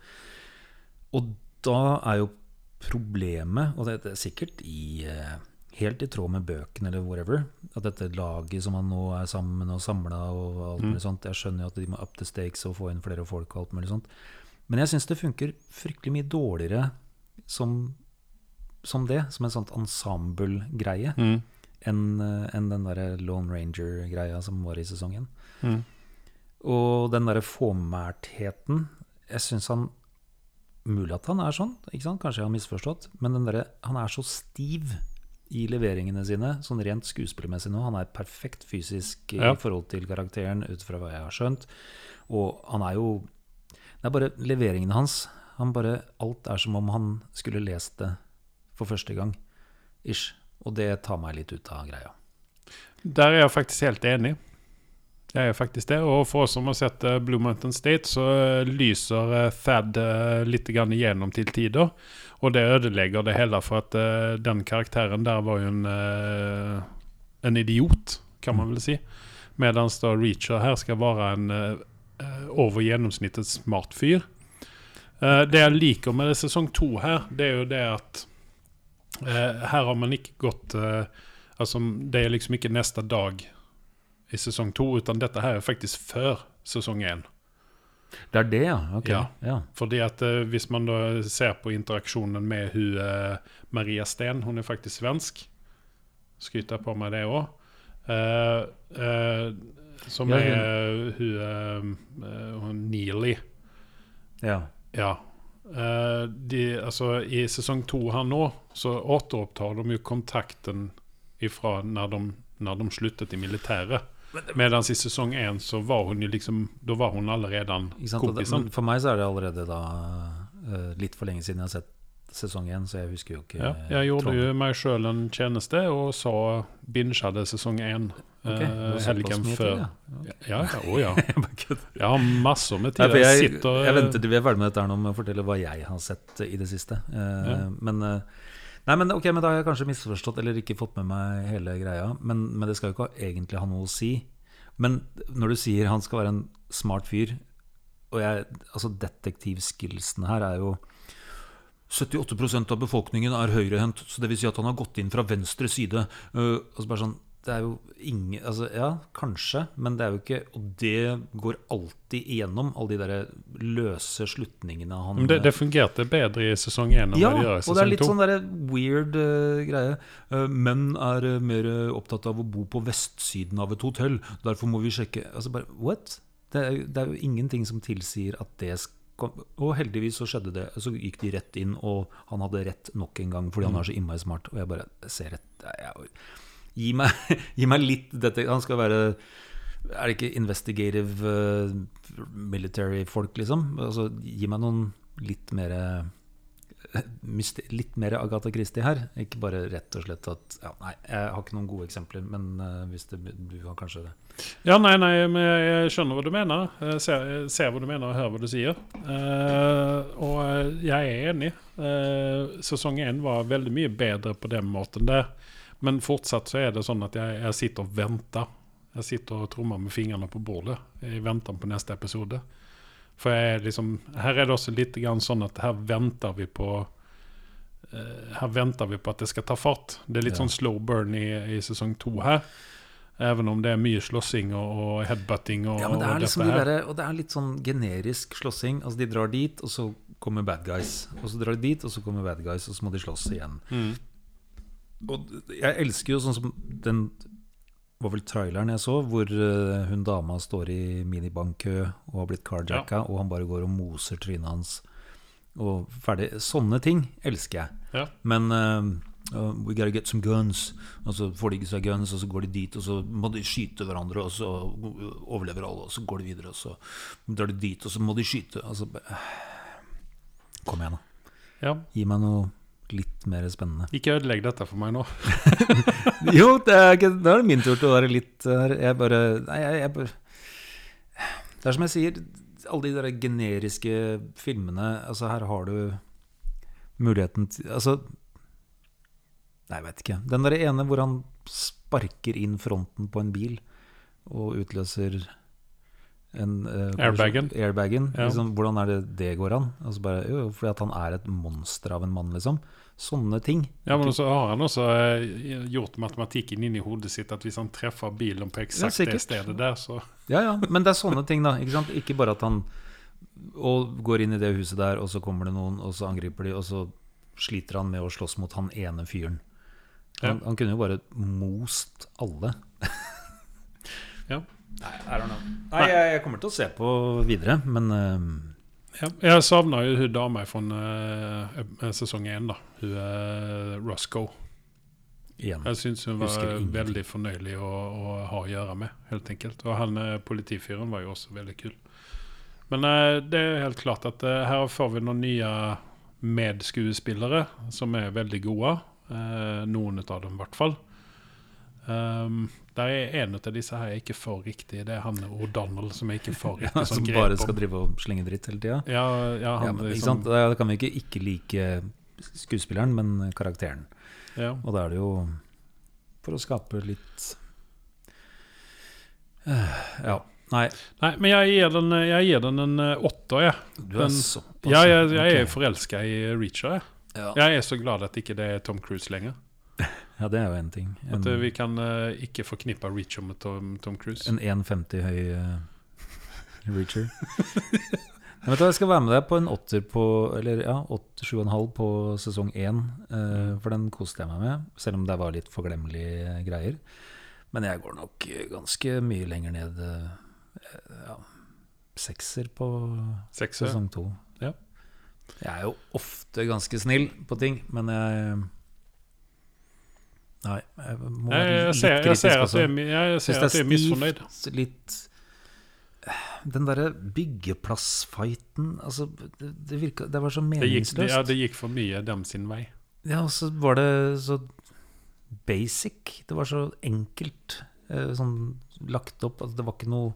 S2: Og da er jo problemet, og det, det er sikkert i eh, helt i tråd med bøkene eller whatever, at dette laget som han nå er sammen og samla og alt
S1: Mm.
S2: sånt Jeg skjønner jo at de må up the stakes og få inn flere folk og alt mulig sånt. Men jeg syns det funker fryktelig mye dårligere som, som det, som en sånn ensemble-greie,
S1: Mm.
S2: enn en den derre Lone Ranger-greia som var i sesongen.
S1: Mm.
S2: Og den derre fåmæltheten Jeg syns han Mulig at han er sånn, kanskje jeg har misforstått, men den derre Han er så stiv i leveringene sine, sånn rent skuespillermessig nå. Han er perfekt fysisk i
S1: Ja.
S2: forhold til karakteren, ut fra hva jeg har skjønt. Og han er jo Det er bare leveringene hans. Han bare, alt er som om han skulle lest det for første gang. Ish. Og det tar meg litt ut av greia.
S1: Der er jeg faktisk helt enig. Jeg er faktisk det. Og for oss som har sett eh, Blue Mountain State, så eh, lyser eh, Thad litt grann igjennom til tider. Og det ødelegger det hele, for at uh, den karakteren der var jo en, uh, en idiot, kan man vel si. Mens da Reacher her skal være en eh, over gjennomsnittet smart fyr. Det jeg liker med sesong to her, det er jo det at her har man ikke gått Altså, det er liksom ikke neste dag i sesong to, utan dette her er faktisk før sesong én.
S2: Det er det, ja. Ok.
S1: Ja.
S2: ja.
S1: Fordi at eh, hvis man da ser på interaksjonen med hun eh, Maria Sten, hun er faktisk svensk. Skryter på meg det òg. som
S2: Ja,
S1: er hun, eh, eh, hun Neely.
S2: ja.
S1: Ja. Eh, de, altså, I sesong to her nå så återopptar de jo kontakten ifra når de, når de sluttet i militæret. Mens i sesong én så var hun jo liksom Da var hun allerede kompisen.
S2: For meg så er det allerede da eh, litt for lenge siden jeg har sett sesong én, så jeg husker jo ikke
S1: Ja, jeg gjorde jo meg sjøl en tjeneste og så bingeade sesong én
S2: Ok, du har såpass
S1: helgen før.
S2: tid, ja.
S1: Ja, ja, å ja. *laughs*
S2: Jeg
S1: har masser med tid. Jeg
S2: jeg, jeg venter til vi er ferdig med dette her nå med å fortelle hva jeg har sett i det siste. Uh,
S1: Ja.
S2: Men eh, Nei, men okay, men da har jeg kanskje misforstått eller ikke fått med meg hele greia. Men, men det skal jo ikke egentlig ha noe å si. Men når du sier han skal være en smart fyr Og jeg, altså detektivskillsene her er jo 78% av befolkningen er høyrehendt, så det vil si at han har gått inn fra venstre side. Uh, altså bare sånn, det er jo ingen altså, Ja, kanskje, men det er jo ikke Og det går alltid igjennom, alle de der løse slutningene han
S1: det, det fungerte bedre i sesong én enn
S2: ja,
S1: det gjør i
S2: og det er litt
S1: 2.
S2: sånn der weird uh, greie. Uh, menn er uh, mer eh, opptatt av å bo på vestsiden av et hotell. Derfor må vi sjekke Altså bare What? Det er, det er jo ingenting som tilsier at det skal Og heldigvis så skjedde det. Så gikk de rett inn, og han hadde rett nok en gang fordi han er så innmari smart. Og jeg bare ser rett jeg, gi, meg, *laughs* gi meg litt dette Han skal være er det ikke investigative eh, military folk, liksom? Altså, gi meg noen litt mer *laughs* litt mer Agatha Christie her. Ikke bare rett og slett at ja, Nei, jeg har ikke noen gode eksempler, men uh, hvis det, du har kanskje det.
S1: Ja, nei, nei, men jeg, skjønner hva du mener. Jeg ser, ser hva du mener og hører hva du sier. Uh, og jeg er enig. Uh, sesong én var veldig mye bedre på den måten der. Men fortsatt så er det sånn at jeg, jeg sitter og venter. Jeg sitter og trommer med fingrene på bordet i venten på neste episode. For jeg liksom, her er det også litt grann sånn at her venter vi på eh, Her venter vi på at det skal ta fart. Det er litt
S2: Ja.
S1: sånn slow burn i, i sesong to her. Even om det er mye slåssing og, og headbutting og,
S2: Ja, men det er
S1: og
S2: liksom de der, Og det er litt sånn generisk slåssing. Altså, de drar dit, og så kommer bad guys. Og så drar de dit, og så kommer bad guys, og så må de slåss igjen.
S1: Mm.
S2: Og jeg elsker jo sånn som den var vel traileren jeg så, hvor eh, hun dama står i minibankkø og har blitt carjacka, og han bare går og moser trynet hans. Og ferdig. Sånne ting elsker jeg.
S1: Ja.
S2: Men eh, uh, We gotta get some guns. Og så får de ikke seg guns, og så går de dit, og så må de skyte hverandre, og så overlever alle, og så går de videre, og så drar de dit, og så må de skyte. Altså, Kom igjen, da.
S1: Ja.
S2: Gi meg noe litt mer spennende.
S1: Ikke ødelegg dette for meg nå. *laughs*
S2: Jo, det er, ikke, da er det min tur til å være litt. Jeg bare Nei, jeg, jeg bare Det er som jeg sier, alle de der generiske filmene Altså, her har du muligheten til Altså Nei, jeg vet ikke. Den der ene hvor han sparker inn fronten på en bil og utløser en uh,
S1: Airbagen.
S2: airbagen.
S1: Ja.
S2: Liksom, hvordan er det det går an? Altså bare, jo, fordi at han er et monster av en mann, liksom. Sånne ting.
S1: Ja, men så har han også uh, gjort matematikken inn i hodet sitt at hvis han treffer bilen på eksakt det stedet der, så
S2: Ja, ja, men det er sånne ting, da. Ikke, ikke bare at han går inn i det huset der, og så kommer det noen, og så angriper de, og så sliter han med å slåss mot han ene fyren. Han,
S1: Ja.
S2: han kunne jo bare most alle.
S1: Ja.
S2: Nei, I don't know. Nei, jeg, jeg kommer til å se på videre, men uh...
S1: ja. Jeg savner jo hun dama fra uh, sesong én, da. Hun uh, Roscoe.
S2: igjen.
S1: Jeg syns hun var veldig fornøyelig å, å ha å gjøre med, helt enkelt. Og han politifyren var jo også veldig kul. Men det er helt klart at her får vi noen nye medskuespillere som er veldig gode. Noen av dem, i hvert fall. Um, der er en av disse her jeg ikke får riktig. Det er han O'Donald som jeg ikke får *laughs* riktig.
S2: Som
S1: sånn
S2: bare skal drive og slenge dritt hele tida.
S1: Ja, ja,
S2: Ja, men,
S1: liksom.
S2: Da da kan vi ikke ikke like skuespilleren, men karakteren.
S1: ja.
S2: Og da er det jo for å skape litt Eh, Ja. Nei,
S1: Nei, men jeg gir den, jeg gir den en eh, åtter, jeg.
S2: du er såpass
S1: Ja, jeg, jeg er forelska i Reacher. Jeg.
S2: Ja.
S1: jeg er så glad at ikke det er Tom Cruise lenger.
S2: Ja, det er jo en ting. En,
S1: At eh, vi kan uh, ikke forknippe Reacher med Tom, Tom Cruise.
S2: en 1,50 høy uh, Reacher. *laughs* Men vet jeg skal være med deg på en åtter på Eller ja, 7,5 på sesong 1 uh, for den koste jeg meg med, selv om det var litt forglemmelige greier. Men jeg går nok ganske mye lenger ned. ja, sekser på
S1: Sekser.
S2: sesong 2
S1: Ja.
S2: Jeg er jo ofte ganske snill på ting, men jeg Nei, jeg må
S1: Jeg,
S2: være
S1: jeg,
S2: litt
S1: ser, jeg
S2: kritisk
S1: ser at jeg
S2: Syns
S1: ser at er misfornøyd.
S2: litt Den derre byggeplassfighten Altså, det, det virka Det var så
S1: Det gikk,
S2: meningsløst.
S1: ja, det gikk for mye dem sin vei.
S2: Ja, og så var det så basic. Det var så enkelt eh, sånn lagt opp. Altså, det var ikke noe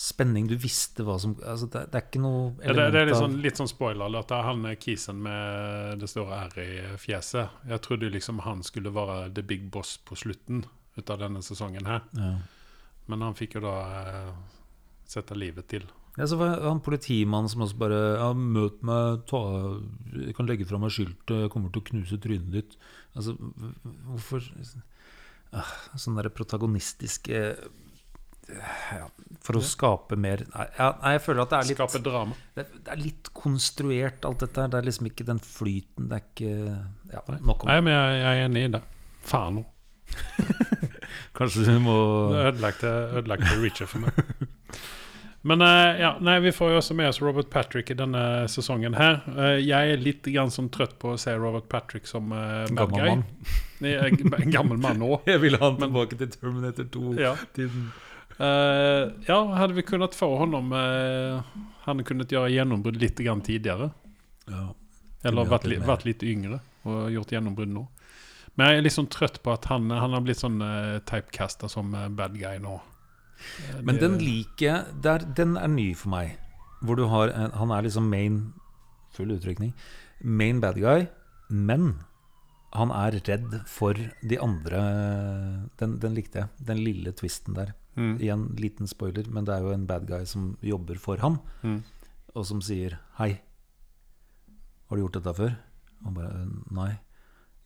S2: spenning. Du visste hva som altså, det, det er ikke noe
S1: Ja, det, det er litt sånn, litt sånn spoiler. At han eh, kisen med det store R i fjeset. Jeg trodde liksom han skulle være the big boss på slutten ut av denne sesongen her.
S2: ja.
S1: Men han fikk jo da eh, sette livet til.
S2: Ja, så var han politimannen som også bare ja, 'Møt meg, ta, jeg kan legge fra meg skiltet, jeg kommer til å knuse trynet ditt'. Altså, hvorfor Sånn Sånne der protagonistiske ja, For å skape mer nei, nei, jeg føler at det er litt
S1: Skape drama.
S2: det, det er litt konstruert, alt dette her. Det er liksom ikke den flyten. Det er ikke Ja, nok om
S1: Nei, men jeg, jeg er enig i det. Faen nå. *laughs*
S2: Kanskje du må
S1: Det ødelagte, ødelagte Richard for meg. *laughs* Men eh, ja, nei, vi får jo også med oss Robert Patrick i denne sesongen her. Eh, jeg er litt grann sånn trøtt på å se Robert Patrick som uh, bad
S2: Gammel
S1: guy.
S2: mann. *laughs*
S1: En gammel mann òg.
S2: Jeg ville ha han tilbake til Terminator 2-tiden.
S1: Ja. Eh, ja, hadde vi kunnet få honom uh, Han kunnet gjøre gjennombrudd litt grann tidligere.
S2: Ja.
S1: Eller vært, li, vært litt yngre og gjort gjennombrudd nå. Men jeg er litt sånn trøtt på at han, han har blitt sånn uh, typecasta som eh, bad guy nå. Eh,
S2: Men
S1: det-
S2: den liker jeg Den er ny for meg. Hvor du har Han er liksom main Full uttrykning. Main bad guy, men han er redd for de andre Den, den likte jeg. Den lille twisten der.
S1: Mm.
S2: Igjen liten spoiler, men det er jo en bad guy som jobber for ham,
S1: Mm.
S2: og som sier 'Hei, har du gjort dette før?' Og bare 'Nei,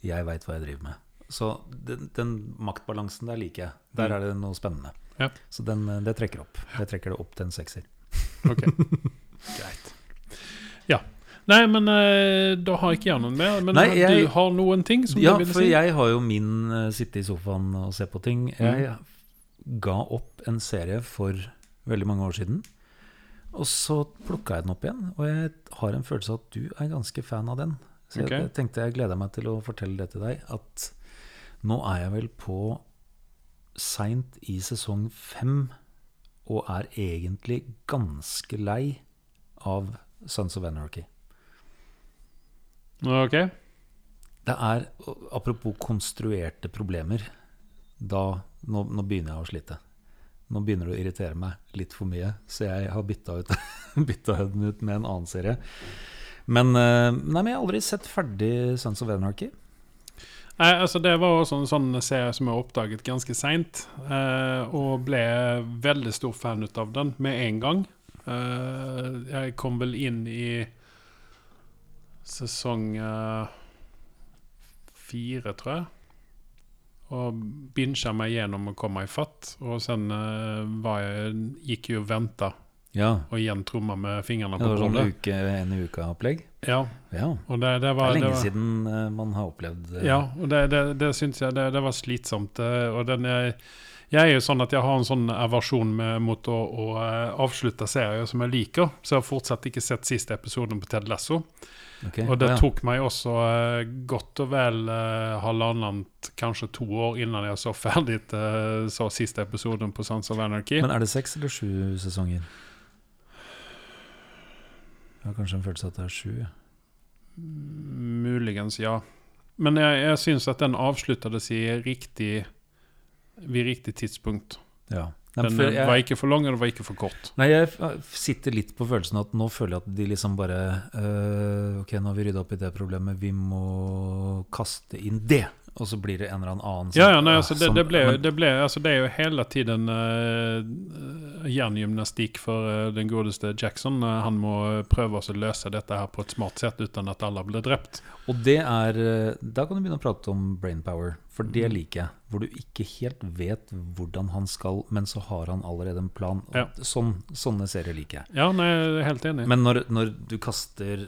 S2: jeg veit hva jeg driver med'. Så den, den maktbalansen der liker jeg. Der er det noe spennende.
S1: Mm. Ja.
S2: Så den, eh, det trekker opp. Det trekker det opp til en sekser. *laughs*
S1: Ok, greit. Ja. Nei, men eh, da har ikke jeg noen mer. Men
S2: Nei, jeg-
S1: du har noen ting som
S2: Ja,
S1: du vil
S2: for jeg har jo min uh, sitte i sofaen og se på ting. Jeg ga opp en serie for veldig mange år siden. Og så plukka jeg den opp igjen, og jeg har en følelse av at du er ganske fan av den. Så jeg, jeg tenkte jeg gleder meg til å fortelle det til deg, at nå er jeg vel på seint i sesong fem, og er egentlig ganske lei av Sons of Anarchy.
S1: Ok.
S2: Det er, apropos konstruerte problemer Da, nå, nå begynner jeg å slite Nå begynner det å irritere meg litt for mye Så jeg har bytta *laughs* den ut med en annen serie Men, eh, nei, men jeg har aldri sett ferdig Sons of Anarchy
S1: Nei, altså Det var også en sånn serie som jeg oppdaget ganske seint. eh, og ble veldig stor fan ut av den med en gang. Eh, jeg kom vel inn i sesong eh, fire, tror jeg. Og binsja meg gjennom å komme i fatt. Og sen eh, var jeg, gikk jeg og venta,
S2: Ja,
S1: og igjen tromma med fingrene
S2: det
S1: på
S2: var sånn
S1: bordet.
S2: uke, en uke opplegg
S1: Ja,
S2: Ja,
S1: det, det
S2: det
S1: var
S2: er lenge
S1: det var,
S2: siden eh, man har opplevd eh,
S1: Ja, og det, det, det syns jeg det, det var slitsomt. Og den er, jeg er jo sånn at jeg har en sånn aversjon mot å, å avslutte serier som jeg liker. Så jeg har fortsatt ikke sett siste episoden på Ted Lasso.
S2: Ok,
S1: Og det
S2: ja.
S1: tok meg også uh, godt og vel uh, halvannet, kanskje to år innan jeg så ferdig uh, så siste episoden på Sons of Anarchy.
S2: Men er det seks eller sju sesonger? Jeg har kanskje en følelse av at det er sju.
S1: Muligens, ja. Men jeg, jeg syns at den avsluttes i riktig Ved riktig tidspunkt.
S2: Ja. Nei,
S1: Den
S2: jeg-
S1: var ikke for lang, den var ikke for kort.
S2: Nei, jeg sitter litt på følelsen at nå føler jeg at de liksom bare øh, Ok, nå har vi rydda opp i det problemet, vi må kaste inn det. Og så blir det en eller annen som,
S1: Ja, ja, nei,
S2: ah,
S1: altså det,
S2: som-
S1: det, ble,
S2: men-
S1: det, ble, altså det er jo hele tiden uh, jerngymnastikk for uh, den godeste Jackson. Uh, han må prøve å løse dette her på et smart sett uten at alle blir drept.
S2: Og det øh, Da kan du begynne å prate om brainpower, for det
S1: Mm.
S2: liker jeg. Hvor du ikke helt vet hvordan han skal, men så har han allerede en plan.
S1: Ja.
S2: Sånn, sånne serier liker jeg.
S1: Ja, nei, helt enig.
S2: Men når, når du kaster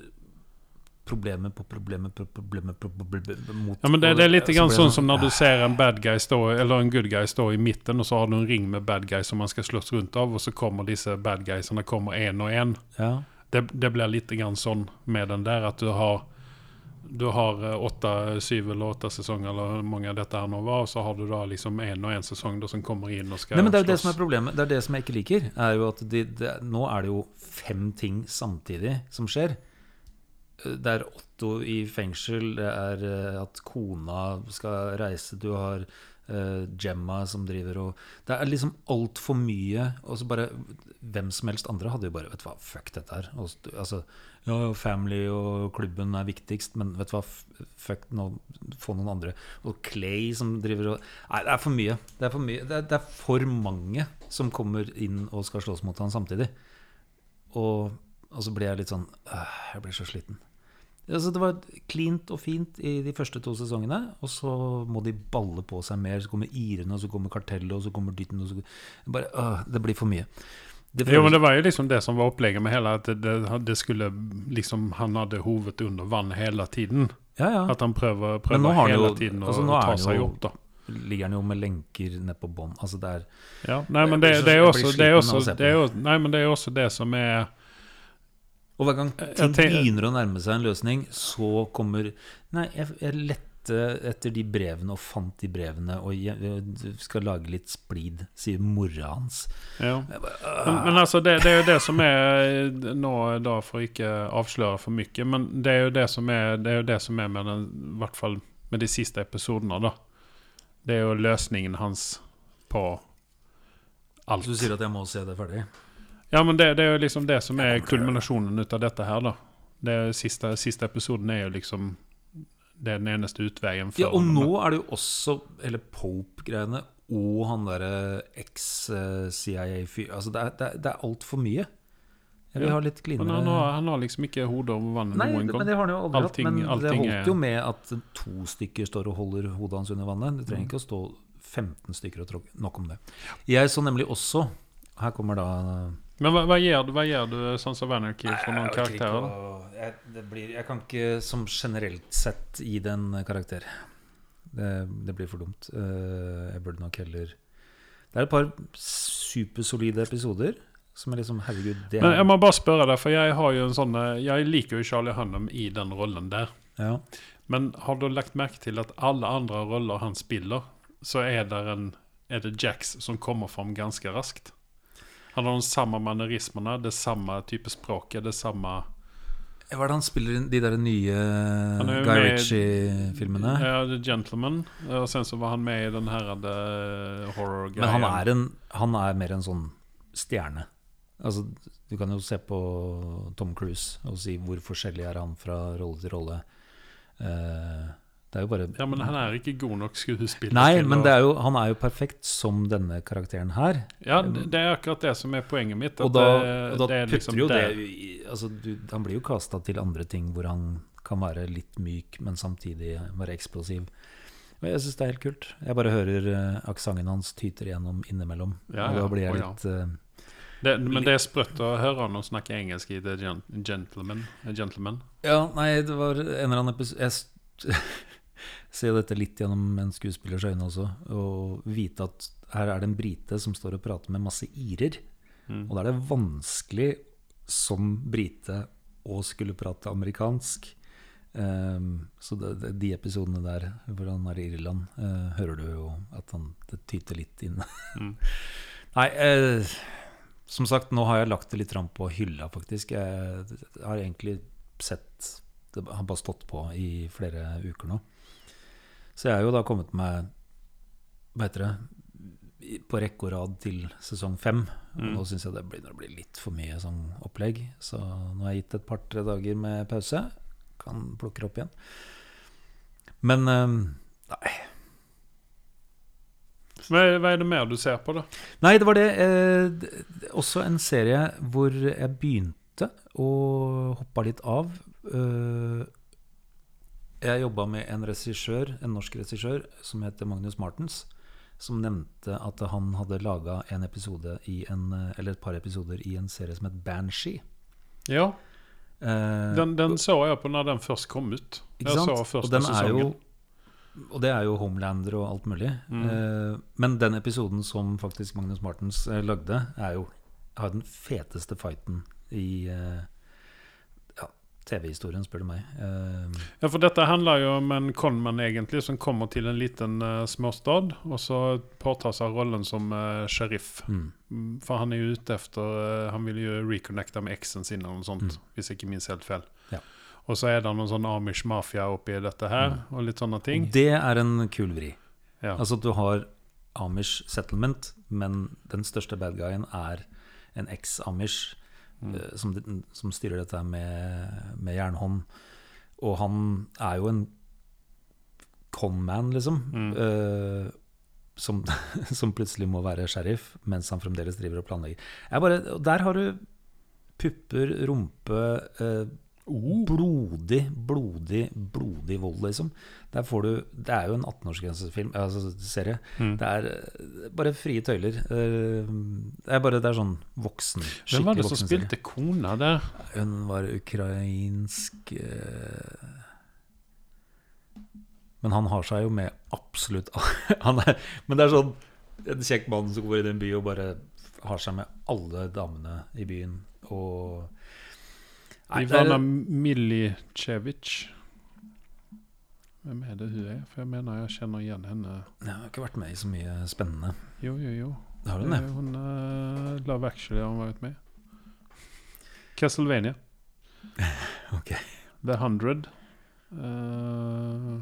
S2: problemer på problemer på problemer problemer mot
S1: ja, men det, det er litt grann sånn som når du ser en bad guy stå, eller en good guy stå i midten, og så har du en ring med bad guys som man skal slåss rundt av, og så kommer disse bad guysene kommer en og en.
S2: Ja.
S1: Det, det blir litt grann sånn med den der, at du har du har eh, åtte, syv eller åtte sesonger, eller mange av dette her nå var, og så har du da liksom en og en sesong da som kommer inn og skal
S2: Nei, men Det er jo det
S1: slåss.
S2: som er problemet. Det er det som jeg ikke liker. Er jo at de, de, nå er det jo fem ting samtidig som skjer. Det er Otto i fengsel, det er eh, at kona skal reise, du har eh, Gemma som driver og Det er liksom altfor mye. Og så bare Hvem som helst andre hadde jo bare Vet du hva, fuck dette her. Og, altså, ja, family og klubben er viktigst, men vet du hva, fuck nå, få noen andre. Og Clay som driver og Nei, det er for mye. Det er for, mye. Det er, det er for mange som kommer inn og skal slåss mot han samtidig. Og, og så blir jeg litt sånn øh, Jeg blir så sliten. Altså, det var cleant og fint i de første to sesongene, og så må de balle på seg mer. Så kommer Irene, og så kommer Kartellet, og så kommer Dytten og så bare, øh, Det blir for mye. Det
S1: Jo, men det var jo liksom det som var opplegget med hele, at det, det, skulle liksom Han hadde hodet under vann hele tiden.
S2: ja, ja.
S1: At han prøver, prøver hele
S2: jo-
S1: tiden å
S2: altså,
S1: ta seg
S2: jo-
S1: opp, da.
S2: Ligger han jo med lenker ned på bånd. Altså, det er
S1: Ja, nei, men det, det er
S2: jeg
S1: jo
S2: blir
S1: også det er
S2: sliten av å
S1: også, det er jo, Nei, men det er jo også det som er
S2: Og hver gang ting begynner å nærme seg en løsning, så kommer Nei, jeg, jeg lette etter de brevene og fant de brevene og jeg, jeg skal lage litt splid, sier mora hans.
S1: Ja. Men, men altså, det, det er jo det som er Nå da for å ikke avsløre for mye, men det er jo det som er, det er, det som er med den, i hvert fall med de siste episodene, da. Det er jo løsningen hans på alt.
S2: Du sier at jeg må se det ferdig?
S1: Ja, men det, det er jo liksom det som er kulminasjonen ut av dette her, da. Det siste, siste episoden er jo liksom Det er den eneste utveien
S2: Ja, og nå er det jo også hele Pope-greiene og han derre eks-CIA-fyr Altså, det er, det er, det er altfor mye. Jeg vil
S1: Ja,
S2: ha litt cleanere
S1: han har, han har liksom ikke hodet over vannet
S2: Nei,
S1: noen gang.
S2: men det har han jo aldri
S1: Allting-
S2: hatt. Men det holdt
S1: er-
S2: jo med at to stykker står og holder hodet hans under vannet. Det trenger
S1: Mm.
S2: ikke å stå 15 stykker og tråkke. Nok om det. Jeg så nemlig også Her kommer da
S1: Men hva, hva, gjør, du- hva gjør du Sons of Anarchy for noen
S2: Jeg
S1: karakterer?
S2: å- jeg, blir, jeg kan ikke som generelt sett gi det en karakter. Det, det blir for dumt. Eh, jeg burde nok heller Det er et par supersolide episoder som er liksom Herregud, det
S1: Men
S2: er
S1: jeg må bare spørre deg, for jeg har jo en sånn eh, Jeg liker jo Charlie Hunnam i den rollen der.
S2: ja.
S1: Men har du lagt merke til at alle andre roller han spiller, så er det, en, er det Jax som kommer fram ganske raskt? Han har de samme manerismene, det samme type språket, det samme
S2: Hva er det han spiller i de der nye Guy Ritchie-filmene?
S1: Ja, The Gentleman. Og sen så var han med i den her uh, horror-greia.
S2: Men han er, en, han er mer en sånn stjerne. Altså, du kan jo se på Tom Cruise og si hvor forskjellig er han fra rolle til rolle. Eh, det er jo bare
S1: Ja, men han er ikke god nok skuespiller.
S2: Nei, men det er jo, han er jo perfekt som denne karakteren her.
S1: Ja, det er akkurat det som er poenget mitt.
S2: Og da, og da
S1: det er
S2: putter
S1: liksom
S2: jo det altså, du, Han blir jo kasta til andre ting hvor han kan være litt myk, men samtidig være eksplosiv. Og jeg syns det er helt kult. Jeg bare hører uh, aksenten hans tyter igjennom innimellom.
S1: Ja,
S2: og da blir jeg
S1: Å, ja.
S2: litt eh,
S1: Det, men det er sprøtt å høre han snakke engelsk i The Gentleman. Gentleman.
S2: Ja, nei, det var en eller annen episode Jeg *laughs* s- ser jo dette litt gjennom en skuespillers øyne også. Og vite at her er det en brite som står og prater med masse irer.
S1: Mm.
S2: Og da er det vanskelig som brite å skulle prate amerikansk. Um, så det, det, de episodene der hvor han er i Irland, uh, hører du jo at han det tyter litt inn.
S1: Mm. *laughs*
S2: Nei, uh, som sagt, nå har jeg lagt det litt fram på hylla, faktisk. Jeg, har egentlig sett Det har bare stått på i flere uker nå. Så jeg har jo da kommet meg Hva heter det? På rekke og rad til sesong fem.
S1: Mm.
S2: nå syns jeg det begynner å bli litt for mye sånn opplegg. Så nå har jeg gitt et par-tre dager med pause. Kan plukke det opp igjen. Men eh, nei.
S1: Hva er, er det mer du ser på, da?
S2: Nei, det var det. Eh, også en serie hvor jeg begynte og hoppa litt av. Eh, jeg jobba med en regissør, en norsk regissør som heter Magnus Martens. Som nevnte at han hadde laga en episode i en, eller et par episoder i en serie som het Banshee.
S1: Ja,
S2: Eh,
S1: den, den så jeg på når den først kom ut. Jeg så første sesongen.
S2: Og det er jo Homelander og alt mulig.
S1: Mm.
S2: Eh, men den episoden som faktisk Magnus Martens eh, lagde, er jo har den feteste fighten i eh, TV-historien, spør du meg. Eh,
S1: Ja, for dette handler jo om en conman egentlig som kommer til en liten uh, småstad, og så påtar seg rollen som uh, sheriff.
S2: mm.
S1: Mm, For han er jo ute efter uh, Han vil jo reconnecte med eksen sin eller noe sånt,
S2: Mm.
S1: hvis jeg ikke minst helt feil.
S2: Ja.
S1: Og så er det noen sånn Amish mafia oppi dette her, og litt sånne ting.
S2: Det er en kul vri.
S1: Ja.
S2: Altså at du har Amish settlement, men den største bad guyen er en eks-Amish
S1: Mm.
S2: eh, som, som styrer dette med, med jernhånd. Og han er jo en conman, liksom.
S1: Mm.
S2: Uh, som, *laughs* som plutselig må være sheriff, mens han fremdeles driver og planlegger. Jeg bare, der har du pupper, rumpe eh, Blodig, blodig, blodig vold, liksom. Der får du Det er jo en 18-årsgrensefilm, altså serie.
S1: Mm.
S2: Det er eh, bare frie tøyler. Eh, Det er bare det er sånn voksen
S1: Hvem var det som spilte kona der?
S2: Hun var ukrainsk eh, Men han har seg jo med absolutt *laughs* han er, Men det er sånn en kjekk mann som går i en by og bare har seg med alle damene i byen. Og Nei,
S1: Ivana Milicevic. Hvem er det hun er? For jeg mener jeg kjenner igjen henne.
S2: Jeg har ikke vært med i så mye spennende.
S1: Jo, jo, jo.
S2: Har du
S1: Det
S2: det?
S1: Hun uh, Love Actually har hun vært med. Castlevania. *laughs*
S2: Ok.
S1: The Hundred. Eh,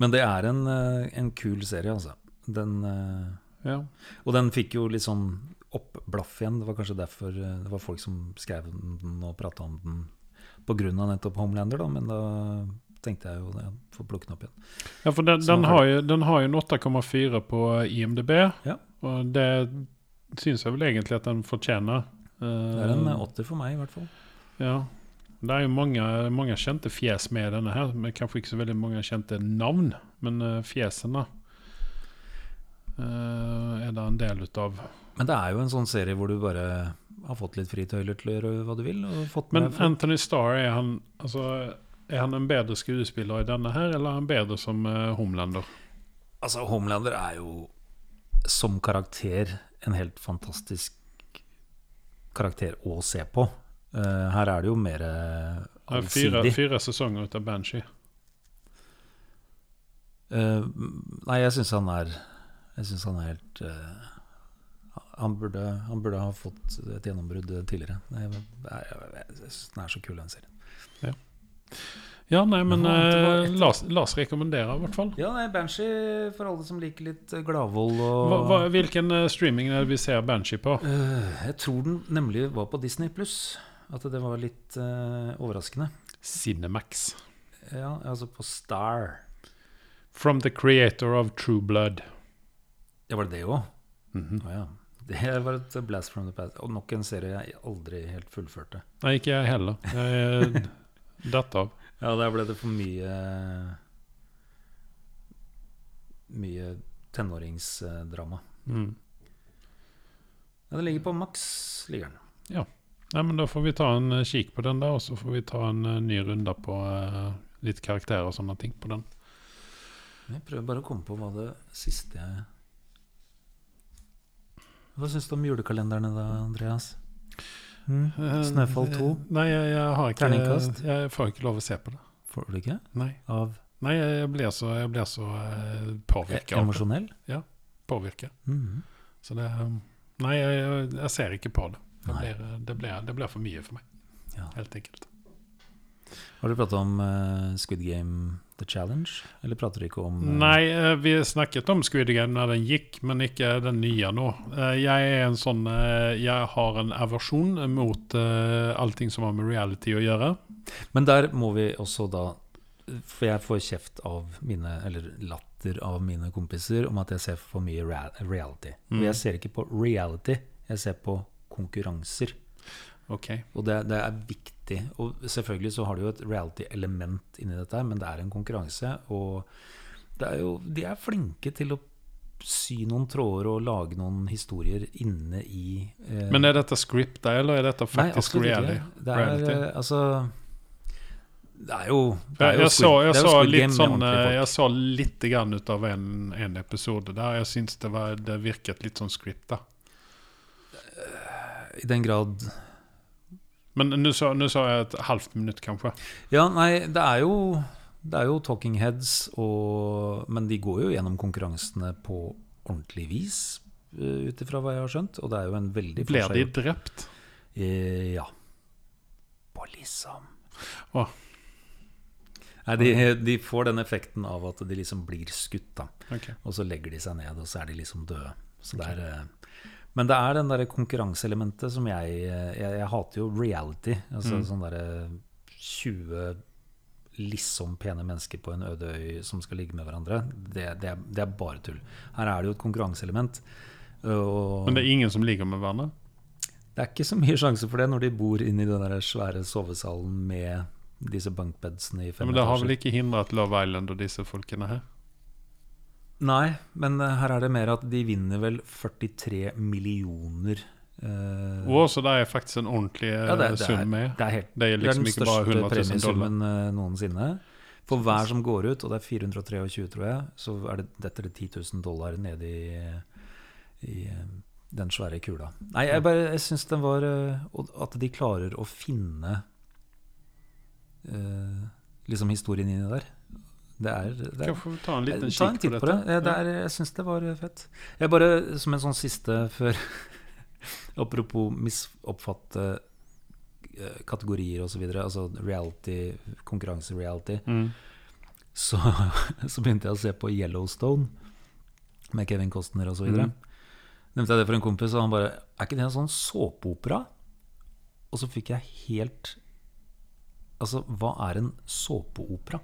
S2: Men det er en, eh, en kul serie, altså. Den, uh,
S1: ja.
S2: og den fikk jo litt sånn oppblaff igjen. Det var kanskje derfor eh, det var folk som skrev om den og prata om den pga. nettopp Homelander, da. Men da tenkte jeg jo det, få plukke den opp igjen.
S1: ja, for den, den, har jo, den har jo en 8,4 på IMDb.
S2: Ja.
S1: Og det syns jeg vel egentlig at den fortjener. Eh,
S2: Det er en eh, åtter for meg, i hvert fall.
S1: Ja. Det er jo mange, mange kjente fjes med denne her, men kanskje ikke så veldig mange kjente navn. Men uh, fjesene uh, er det en del av.
S2: Men det er jo en sånn serie hvor du bare har fått litt fritøyler til å gjøre hva du vil.
S1: Men. Anthony Starr, er han, altså, er han en bedre skuespiller i denne her, eller er han bedre som uh, Homelander?
S2: Altså, Homelander er jo som karakter en helt fantastisk karakter å se på. Uh, her er det jo mer
S1: allsidig. Fire, fire sesonger ut av Banshee.
S2: Uh, nei, jeg syns han er Jeg syns han er helt eh, han, burde, han burde ha fått et gjennombrudd tidligere. Den er så kul, den serien.
S1: Ja, nei, men uh,
S2: et-
S1: la, oss- la oss rekommendere, i hvert fall.
S2: Ja, nei, Banshee for alle som liker litt eh, gladvold og
S1: Hva, hva, hvilken eh, streaming er det vi ser Banshee på?
S2: Uh, Jeg tror den nemlig var på Disney pluss. At det var litt uh, overraskende.
S1: Cinemax.
S2: Ja, altså på Star.
S1: From the creator of True Blood.
S2: Ja, var det det òg?
S1: Mm
S2: -hmm. oh, ja. Det var et blast from the past. Og nok en serie jeg aldri helt fullførte.
S1: Nei, ikke jeg heller. Jeg datt av. *laughs*
S2: Ja, der ble det for mye Mye tenåringsdrama.
S1: Mm.
S2: Ja, det ligger på maks, ligger den.
S1: Nei, men Da får vi ta en eh, kikk på den, der, og så får vi ta en eh, ny runde på eh, litt karakterer og sånne ting på den.
S2: Jeg prøver bare å komme på hva det siste jeg Hva syns du om julekalenderne da, Andreas? Mm? Snøfall 2?
S1: Eh, Nei, jeg, jeg har ikke
S2: Terningkast?
S1: Jeg får ikke lov å se på det.
S2: Får du ikke?
S1: Nei,
S2: Av
S1: Nei jeg, blir så, jeg ble så uh, påvirka.
S2: emosjonell?
S1: Påvirket.
S2: Mhm.
S1: Så det um, Nei, jeg, jeg, jeg ser ikke på det. Det blir, det, blir, det blir for mye for meg,
S2: Ja.
S1: helt enkelt.
S2: Har du pratet om uh, Squid Game The Challenge? Eller prater du ikke om uh...
S1: Nei, uh, vi snakket om Squid Game når den gikk, men ikke den nye nå. Jeg er en sånn Jeg har en aversjon mot allting som har med reality å gjøre.
S2: Men der må vi også da For jeg får kjeft av mine Eller latter av mine kompiser om at jeg ser for mye reality. reality. Og
S1: Mm.
S2: jeg ser ikke på reality, jeg ser på konkurranser.
S1: Okay.
S2: Og det, det er viktig. Og selvfølgelig så har du jo et reality-element inni dette, men det er en konkurranse. Og det er jo, de er flinke til å sy noen tråder og lage noen historier inne i eh,
S1: Men er dette script, eller er dette faktisk
S2: nei,
S1: reality?
S2: Det er
S1: reality?
S2: eh, altså Det er jo, det er jo
S1: jeg, så, jeg, litt sånn eh. Jeg så litt grann ut av en, en episode der. Jeg syns det, det virket litt sånn scripta.
S2: I den grad
S1: Men nå sa, jeg et halvt minutt, kanskje.
S2: Ja, nei, det er jo Det er jo talking heads, og, men de går jo gjennom konkurransene på ordentlig vis, uh, ut ifra hva jeg har skjønt. Og det er jo en veldig
S1: Blir de drept?
S2: Eh, ja. På liksom
S1: Åh.
S2: Nei, de, de får den effekten av at de liksom blir skutt, da.
S1: Ok.
S2: Og så legger de seg ned, og så er de liksom døde. Så det er, eh, men det er den der konkurranseelementet som jeg, jeg Jeg hater jo reality. Altså
S1: Mm.
S2: sånn derre 20 liksom pene mennesker på en øde øy som skal ligge med hverandre. Det, det, det er bare tull. Her er det jo et konkurranseelement.
S1: Men det er ingen som ligger med hverandre?
S2: det er ikke så mye sjanse for det når de bor inne i den der svære sovesalen med disse bunkbedsene i
S1: Ja, men det har vel ikke hindret Love Island og disse folkene her?
S2: Nei, men eh, her er det mer at de vinner vel 43 millioner Uh,
S1: wow, så det er faktisk en ordentlig eh,
S2: ja, det, det,
S1: sum med?
S2: det er helt
S1: Det er
S2: Det er
S1: liksom
S2: den største
S1: 100 000 dollar?
S2: premiesummen noensinne. For hver som går ut, og det er 423, tror jeg, så er det, dette er det 10 000 dollar nede i, i den svære kula. Nei, jeg bare jeg syns den var At de klarer å finne uh, liksom historien inni der. Det er, det er
S1: Kanskje vi ta en liten kikk på
S2: på det. Eh, det er, jeg syns det var fett. Jeg bare, som en sånn siste før *laughs* Apropos misoppfatte eh, kategorier osv., altså reality, konkurransereality,
S1: Mm.
S2: så, *laughs* så begynte jeg å se på Yellowstone med Kevin Costner osv.
S1: Mm.
S2: Nevnte jeg det for en kompis, og han bare Er ikke det en sånn såpeopera? Og så fikk jeg helt Altså, hva er en såpeopera?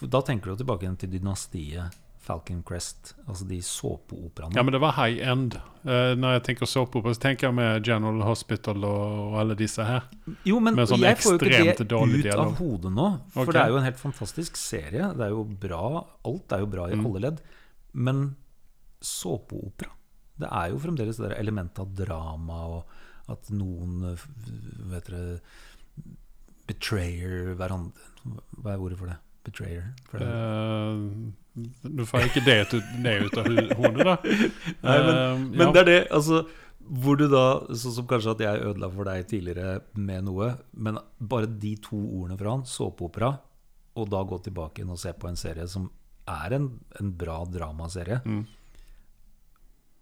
S2: Da tenker du tilbake til dynastiet Falcon Crest, altså de såpeoperaene.
S1: Ja, men det var high end. Uh, når jeg tenker såpeopera, så tenker jeg med General Hospital og, og alle disse her.
S2: Jo, men
S1: sånn
S2: jeg får jo ikke det ut
S1: dialog.
S2: av hodet nå. For
S1: okay.
S2: det er jo en helt fantastisk serie. Det er jo bra. Alt er jo bra i
S1: Mm.
S2: alle ledd. Men såpeopera Det er jo fremdeles det elementet av drama og at noen eh, vet dere, betrayer hverandre Hva er ordet for det? Betrayer?
S1: Eh, du får ikke det ut, det ut av hodet, da. *laughs*
S2: Nei, men,
S1: uh,
S2: men
S1: ja.
S2: det er det, altså Hvor du da, sånn som kanskje at jeg ødela for deg tidligere med noe, men bare de to ordene fra han, såpeopera, og da gå tilbake inn og se på en serie som er en, en bra dramaserie.
S1: Mm.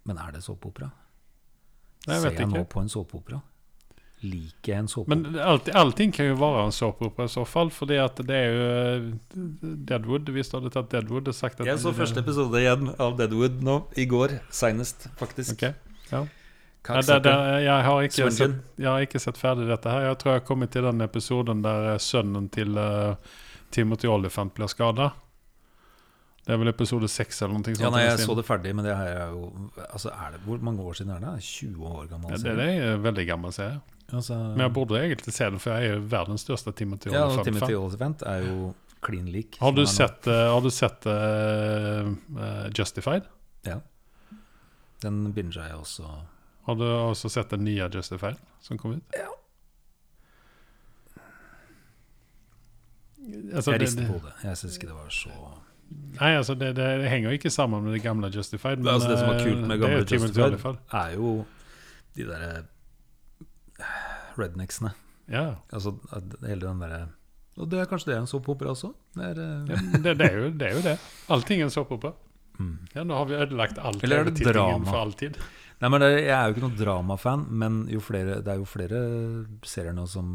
S2: Men er det såpeopera? Ser
S1: jeg
S2: jeg nå på en såpeopera? Liker en såpeopera?
S1: Men alt, allting kan jo være en såpeopera i så fall, fordi at det er jo eh, Deadwood. Hvis du hadde tatt Deadwood og sagt at
S2: Jeg så første episode igjen av Deadwood nå, i går, seinest, faktisk.
S1: Okay. ja. Ja, det, det, jeg, har ikke sett, jeg har ikke sett ferdig dette her. Jeg tror jeg har kommet til den episoden der eh, sønnen til uh, Timothy Olyphant blir skada. Det er vel episode seks eller noe sånt.
S2: Ja, nei, jeg så det ferdig, men det er jo altså, er det, Hvor mange år siden er det? 20 år gammel?
S1: Ja, det, det er en veldig gammel serie.
S2: Altså,
S1: Men jeg burde egentlig se den, for jeg er jo verdens største Timothy
S2: ja, og Timothy Olyphant er jo klin lik.
S1: Har du sett, eh, har du sett uh, uh, Justified?
S2: Ja. Den binga jeg også.
S1: Har du også sett den nye Justified som kom ut?
S2: Ja.
S1: Altså,
S2: jeg
S1: det-
S2: rister på det. Jeg syns ikke det var så
S1: Nei, altså det, det henger jo ikke sammen med det gamle Justified. Men
S2: altså, Det som var kult med
S1: det
S2: gamle Justified, er jo de derre rednecksene.
S1: Ja,
S2: Altså hele den derre Og det er kanskje det er en såpeopera også? Det er, eh,
S1: ja det, det, er jo, det er jo det. Allting er en såpeopera.
S2: mm.
S1: Ja, nå har vi ødelagt alt
S2: Eller er det drama?
S1: for alltid.
S2: Nei, men det, Jeg er jo ikke noen dramafan, men flere, det er jo flere serier nå som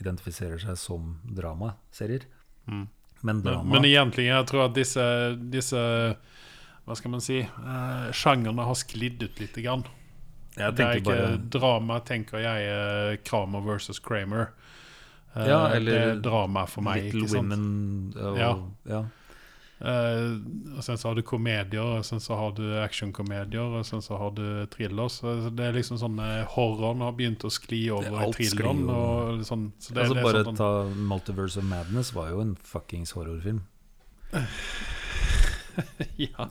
S2: identifiserer seg som dramaserier.
S1: Mm.
S2: Men
S1: Men,
S2: drama
S1: men egentlig, jeg tror at disse, disse Hva skal man si uh, Sjangerne har sklidd ut litt. Grann.
S2: Jeg
S1: det er ikke
S2: bare
S1: drama, tenker jeg, eh, Kramer versus Kramer. Eh,
S2: Ja, eller
S1: det er drama for meg.
S2: Little? Women og,
S1: Ja.
S2: ja.
S1: Uh, og sen så har du komedier, og sen så har du actionkomedier, og sen så har du thrillers. Så det er liksom sånn eh, Horroren har begynt å skli over i thrilleren.
S2: jo.
S1: Og sånn, så det,
S2: altså
S1: det
S2: Bare
S1: sånn,
S2: ta Multiverse of Madness var jo en fuckings horrorfilm. *laughs* *laughs*
S1: ja,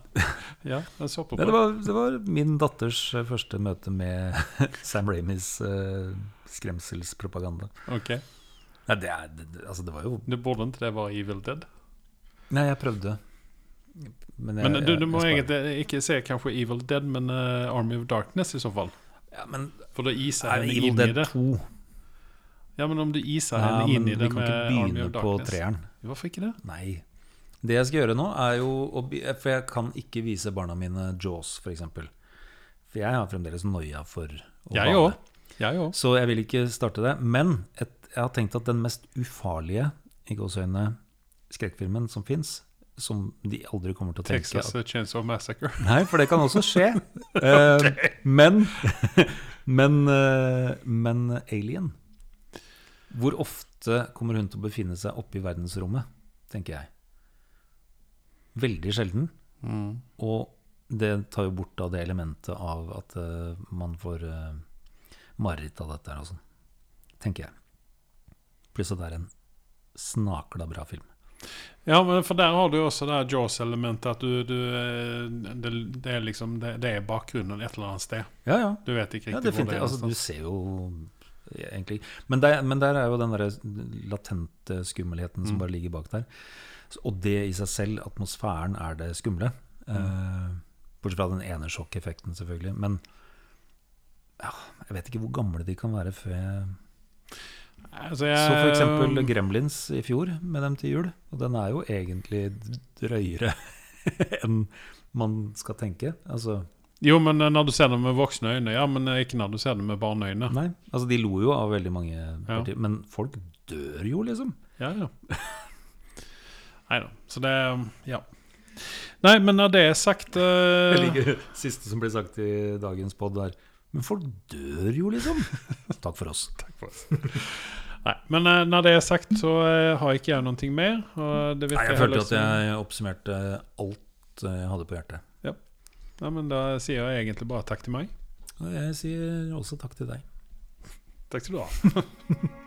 S1: ja, jeg så på
S2: det, var, det var min datters eh, første møte med *laughs* Sam Ramies uh, skremselspropaganda.
S1: Ok,
S2: Nei, det, er, det, det- altså, det var jo
S1: Du burde ikke det var Evil Dead?
S2: Nei, jeg prøvde. Men, jeg,
S1: Men du, du må egentlig ikke se kanskje Evil Dead, men uh, Army of Darkness i så fall.
S2: ja, men
S1: For da iser
S2: er Evil
S1: inn i
S2: Dead
S1: det.
S2: 2
S1: Ja, men om du iser henne inn i det
S2: kan ikke begynne på treeren.
S1: Hvorfor ikke det?
S2: Nei. Det jeg skal gjøre nå, er jo å For jeg kan ikke vise barna mine Jaws, f.eks. For, for jeg har fremdeles noia for å
S1: Jeg
S2: bade.
S1: Jeg òg.
S2: Så jeg vil ikke starte det. Men et, jeg har tenkt at den mest ufarlige i gåseøynene skrekkfilmen som fins, som de aldri kommer til å tenke
S1: Texas
S2: at,
S1: Chainsaw Massacre. *laughs*
S2: Nei, for det kan også skje. *laughs* Eh, men *laughs* men, uh, men Alien Hvor ofte kommer hun til å befinne seg oppe i verdensrommet, tenker jeg. Veldig sjelden.
S1: Mm.
S2: Og det tar jo bort da det elementet av at uh, man får uh, mareritt av dette her og sånn. Tenker jeg. Pluss at det er en snakla bra film.
S1: Ja, men for der har du jo også det Jaws-elementet. At du, du eh, det, det er liksom det, det er bakgrunnen et eller annet sted.
S2: Ja, ja.
S1: Du vet ikke
S2: ja
S1: riktig hvor det er.
S2: Altså, du ser jo egentlig Men der, men der er jo den der latente skummelheten som
S1: Mm.
S2: bare ligger bak der. Og det i seg selv, atmosfæren, er det skumle.
S1: Mm.
S2: Eh, bortsett fra den ene sjokkeffekten, selvfølgelig. Men ja, jeg vet ikke hvor gamle de kan være før jeg
S1: Altså, jeg,
S2: Så eksempel Gremlins i fjor, med dem til jul. Og den er jo egentlig drøyere *laughs* enn man skal tenke. Altså,
S1: Jo, men eh, når du ser det med voksne øyne, ja, men eh, ikke når du ser det med barneøyne.
S2: nei, altså de lo jo av veldig mange partier, men folk dør jo, liksom.
S1: Ja, ja. *laughs* Nei da. Så det Ja. Nei, men når det er sagt uh...
S2: Jeg liker det siste som blir sagt i dagens pod der. Men folk dør jo, liksom. *laughs* Takk for oss.
S1: Nei, men eh, når det er sagt, så eh, har ikke jeg noe mer.
S2: Nei, jeg følte at
S1: som-
S2: jeg oppsummerte alt jeg hadde på hjertet.
S1: Ja, men Da sier jeg egentlig bare takk til meg.
S2: Og jeg sier også takk til deg.
S1: Takk skal du ha. *laughs*